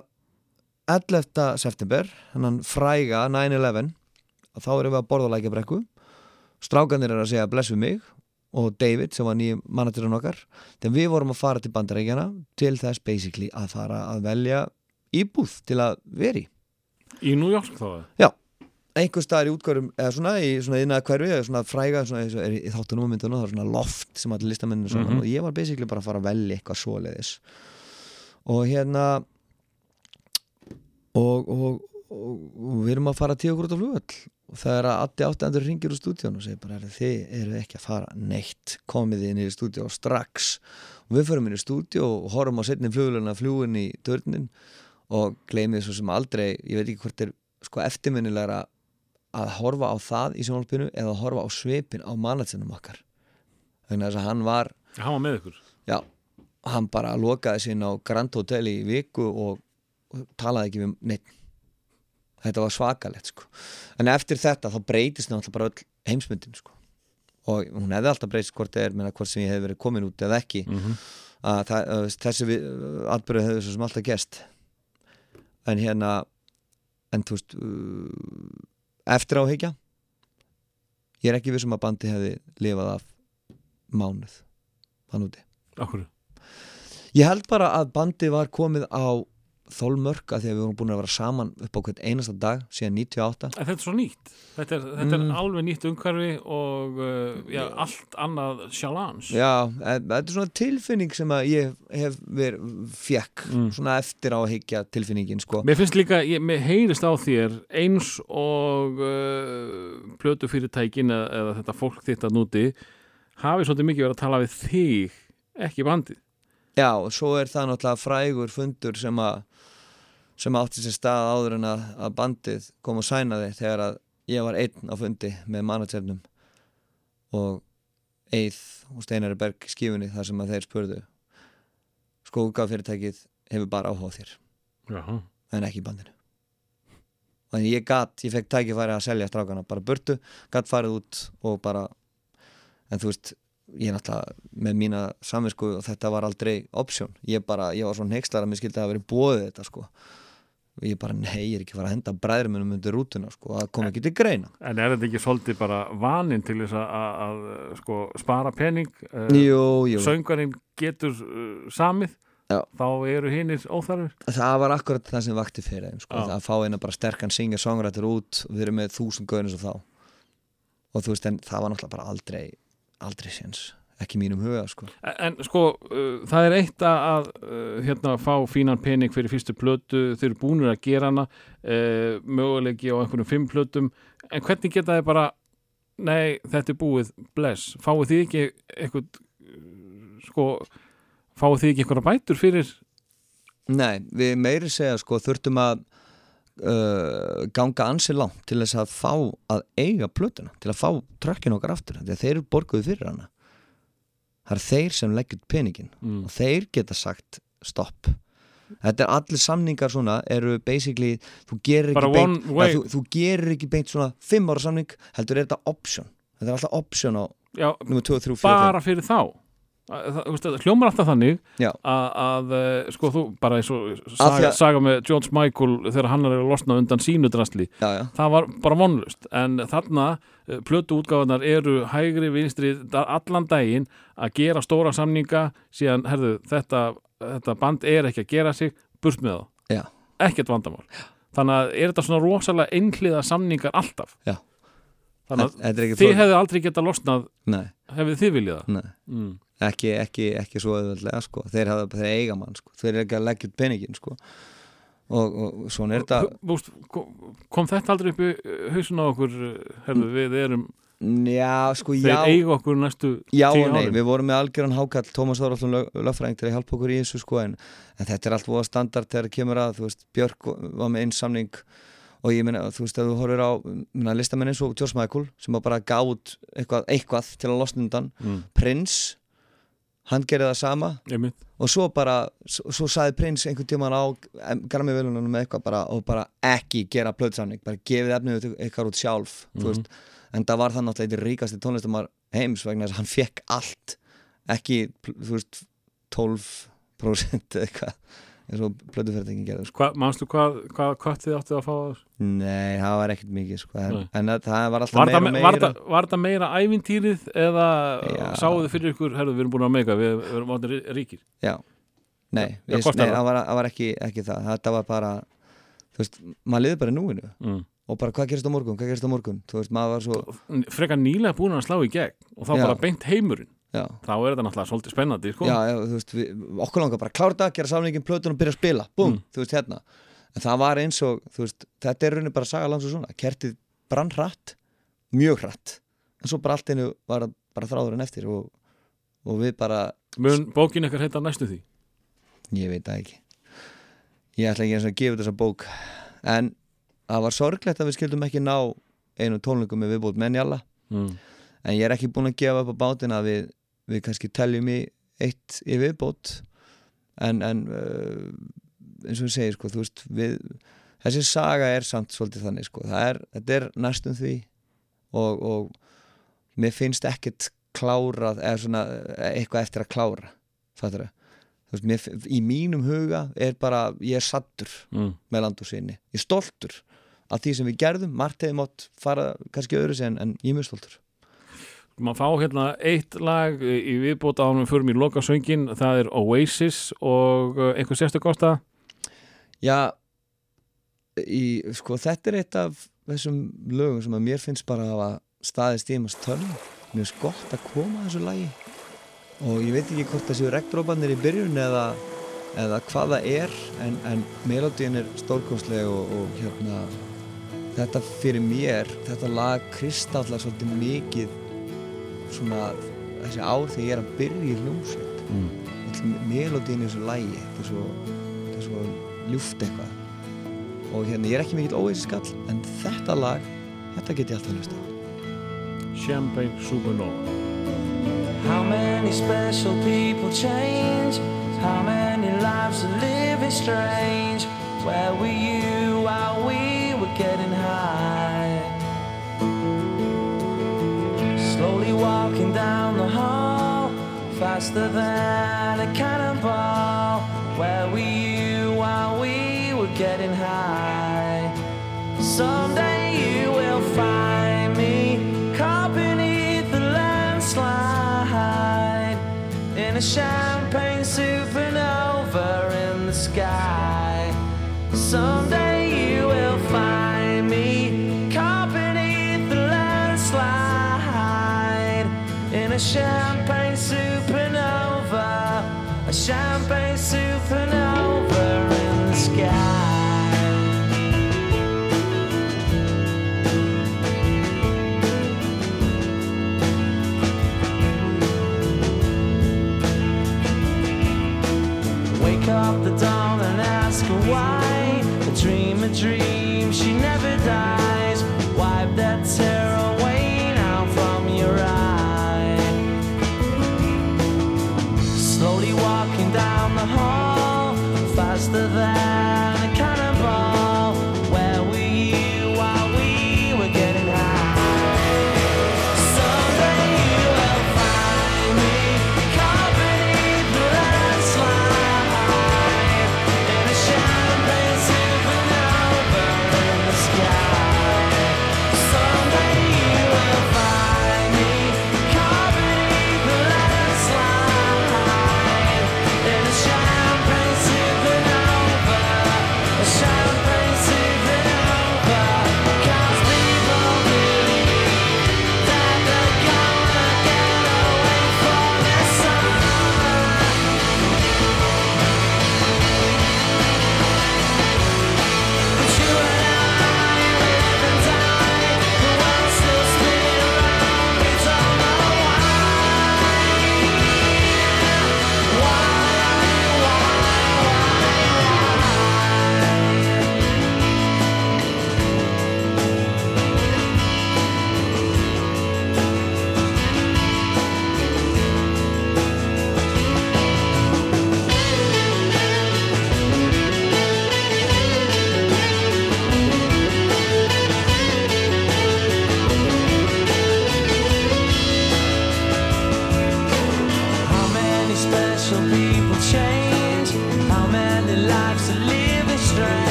11. september hann fræga 9-11 þá erum við að borða lækjabrekku strákanir er að segja bless við mig og David sem var nýjum managerinn okkar þegar við vorum að fara til bandarækjana til þess basically að fara að velja íbúð til að veri í. New York þá Já, einhver staðar í útkværum eða svona í svona innan hverfi eða svona fræga svona, er í þáttunum og myndunum það er svona loft sem allir listamennir svona Mhm. og ég var basically bara að fara að velja eitthvað svoleiðis. Og hérna og, og, og, við erum að fara tíu okkur út á flugvöll. Og það er að Addi áttandur ringir úr stúdíun og segir bara "Heyrðu, þið eru ekki að fara neitt. Komið inn í stúdíu strax. Og við förum inn í stúdíu og horfum á setni fluguluna fljúin í törnin og gleymið svo sem aldrei ég veit ekki hvort er sko eftirminnilegra að horfa á það í sjónalpinu eða að horfa á svipin á mannatsinum okkar. Þannig að þess að hann var hann var með ykkur? Já, hann bara lokaði sín á Grand Hotel í viku og, og talaði ekki við neitt þetta var svakalegt sko. En eftir þetta þá breytist náttúrulega bara öll heimsmyndin sko. Og hún hefði alltaf breytist hvort það er meina, hvort sem ég hef verið komin út eða ekki. Að það, að þessi við, atbyrðu hefur svo sem alltaf gest en hérna en þú veist eftir áhyggja ég er ekki vissum að bandi hefði lifað af mánuð hann úti. Akkur. ég held bara að bandi var komið á þólmörk að því að við vorum búin að vera saman upp á hvert einasta dag síðan 98 En þetta er svo nýtt þetta er, þetta Mm. er alveg nýtt umhverfi og uh, já, allt annað challenge Já, en þetta er svona tilfinning sem að ég hef verið fjekk Mm. svona eftir á að higgja tilfinningin sko. Mér finnst líka, ég, mér heyrist á þér eins og uh, plötu fyrirtækin eða, eða þetta fólk þitt að núti hafi svolítið mikið verið að tala við þig ekki bandið. Já, og svo er það náttúrulega frægur fundur sem að sem átti sér stað áður en að, að bandið kom og sænaði þegar að ég var einn á fundi með manaternum og Eið og Steinari Berg í skífunni þar sem að þeir spurðu útgáfyrirtækið hefur bara áhuga á þér Já. en ekki bandinu. Þannig ég gat, ég fekk tækifæri að selja strákana bara burtu, gat farið út og bara en þú veist, ég náttúrulega með mína samvinsku og þetta var aldrei option, ég bara, ég var svona neykslar að mér skildi að hafa verið bóðið þetta sko og ég bara, nei, ég er ekki að fara að henda bræðrumunum undir rútuna sko, það kom ekki til greina En er þetta ekki svolítið bara vaninn til þess að, sko, spara pening? Uh, jú, Söngarinn getur uh, samið, Já. þá eru hinnir óþarfir. það var akkurat það sem vakti fyrir þeim sko, að fá eina bara sterkan singer songrættur út og við erum með þúsund gauðin svo þá og þú veist, en það var náttúrulega bara aldrei aldrei séns, ekki mínum huga sko. En, en sko, uh, það er eitt að, uh, hérna, fá fínan pening fyrir fyrstu plötu, þeir eru búinir að gera hana, uh, mögulegi á einhvernum fimm plötum, en hvernig geta þið bara, nei, þetta er búið, bless, fáið þið ekki eitthvað, uh, sko, fáið þið ekki eitthvað bætur fyrir, Nei, við meiri segja sko þurftum að uh, ganga ansi langt til þess að fá að eiga plötuna, til að fá trökkinu okkar aftur, að þeir eru borguði fyrir hana það er þeir sem leggjum peningin mm. og þeir geta sagt stopp. Þetta er allir samningar svona eru basically, þú gerir ekki beint ja, þú, þú gerir ekki beint svona fimm ára samning, heldur er þetta option. Þetta er alltaf option á já, nummer 2, 3, 4 bara fyrir þá hljómar alltaf þannig að, að eh, sko þú bara eins og saga, saga með George Michael þegar hann er að losna undan sínu drasli. Já, já, það var bara vonlust en þarna eh, plötu útgáðunar eru hægri vinstri allan daginn að gera stóra samninga síðan, herðu, þetta, þetta band er ekki að gera sig burt með það, ekkert vandamál. Þannig að er þetta svona rosalega einhliða samningar alltaf? Já. Þannig er að þið flókið. hefðu aldrei getað losnað nei, hefðu þið viljað það nei mm. ekki, ekki, ekki svo auðvöldlega sko. þeir, þeir eiga mann sko. þeir eru ekki að leggja peningin sko. og, og svona er þetta kom, þetta aldrei upp í hausun á okkur herðu, við erum, já, sko, þeir já, eiga okkur næstu já og nei, árin við vorum með algjöran hákall Tómas Þóraldsson lög, lögfræðing til að hjálpa okkur í þessu sko, en, en þetta er allt voða standard þegar það kemur að, veist, Björk var með einn samning og ég meina, þú veist, ef þú horfir á minna, listamenn eins og George Michael sem bara gátt eitthvað, eitthvað til að losna undan. Mm. Prince, hann gerði það sama. Og svo bara, svo, svo saði prins einhvern tíman á grammi velunum með eitthvað bara og bara ekki gera plöðsamning, bara gefið efnið eitthvað út sjálf, þú veist. En það var það náttúrulega eitthvað ríkasti tónlistamar heims vegna þess að hann fekk allt ekki, þú veist 12% eða eitthvað eins og plöðufærtingin gerði sko. Hva, manstu hvað, hvað kött þið áttu að fá þessu? Nei, það var ekkert mikið sko. en, það, það var alltaf Var meira það, og me- var, meira það, var það meira ævintýrið eða Já. sáuðu fyrir ykkur, herðu, við erum búin að meika við, við erum áttir ríkir Já, nei, Já, við, nei það? það var, það var ekki, ekki það þetta var bara, þú veist maður liði bara í núinu mm. og bara hvað gerist á morgun, hvað gerist á morgun veist, svo frekar nýlega búin að slá í gegn og þá Já. bara beint heimurinn já, þá er þetta náttúrulega svolítið spennandi sko. já, já, veist, við, okkur langar bara að klára þetta, gera samlingin plötun og byrja að spila. Búm, Mm. veist, hérna. En það var eins og, veist, þetta er raunin bara saga lands og svona, kertið brann hratt mjög hratt, en svo bara allt einu var bara þráðurinn eftir og, og við bara, mun bókin ykkar heita næstu því? Ég veit það ekki. Ég ætla ekki eins og að gefa þessa bók. En það var sorglegt að við skildum ekki ná einu tónleikum með viðbót með Njalla. Mm. en ég er ekki búin að gefa upp á bátina að við, við kannski teljum í eitt í viðbót. En, en uh, eins og ég segi sko, þú veist við, þessi saga er samt svolítið þannig sko, það er, þetta er næstum því og, og mér finnst ekkert klárað eða svona eh, eitthvað eftir að klára fattur þú? Veist, mér, í mínum huga er bara, ég er sattur Mm. með land og sinni, ég er stoltur af því sem við gerðum, margt hefði mátt fara kannski öðru sig en, en ég er mjög stoltur maður fá hérna eitt lag í viðbóta ánum fyrir mér loka söngin það er Oasis og uh, einhver sérstu kosta Já í, sko, þetta er eitt af þessum lögum sem að mér finnst bara að staðist í maður törn mér finnst gott að koma að þessu lagi. Og ég veit ekki hvort það séu regndrópanir í byrjun eða, eða hvað það er en, en melodíin er stórkostleg og, og hérna þetta fyrir mér, þetta lag kristallar svolítið mikið svona þessi ár þegar ég er að byrja í hljómsveit mm. melodíin í þessu lagi þetta er svo, er svo ljúft eitthvað og hérna ég er ekki mikill óeisi skall en þetta lag, þetta get ég alltaf hlust á Champagne Supernova How many special people change? How many lives are living strange? Where were you while we were getting faster than a cannonball. Where were you while we were getting high? Someday you will find me caught beneath the landslide in a champagne supernova in the sky. Someday you will find me caught beneath the landslide in a champagne champagne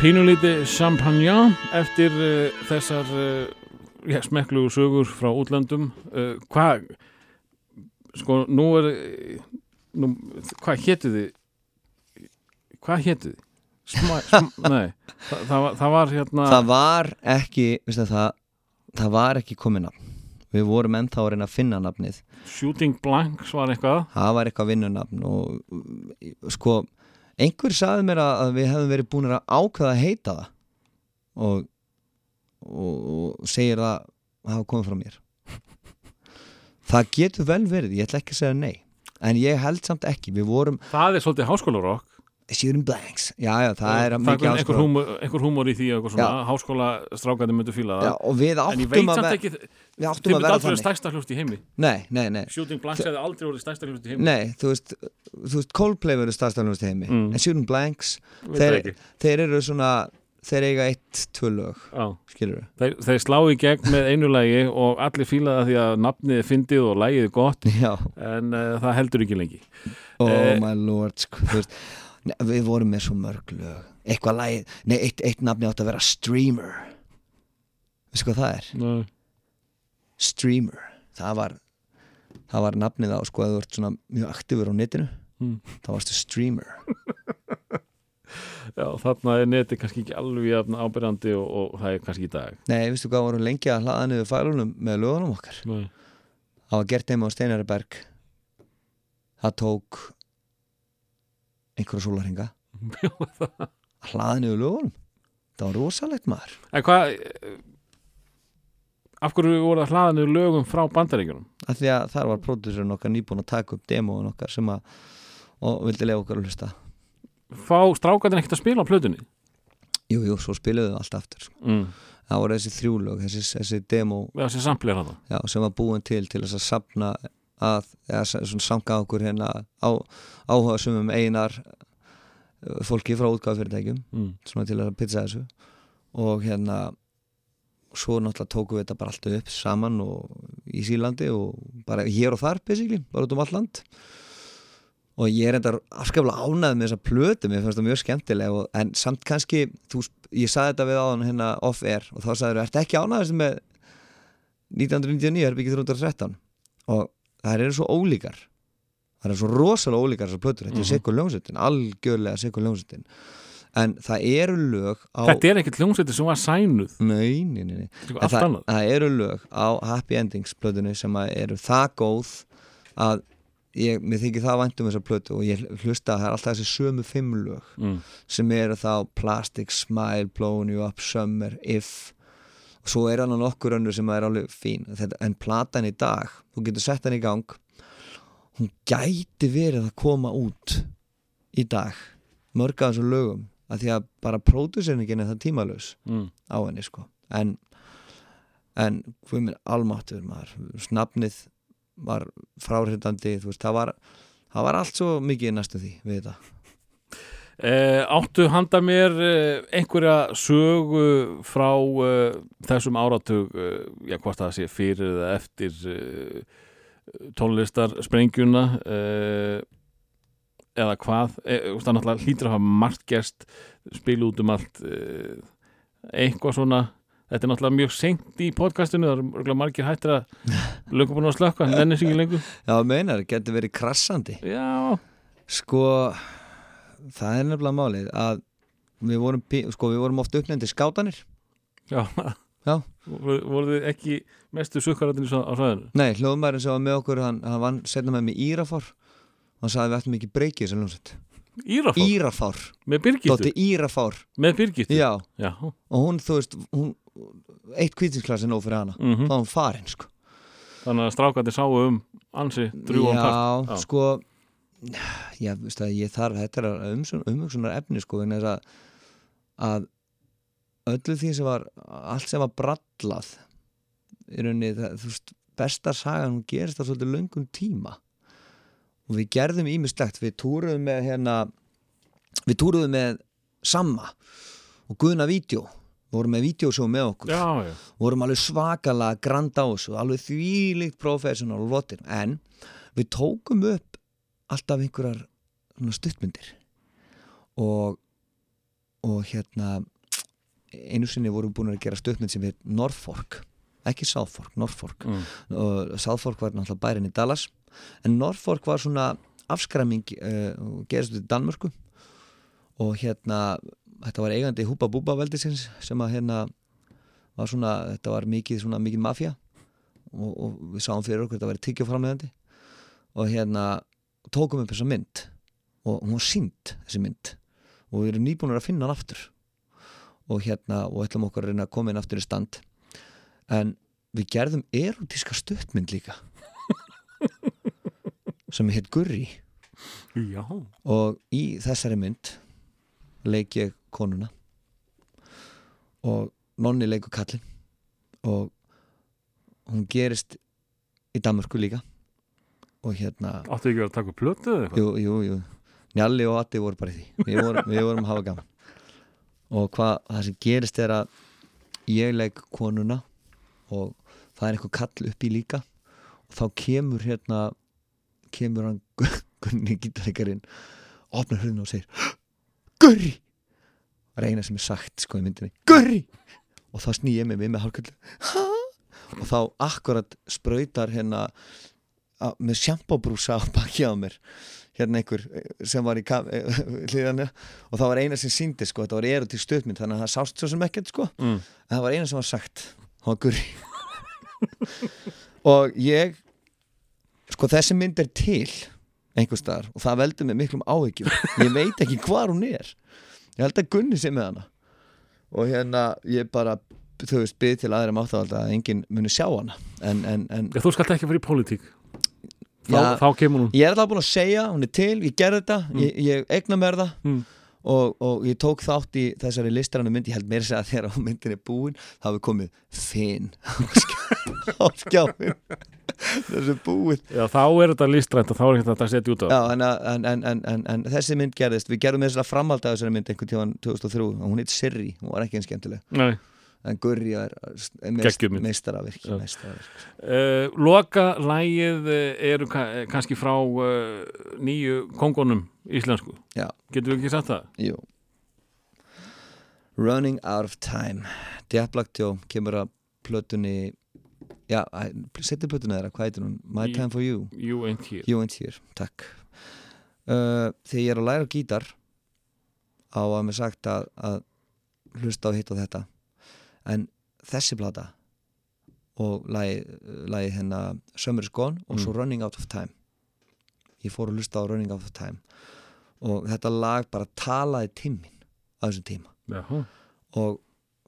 Pínulíti champagne eftir uh, þessar uh, já, smekklugu sögur frá útlöndum. Uh, hvað sko nú er nú, hvað hétu þið? Hvað hétu þið? Sma, sm, nei, það, það, það var hérna það var ekki veistu, það, það var ekki komið nafn. Við vorum ennþá að reyna að finna nafnið. Shooting Blanks var eitthvað. Það var eitthvað vinnunafn og sko einhver saði mér að við hefðum verið búin að ákveða að heita það. Og, og, og segir það að hafa komið frá mér. Það getur vel verið ég ætla ekki að segja nei. En ég held samt ekki, við vorum það er svolítið háskólarokk shooting blanks, já já, það er það mikið er einhver einhver húmor í því og háskóla strákandi myndu fíla það. Já, og við áttum að vera ekki við áttum að vera aldrei verið stærsta hljóft í heimi. Nei, nei, nei. Shooting Blanks hefði aldrei verið stærsta hljóft í heimi. Nei, þú veist, þú veist Coldplay verður starfstæðanlust heimi. Mm. en Shooting Blanks þeir, þeir eru svona þeir eiga eitt, tvö lög Þeir, þeir slá í gegn með einu lagi og allir fíla það því að nafnið er fyndið og lagið er gott. Já, en uh, það heldur ekki lengi. Oh Eh. my lord sko, nei, Við vorum með svo mörg lög Eitthvað lagi, nei, eitt, eitt nafni átt að vera Streamer Veistu hvað það er? Nei. Streamer Það var það var nafnið á sko að þú ert svona mjög aktífur á netinu Mm. þá varstu streamer Já, þarna er neti kannski ekki alveg ábyrjandi og, og það er kannski í dag Nei, veistu hvað vorum lengi að hlaða niður fælunum með lögunum okkar Nei. það var gert heima á Steinariberg það tók einhverja sólarhinga að hlaða niður lögunum það var rosalegt maður En hvað eh, af hverju voru það hlaðinu lögum frá bandaríkjunum? af því að þar var pródúsurinn okkar nýbúin að taka upp demóin okkar sem að og vildi lefa okkar að hlusta Fá strákandinn ekkert að spila á plötunni? jú, jú, svo spiluðu við allt aftur sko. Mm. það voru þessi þrjúlög, þessi, þessi hann já, sem var búin til til þess að sapna að, eða s- svona sanga okkur hérna á, áhuga sumum einar uh, fólki frá útgáðfyrirtækjum mm. svona til að pizza þessu. Og hérna svo náttúrulega tókum við þetta bara allt upp saman og í Sílandi og bara hér og þar basically, bara út um allt land. Og ég er enda afskaplega ánægð með þessa plötu, mér finnst það mjög skemmtileg og, en samt kannski, þú, ég saði þetta við áðan hérna off-air og þá sagður, ertu ekki ánægðast með 1999 herbyggið 313 og það eru svo ólíkar það eru svo rosalega ólíkar þessar plötur, þetta er Mhm. sikkur ljónsutin algjörlega sikkur ljónsutin en það eru lög á Þetta er ekkert hljómsveiti sem var sænuð Nei, nei, nei, nei. Það, það eru lög á Happy Endings plötunni sem eru það góð að ég, mér þykir það vænt um þessa plötu og ég hlusta að það er alltaf þessi sömu fimm lög mm. sem eru þá Plastic Smile, Blowing You Up, Summer, If og svo er hann nokkur önnur sem er alveg fín. Þetta, en platan í dag, þú getur sett hann í gang. Hún gæti verið að koma út í dag. Mörg af þessum lögum. Að því að bara próduserningin er það tímalös Mm. á henni sko. En, en hvað minn almáttur maður, snafnið var fráhrindandi þú veist, það var, það var allt svo mikið næstu því við þetta Eh, áttu handa mér eh, einhverja sögu frá eh, þessum áratug eh, já, hvort það sé fyrir eða eftir eh, tónlistar sprengjuna eh, eða hvað. Það náttúrulega hlýtur að hafa margt gerst spil út um allt eitthvað svona. Þetta er náttúrulega mjög seint í podcastinu það eru margir hættir að löngu búin að slökka, nenni sig ekki lengur. Já, meinar, getur verið krassandi. Já, sko það er nefnilega málið að við vorum, sko, við vorum oft uppnefndi skátanir. Já. Já. Voru- voruð þið ekki mestu sukkarættinu á svæðinu? Nei, hljóðmærin sem var með okkur hann, hann vann setna með mig Írafár. Hann sagði við ættum ekki breykið sem ljónsett Írafár, Írafár, með Birgittu? Dótti Írafár. Með Birgittu? Já, Já. og hún, þú veist hún, eitt kvítinsklass nóg fyrir hana. Mhm. þá var hún farin, sko. Þannig að strákandi sáu um ansi drjúan Já, part. Já. sko Já, veist að ég þarf, þetta er umhugsunar efni, sko, en þess að að öllu því sem var allt sem var brallað í rauninni, það, þú veist besta sagan, hún gerist það svolítið löngum tíma. Og við gerðum ímislegt, við túruðum með hérna, við túruðum með Samma og Guðna Vídeó. Við vorum með vídeosjó með okkur. Já, já, vorum alveg svakalega grand á þessu alveg þvílíkt professional og lotir en við tókum upp alltaf einhverjar stuttmyndir. Og og hérna einu sinni vorum búin að gera stuttmynd sem heit Norfolk ekki Southfork, Norfolk Mm. og Southfork var náttúrulega bærin í Dallas. En Norfolk var svona afskræming uh, og gerist út í Danmörku. Og hérna þetta var eigandi Húpa Búba veldisins sem að hérna var svona, þetta var mikið svona mikið mafja og, og við sáum fyrir okkur þetta væri tyggjaframlegandi og hérna tókum upp þessa mynd og hún var sínd þessi mynd og við erum nýbúinir að finna hann aftur. Og hérna og ætlum okkur að reyna að koma inn aftur í stand. En við gerðum erotíska stuttmynd líka. Sem heit Gurri Já, og í þessari mynd leik ég konuna. Og nonni leikur kallinn. Og hún gerist í Danmörku líka og hérna áttu ekki verið að taka upp plötu eða eitthvað? jú, jú, jú. Njalli og Atti voru bara í því. Við vorum, við vorum að hafa gaman. Og hvað það sem gerist er að ég leik konuna og það er einhver kall upp í líka. Og þá kemur hérna kemur hann Gu- Gunni gítarleikarinn opnar hurðina og segir Gurri það er eina sem er sagt sko í myndinni Gurri og þá sný ég mig með hálfkvöldu og þá akkurat sprautar hérna á- með sjampóbrúsa á baki á mér. Hérna einhver eh, sem var í eh, hliðanna og það var eina sem síndi sko, þetta var eru til stöðmynd þannig að það sást svo sem ekkert sko. Mm. en það var eina sem var sagt. Það var gurri og ég sko þessi mynd er til einhver staðar og það veldur mig miklum áhyggjum. Ég veit ekki hvar hún er. Ég held að Gunni sé með hana. Og hérna ég bara þú veist, byrð til aðra máttavalda að enginn muni sjá hana. En, en, en Já, Þú skalt ekki fara í pólitík þá, þá kemur hún. Ég er alltaf búin að segja, hún er til, ég gerði þetta ég, ég eigna mér það. Mm. og, og ég tók þátt í þessari listrannu mynd ég held að segja að þegar á myndin er búin þá hefur komið finn. Á skjáin þessi búið Já, þá er þetta listrænt og þá er ekki þetta að setja út á Já, en, en, en, en, en, en þessi mynd gerðist við gerðum þess að framhald af þessari mynd einhvern tíðan 2003 og hún heit Sirri, hún var ekki eins skemmtileg. Nei. En Gurri er, mynd. meistaravirk Uh, loka lægið eru ka kannski frá uh, nýju kongunum íslensku. Já. Getur við ekki sagt það? Jú. Running Out of Time. Diablaktjó kemur að plötunni Já, setja plötunni þeirra, hvað heitir hún? My Í- Time for You. You ain't here. You ain't here, takk. Uh, Þegar ég er að læra gítar á að mér sagt að, að hlusta á hitt og þetta en þessi plata og lagi, lagi hennar Summer is Gone og svo Mm. Running Out of Time ég fór að hlusta á Running Out of Time og þetta lag bara talaði tíminn á þessum tíma Já, og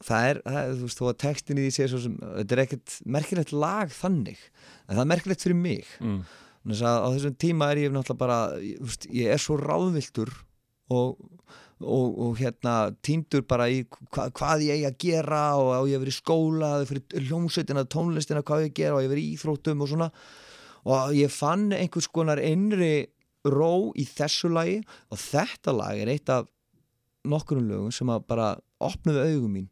það er, það þú veist, þó að textin í því sé svo sem, þetta er ekkert merkilegt lag þannig, en það er merkilegt fyrir mig mm. þess að á þessum tíma er ég náttúrulega bara þú veist, ég er svo ráðviltur og, og, og hérna týndur bara í hva, hvað ég eigi að gera og á ég að vera í skóla fyrir hljómsveitina, tónlistina hvað ég að gera og ég að vera í íþróttum og svona og ég fann einhvers konar innri ró í þessu lagi og þetta lag er eitt af nokkurum lögum sem að bara opnuðu augum mín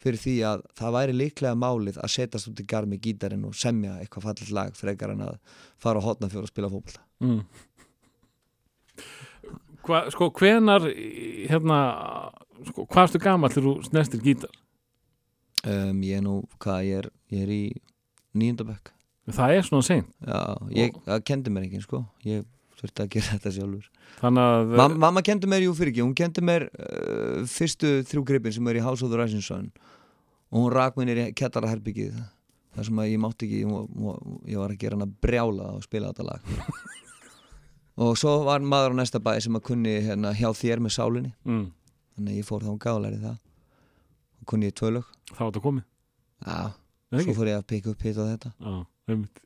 fyrir því að það væri líklega málið að setjast út í garð með gítarinn og semja eitthvað fallit lag frekar en að fara á hotna fyrir að spila fótbolta Mm. Hva, sko, hvenar hérna, sko, hvað erstu gamall þegar þú snestir gítar? um, ég er nú, hvað ég er ég er í nýjöndabökk Það er svona seint. Já, ég, það kendi mér ekki sko. Ég þurfti að gera þetta sjálfur. Þannig að Mam, mamma kendi mér, jú fyrir ekki, hún kendi mér uh, fyrstu þrjú gripin sem er í House of the Rising Sun. Og hún rak mér í kettara herbyggið þar sem að ég mátti ekki, hún, hún, ég var að gera hann að brjála og spila þetta lag og svo var maður á næsta bæ sem að kunni hérna, hjá þér með sálinni. Mm, þannig að ég fór þá gáðlæri það. Og kunni ég tvö lög. Þá er þetta komið? Já, svo fór ég að pika upp hitt og þetta. Já, einmitt.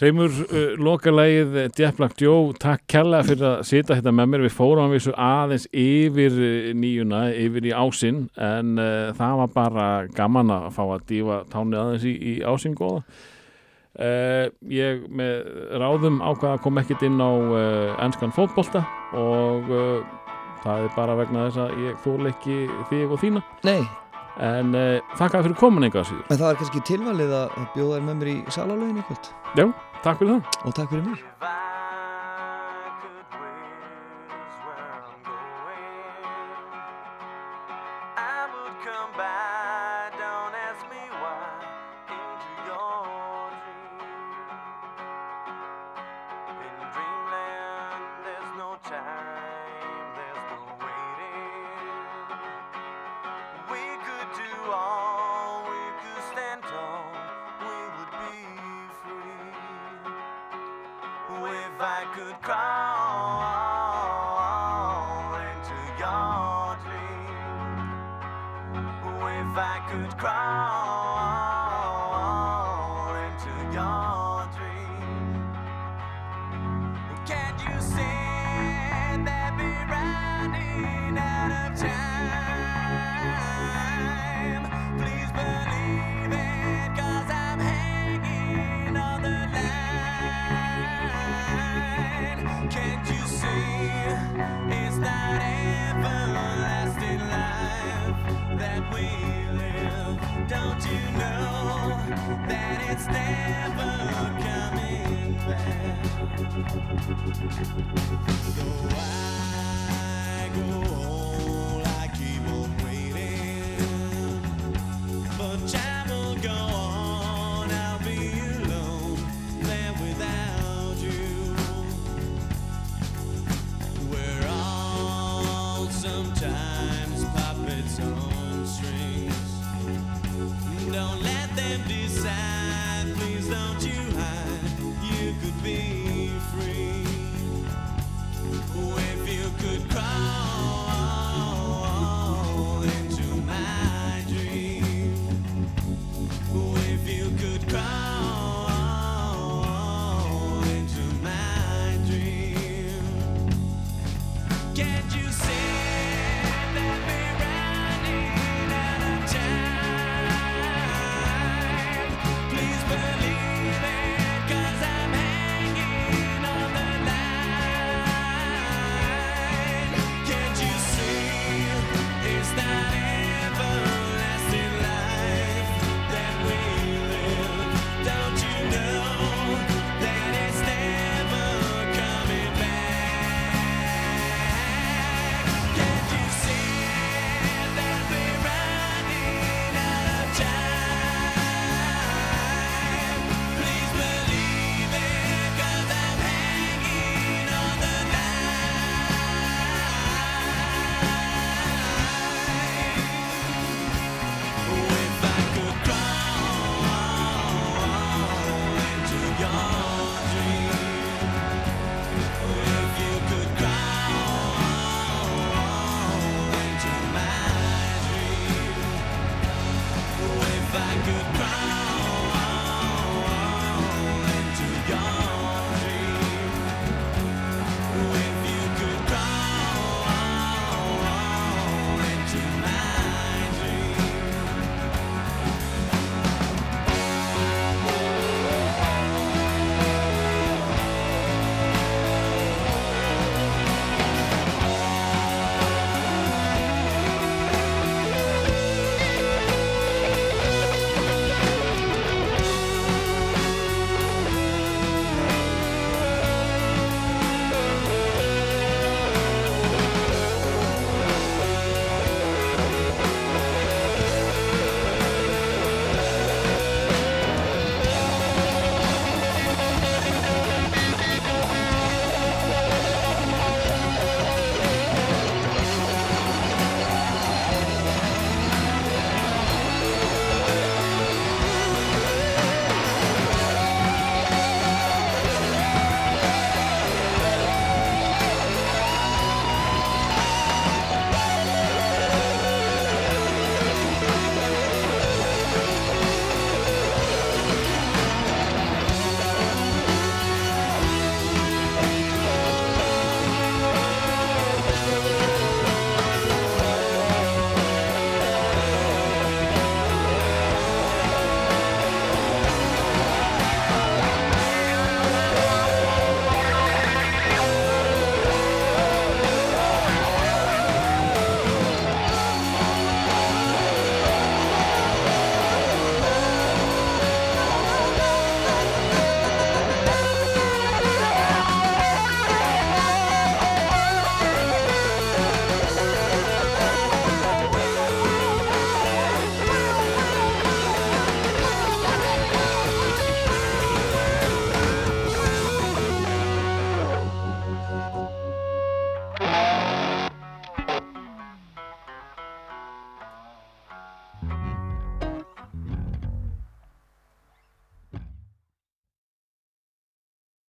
Reymur, uh, lokalægið Jeff Black Joe, takk kella fyrir að sita hérna með mér, við fórum að vissu aðeins yfir uh, nýjuna, yfir í ásinn, en uh, það var bara gaman að fá að dífa tánið aðeins í, í ásinn góða uh, ég með ráðum ákvað að koma ekkit inn á uh, ennskan fótbolta og uh, það er bara vegna þess að ég þól ekki þig og þína. Nei, en þakka fyrir komin einhvað síður en það var kannski tilvalið að bjóða þér með mér í salalögin kvöld. Já, takk fyrir það. Og takk fyrir mér So I go on,